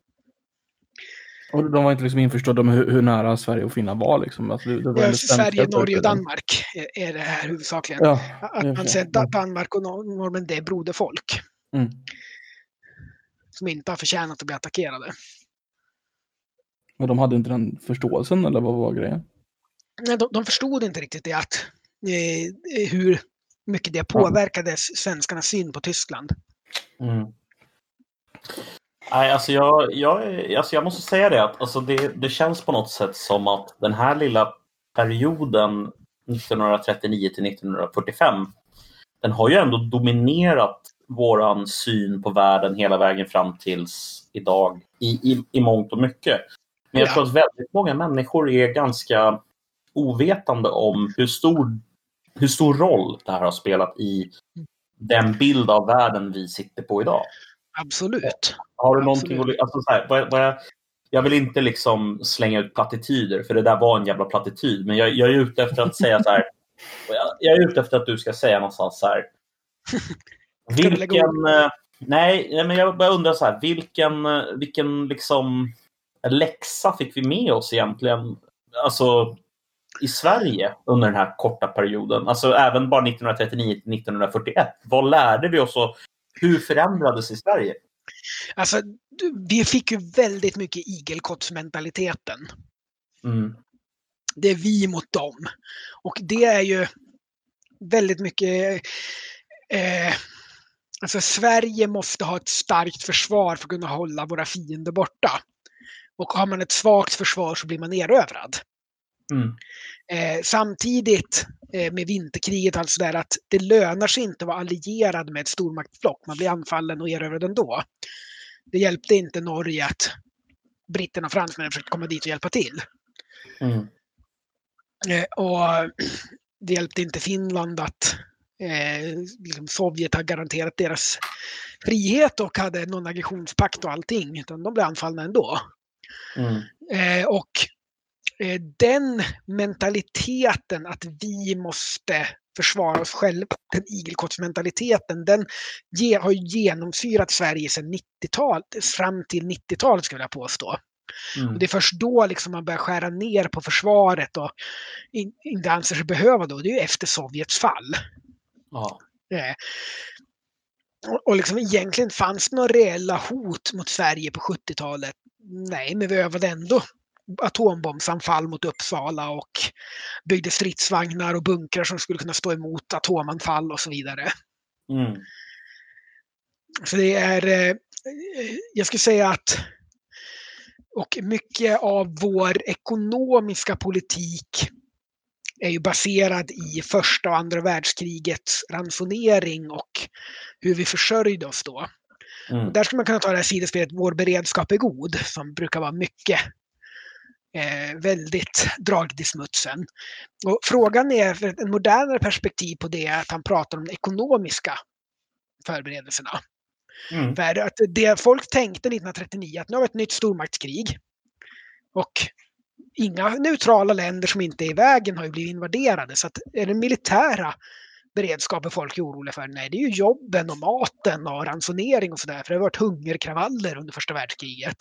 Och de var inte liksom införstådda med hur, hur, nära Sverige och Finland var? Liksom. Alltså, det, det var ja, Sverige, Norge och Danmark är det här huvudsakligen. Ja, att man säger att Danmark och Norge, det är broderfolk. Mm. Som inte har förtjänat att bli attackerade. Men de hade inte den förståelsen eller vad var grejen? Nej, de, de förstod inte riktigt det att eh, hur mycket det påverkade ja. svenskarnas syn på Tyskland. Mm. Nej, alltså jag, jag, alltså jag måste säga det att alltså det, det känns på något sätt som att den här lilla perioden 1939 till 1945 den har ju ändå dominerat våran syn på världen hela vägen fram tills idag i, i, i mångt och mycket. Men jag ja. tror att väldigt många människor är ganska ovetande om hur stor, hur stor roll det här har spelat i den bild av världen vi sitter på idag. Absolut. Har du någonting att... Alltså, så här, vad, vad jag, jag vill inte liksom slänga ut plattityder, för det där var en jävla plattityd. Men jag, jag är ute efter att säga så här. Jag, jag, är ute efter att du ska säga någonstans så här. Vilken... Eh, nej, men jag bara undrar så här. Vilken, eh, vilken liksom läxa fick vi med oss egentligen? Alltså i Sverige under den här korta perioden. Alltså även bara 1939 till 1941. Vad lärde vi oss och hur förändrades i Sverige? Alltså, vi fick ju väldigt mycket igelkottsmentaliteten. Mm. Det är vi mot dem. Och det är ju väldigt mycket... Eh, alltså Sverige måste ha ett starkt försvar för att kunna hålla våra fiender borta. Och har man ett svagt försvar så blir man erövrad. Mm. Eh, samtidigt eh, med vinterkriget, alltså där att det lönar sig inte att vara allierad med ett stormaktsblock. Man blir anfallen och erövrad ändå. Det hjälpte inte Norge att britterna och fransmännen försökte komma dit och hjälpa till. Mm. Eh, och det hjälpte inte Finland att eh, liksom Sovjet har garanterat deras frihet och hade någon aggressionspakt och allting. Utan de blev anfallna ändå. Mm. Eh, och den mentaliteten att vi måste försvara oss själva, den igelkottsmentaliteten, den har genomsyrat Sverige sedan 90-talet, fram till 90-talet skulle jag påstå. Mm. Och det är först då liksom man börjar skära ner på försvaret och inte anser sig behöva då. Det är ju efter Sovjets fall. Ja. Eh, och liksom egentligen fanns det några reella hot mot Sverige på 70-talet? Nej, men vi övade ändå atombombsanfall mot Uppsala och byggde stridsvagnar och bunkrar som skulle kunna stå emot atomanfall och så vidare. Mm. Så det är, eh, jag skulle säga att och mycket av vår ekonomiska politik är ju baserad i första och andra världskrigets ransonering och hur vi försörjde oss då. Mm. Där skulle man kunna ta det här sidospelet Vår beredskap är god, som brukar vara mycket eh, väldigt dragit i smutsen. Och frågan är, för ett modernare perspektiv på det, att han pratar om de ekonomiska förberedelserna. Mm. För att det folk tänkte 1939, att nu har vi ett nytt stormaktskrig. Och inga neutrala länder som inte är i vägen har ju blivit invaderade. Så att är den militära beredskapen folk är oroliga för? Nej, det är ju jobben och maten och ransonering och sådär. För det har varit hungerkravaller under första världskriget.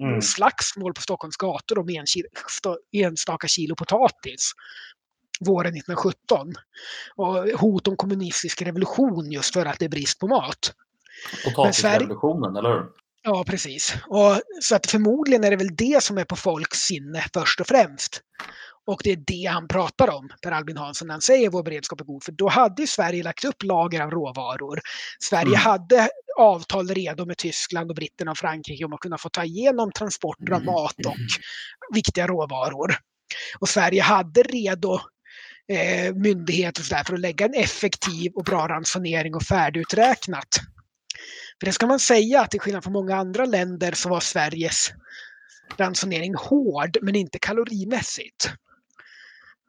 Mm. Slagsmål på Stockholms gator om enstaka kilo potatis våren 1917. Och hot om kommunistisk revolution just för att det är brist på mat. Potatisrevolutionen, eller hur? Ja, precis. Och, så att förmodligen är det väl det som är på folks sinne först och främst. Och det är det han pratar om, Per Albin Hansson, när han säger vår beredskap är god. För då hade Sverige lagt upp lager av råvaror. Sverige mm. hade avtal redo med Tyskland och britterna och Frankrike om att kunna få ta igenom transporter av mat och viktiga råvaror. Och Sverige hade redo eh, myndigheter där för att lägga en effektiv och bra ransonering och färdiguträknat. För det ska man säga att till skillnad från många andra länder så var Sveriges ransonering hård men inte kalorimässigt.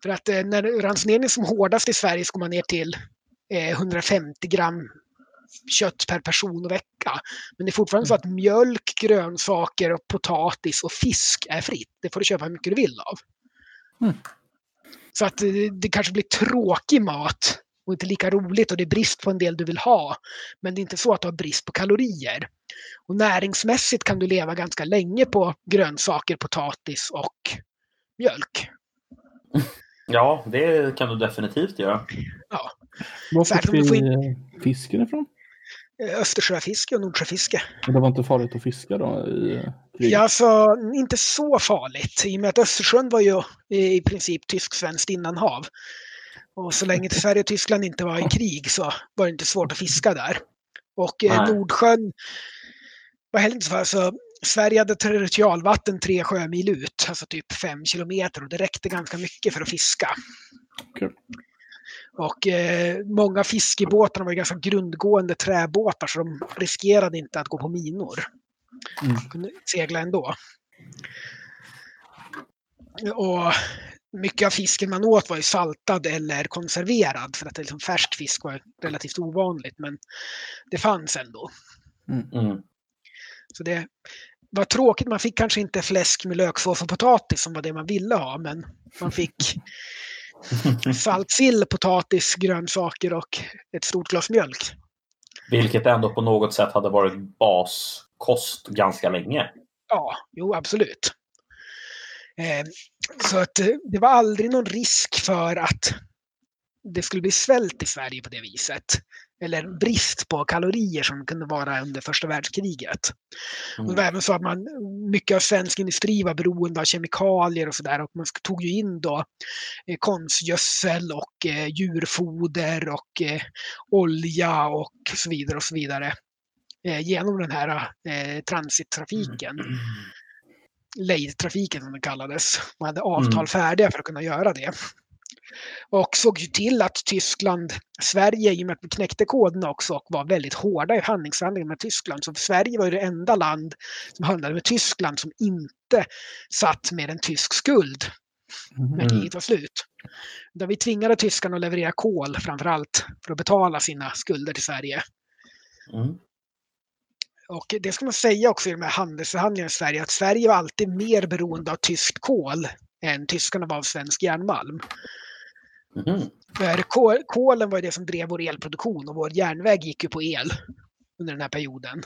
För att eh, när ransoneringen är som hårdast i Sverige så går man ner till eh, 150 gram kött per person och vecka. Men det är fortfarande så att mjölk, grönsaker, och potatis och fisk är fritt. Det får du köpa hur mycket du vill av. Mm. Så att det, det kanske blir tråkig mat och inte lika roligt och det är brist på en del du vill ha. Men det är inte så att du har brist på kalorier. Och näringsmässigt kan du leva ganska länge på grönsaker, potatis och mjölk. Ja, det kan du definitivt göra. Ja. Var fick vi får... fisken ifrån? Östersjöfiske och Nordsjöfiske. Men det var inte farligt att fiska då? I, ja, alltså inte så farligt. I och med att Östersjön var ju i princip tysk-svenskt innanhav. Och så länge Sverige och Tyskland inte var i krig så var det inte svårt att fiska där. Och eh, Nordsjön var heller inte så alltså, Sverige hade territorialvatten tre sjömil ut, alltså typ fem kilometer och det räckte ganska mycket för att fiska. Okay. Och eh, många fiskebåtar var ganska grundgående träbåtar så de riskerade inte att gå på minor. Mm. De kunde segla ändå. Och mycket av fisken man åt var ju saltad eller konserverad för att det liksom färsk fisk var relativt ovanligt men det fanns ändå. Mm. mm. Så det var tråkigt, man fick kanske inte fläsk med löksås och potatis som var det man ville ha men man fick saltsill, potatis, grönsaker och ett stort glas mjölk. Vilket ändå på något sätt hade varit baskost ganska länge. Ja, jo absolut. Eh, så att eh, det var aldrig någon risk för att det skulle bli svält i Sverige på det viset. Eller brist på kalorier som kunde vara under första världskriget. Mm. Och det var även så att man, mycket av svensk industri var beroende av kemikalier och sådär. Och man tog ju in då eh, konstgödsel och eh, djurfoder och eh, olja och så vidare och så vidare. Eh, genom den här eh, transittrafiken. Mm lejdtrafiken som det kallades. Man hade avtal mm. färdiga för att kunna göra det. Och såg ju till att Tyskland, Sverige, i och med att vi knäckte koderna också och var väldigt hårda i handlingsförhandlingar med Tyskland. Så Sverige var ju det enda land som handlade med Tyskland som inte satt med en tysk skuld när mm. kriget var slut. Där vi tvingade tyskarna att leverera kol framför allt för att betala sina skulder till Sverige. Mm. Och det ska man säga också i de här handelsförhandlingarna i Sverige, att Sverige var alltid mer beroende av tyskt kol än tyskarna var av svensk järnmalm. Mm. För kol, kolen var det som drev vår elproduktion och vår järnväg gick ju på el under den här perioden.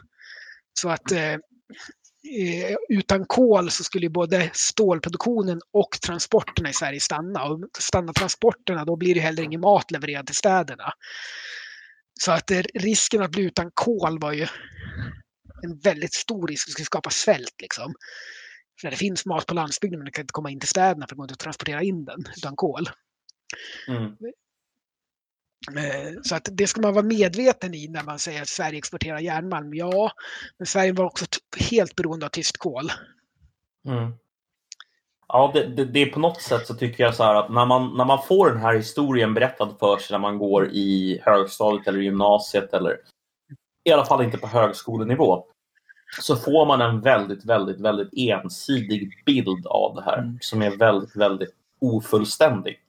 Så att eh, eh utan kol så skulle både stålproduktionen och transporterna i Sverige stanna. Och stannar transporterna då blir det heller ingen mat levererad till städerna. Så att eh, risken att bli utan kol var ju en väldigt stor risk. Det skulle skapa svält liksom. För det finns mat på landsbygden men det kan inte komma in till städerna för det går inte att transportera in den utan kol. Mm. Eh, så att det ska man vara medveten i när man säger att Sverige exporterar järnmalm. Ja, men Sverige var också helt beroende av tyskt kol. Mm. Ja, det, det, det, är på något sätt så tycker jag så här att när man, när man får den här historien berättad för sig när man går i högstadiet eller gymnasiet eller i alla fall inte på högskolenivå, så får man en väldigt, väldigt, väldigt ensidig bild av det här mm. som är väldigt, väldigt ofullständig.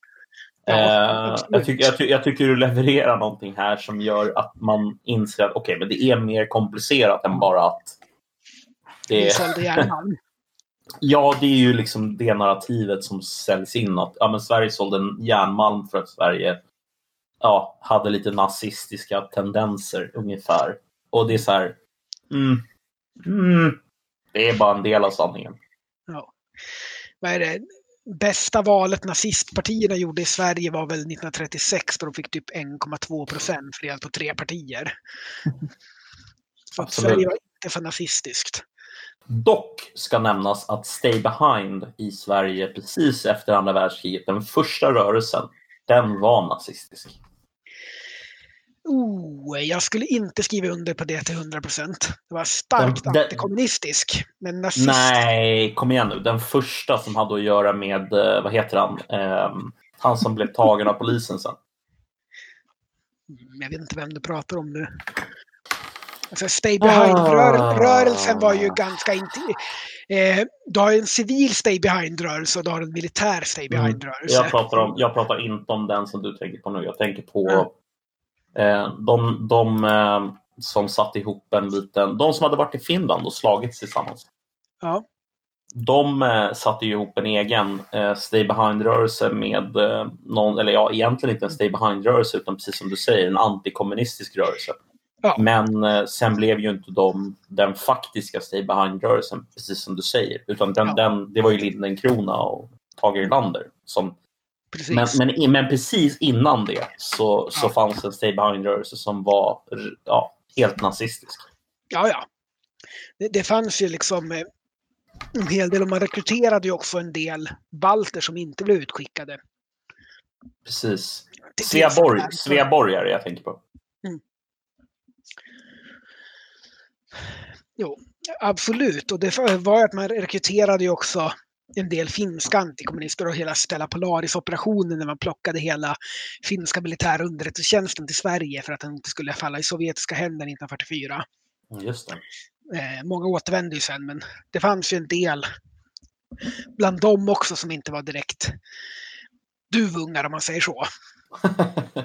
Ja, eh, jag, tycker, jag, ty jag, tycker du levererar någonting här som gör att man inser att okay, men det är mer komplicerat än bara att det är... Ja, det är ju liksom det narrativet som säljs in. Att ja, men Sverige sålde en järnmalm för att Sverige ja, hade lite nazistiska tendenser ungefär. Och det är så här. Mm, mm, det är bara en del av sanningen. Ja. Vad är det? Bästa valet nazistpartierna gjorde i Sverige var väl 1936 då de fick typ 1,2 procent fördelat på tre partier. Så att. Sverige var inte för nazistiskt. Dock ska nämnas att Stay Behind i Sverige precis efter andra världskriget, den första rörelsen, den var nazistisk. Oh, jag skulle inte skriva under på det till 100 procent. Det var starkt Den- den- antikommunistisk. Men nazist... Nej, kom igen nu. Den första som hade att göra med, eh, vad heter han, Ehm, han som blev tagen av polisen sen. Jag vet inte vem du pratar om nu. Alltså Stay Behind-rörelsen var ju ganska inte... Eh, du har en civil Stay Behind-rörelse och du har en militär Stay Behind-rörelse. Jag pratar, om, jag pratar inte om den som du tänker på nu. Jag tänker på eh, de, de eh, som satte ihop en liten... De som hade varit i Finland och slagits tillsammans. Ja. De eh, satte ihop en egen eh, Stay Behind-rörelse med eh, någon, eller ja, egentligen inte en Stay Behind-rörelse utan precis som du säger, en antikommunistisk rörelse. Ja. Men eh, sen blev ju inte de den faktiska Stay Behind-rörelsen, precis som du säger. Utan den, Ja. den, det var ju Lindenkrona och Tage Erlander. Som, Precis. men, men, men precis innan det så, så Ja. fanns en Stay Behind-rörelse som var ja, helt nazistisk. Ja, ja. Det, det fanns ju liksom eh, en hel del och man rekryterade ju också en del balter som inte blev utskickade. Precis. Sveaborg, sådär. Sveaborgare jag tänker på. Jo, absolut. Och det var ju att man rekryterade ju också en del finska antikommunister och hela Stella Polaris-operationen när man plockade hela finska militära underrättelsetjänsten till Sverige för att den inte skulle falla i sovjetiska händer 1944. Just det. Eh, många återvände ju sen, men det fanns ju en del bland dem också som inte var direkt duvungar om man säger så.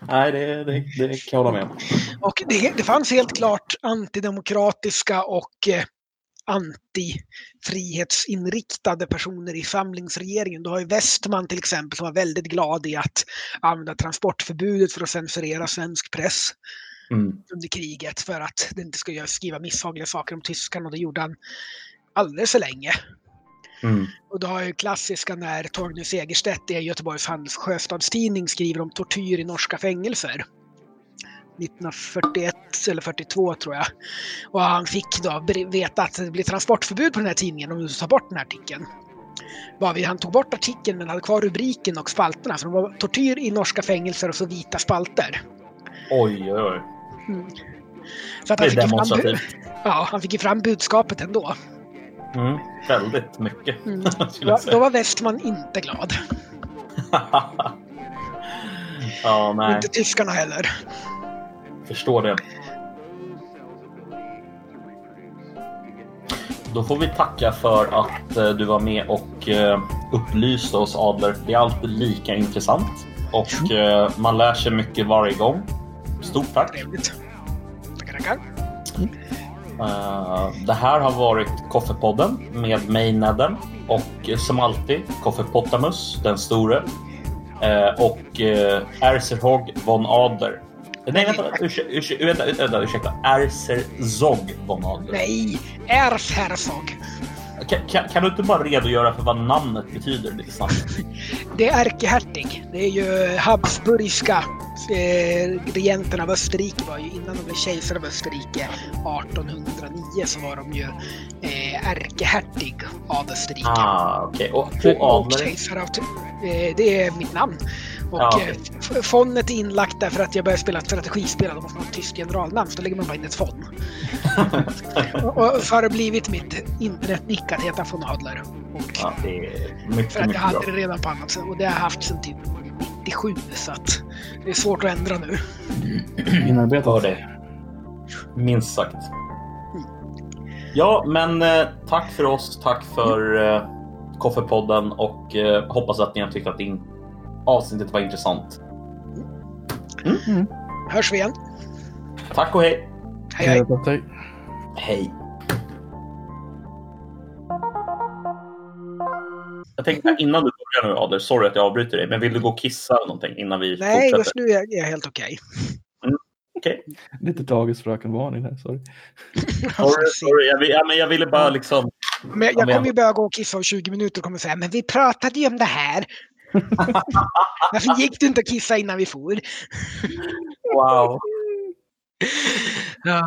Nej, det, det, det kan jag hålla med om. Och det, det fanns helt klart antidemokratiska och eh, antifrihetsinriktade personer i samlingsregeringen. Du har ju Westman till exempel som var väldigt glad i att använda transportförbudet för att censurera svensk press Mm. under kriget för att det inte skulle skriva misshagliga saker om tyskarna och det gjorde han alldeles för länge. Mm. Och du har ju klassiska när Torgny Segerstedt i Göteborgs Handels Sjöstadstidning skriver om tortyr i norska fängelser. 1941 eller 42 tror jag. Och han fick då veta att det blir transportförbud på den här tidningen om du tar bort den här artikeln. Varvid han tog bort artikeln men hade kvar rubriken och spalterna. Så det var tortyr i norska fängelser och så vita spalter. Oj, oj, oj. Så att Det är fick, ju fram, demonstrativt. ja, han fick ju fram budskapet ändå. Mm. Väldigt mycket, Mm. Då, då var Westman inte glad. ja, nej. Inte tyskarna heller. Förstår det. Då får vi tacka för att eh, du var med och eh, upplyste oss Adler. Det är alltid lika intressant och eh, man lär sig mycket varje gång. Stort tack! Trevligt. Tackar, tackar. Det här har varit Koffepodden med mig Nedden och som alltid Koffepotamus, den store och Erzerhog von Adler. Nej, vänta, ursäkta, ursäkta, vänta, ursäkta. Erzherzog von Adler. Nej, Ers Herzog. Kan, kan, kan du inte bara redogöra för vad namnet betyder lite snabbt? Det är ärkehertig. Det är ju Habsburgska eh, regenten av Österrike var ju innan de blev kejsare av Österrike 1809 så var de ju eh, ärkehertig av Österrike. Ah, okej. Och, Och och Adler? kejsare av eh, Det är mitt namn. Och Ja, eh, fonnet är inlagt därför att jag började spela strategispel och då måste man ha ett tyskt generalnamn så då lägger man bara in ett fon. och, och så har det blivit mitt internetnick att heta von Adler. Och Ja, det är mycket, För att jag hade bra. det redan på annat sätt och det har jag haft sedan typ 97 så att det är svårt att ändra nu. Inarbetat. Det. Minst sagt. Ja, men eh, tack för oss. Tack för eh, Koffepodden och eh, hoppas att ni har tyckt att din avsnittet var intressant. Hörs vi igen. Tack och hej! Hej hej. Hej. Hej! Jag tänkte innan du börjar nu Adler, sorry att jag avbryter dig, men vill du gå och kissa eller någonting innan vi Nej, fortsätter? just nu är jag helt okej. Okej. Lite dagens frökenvarning här, sorry. Sorry, sorry. Jag, vill, ja, men jag ville bara liksom... Men jag, Ja, jag kommer ju börja gå och kissa om 20 minuter och kommer säga men vi pratade ju om det här. Varför gick du inte och kissa innan vi for? Wow. Ja.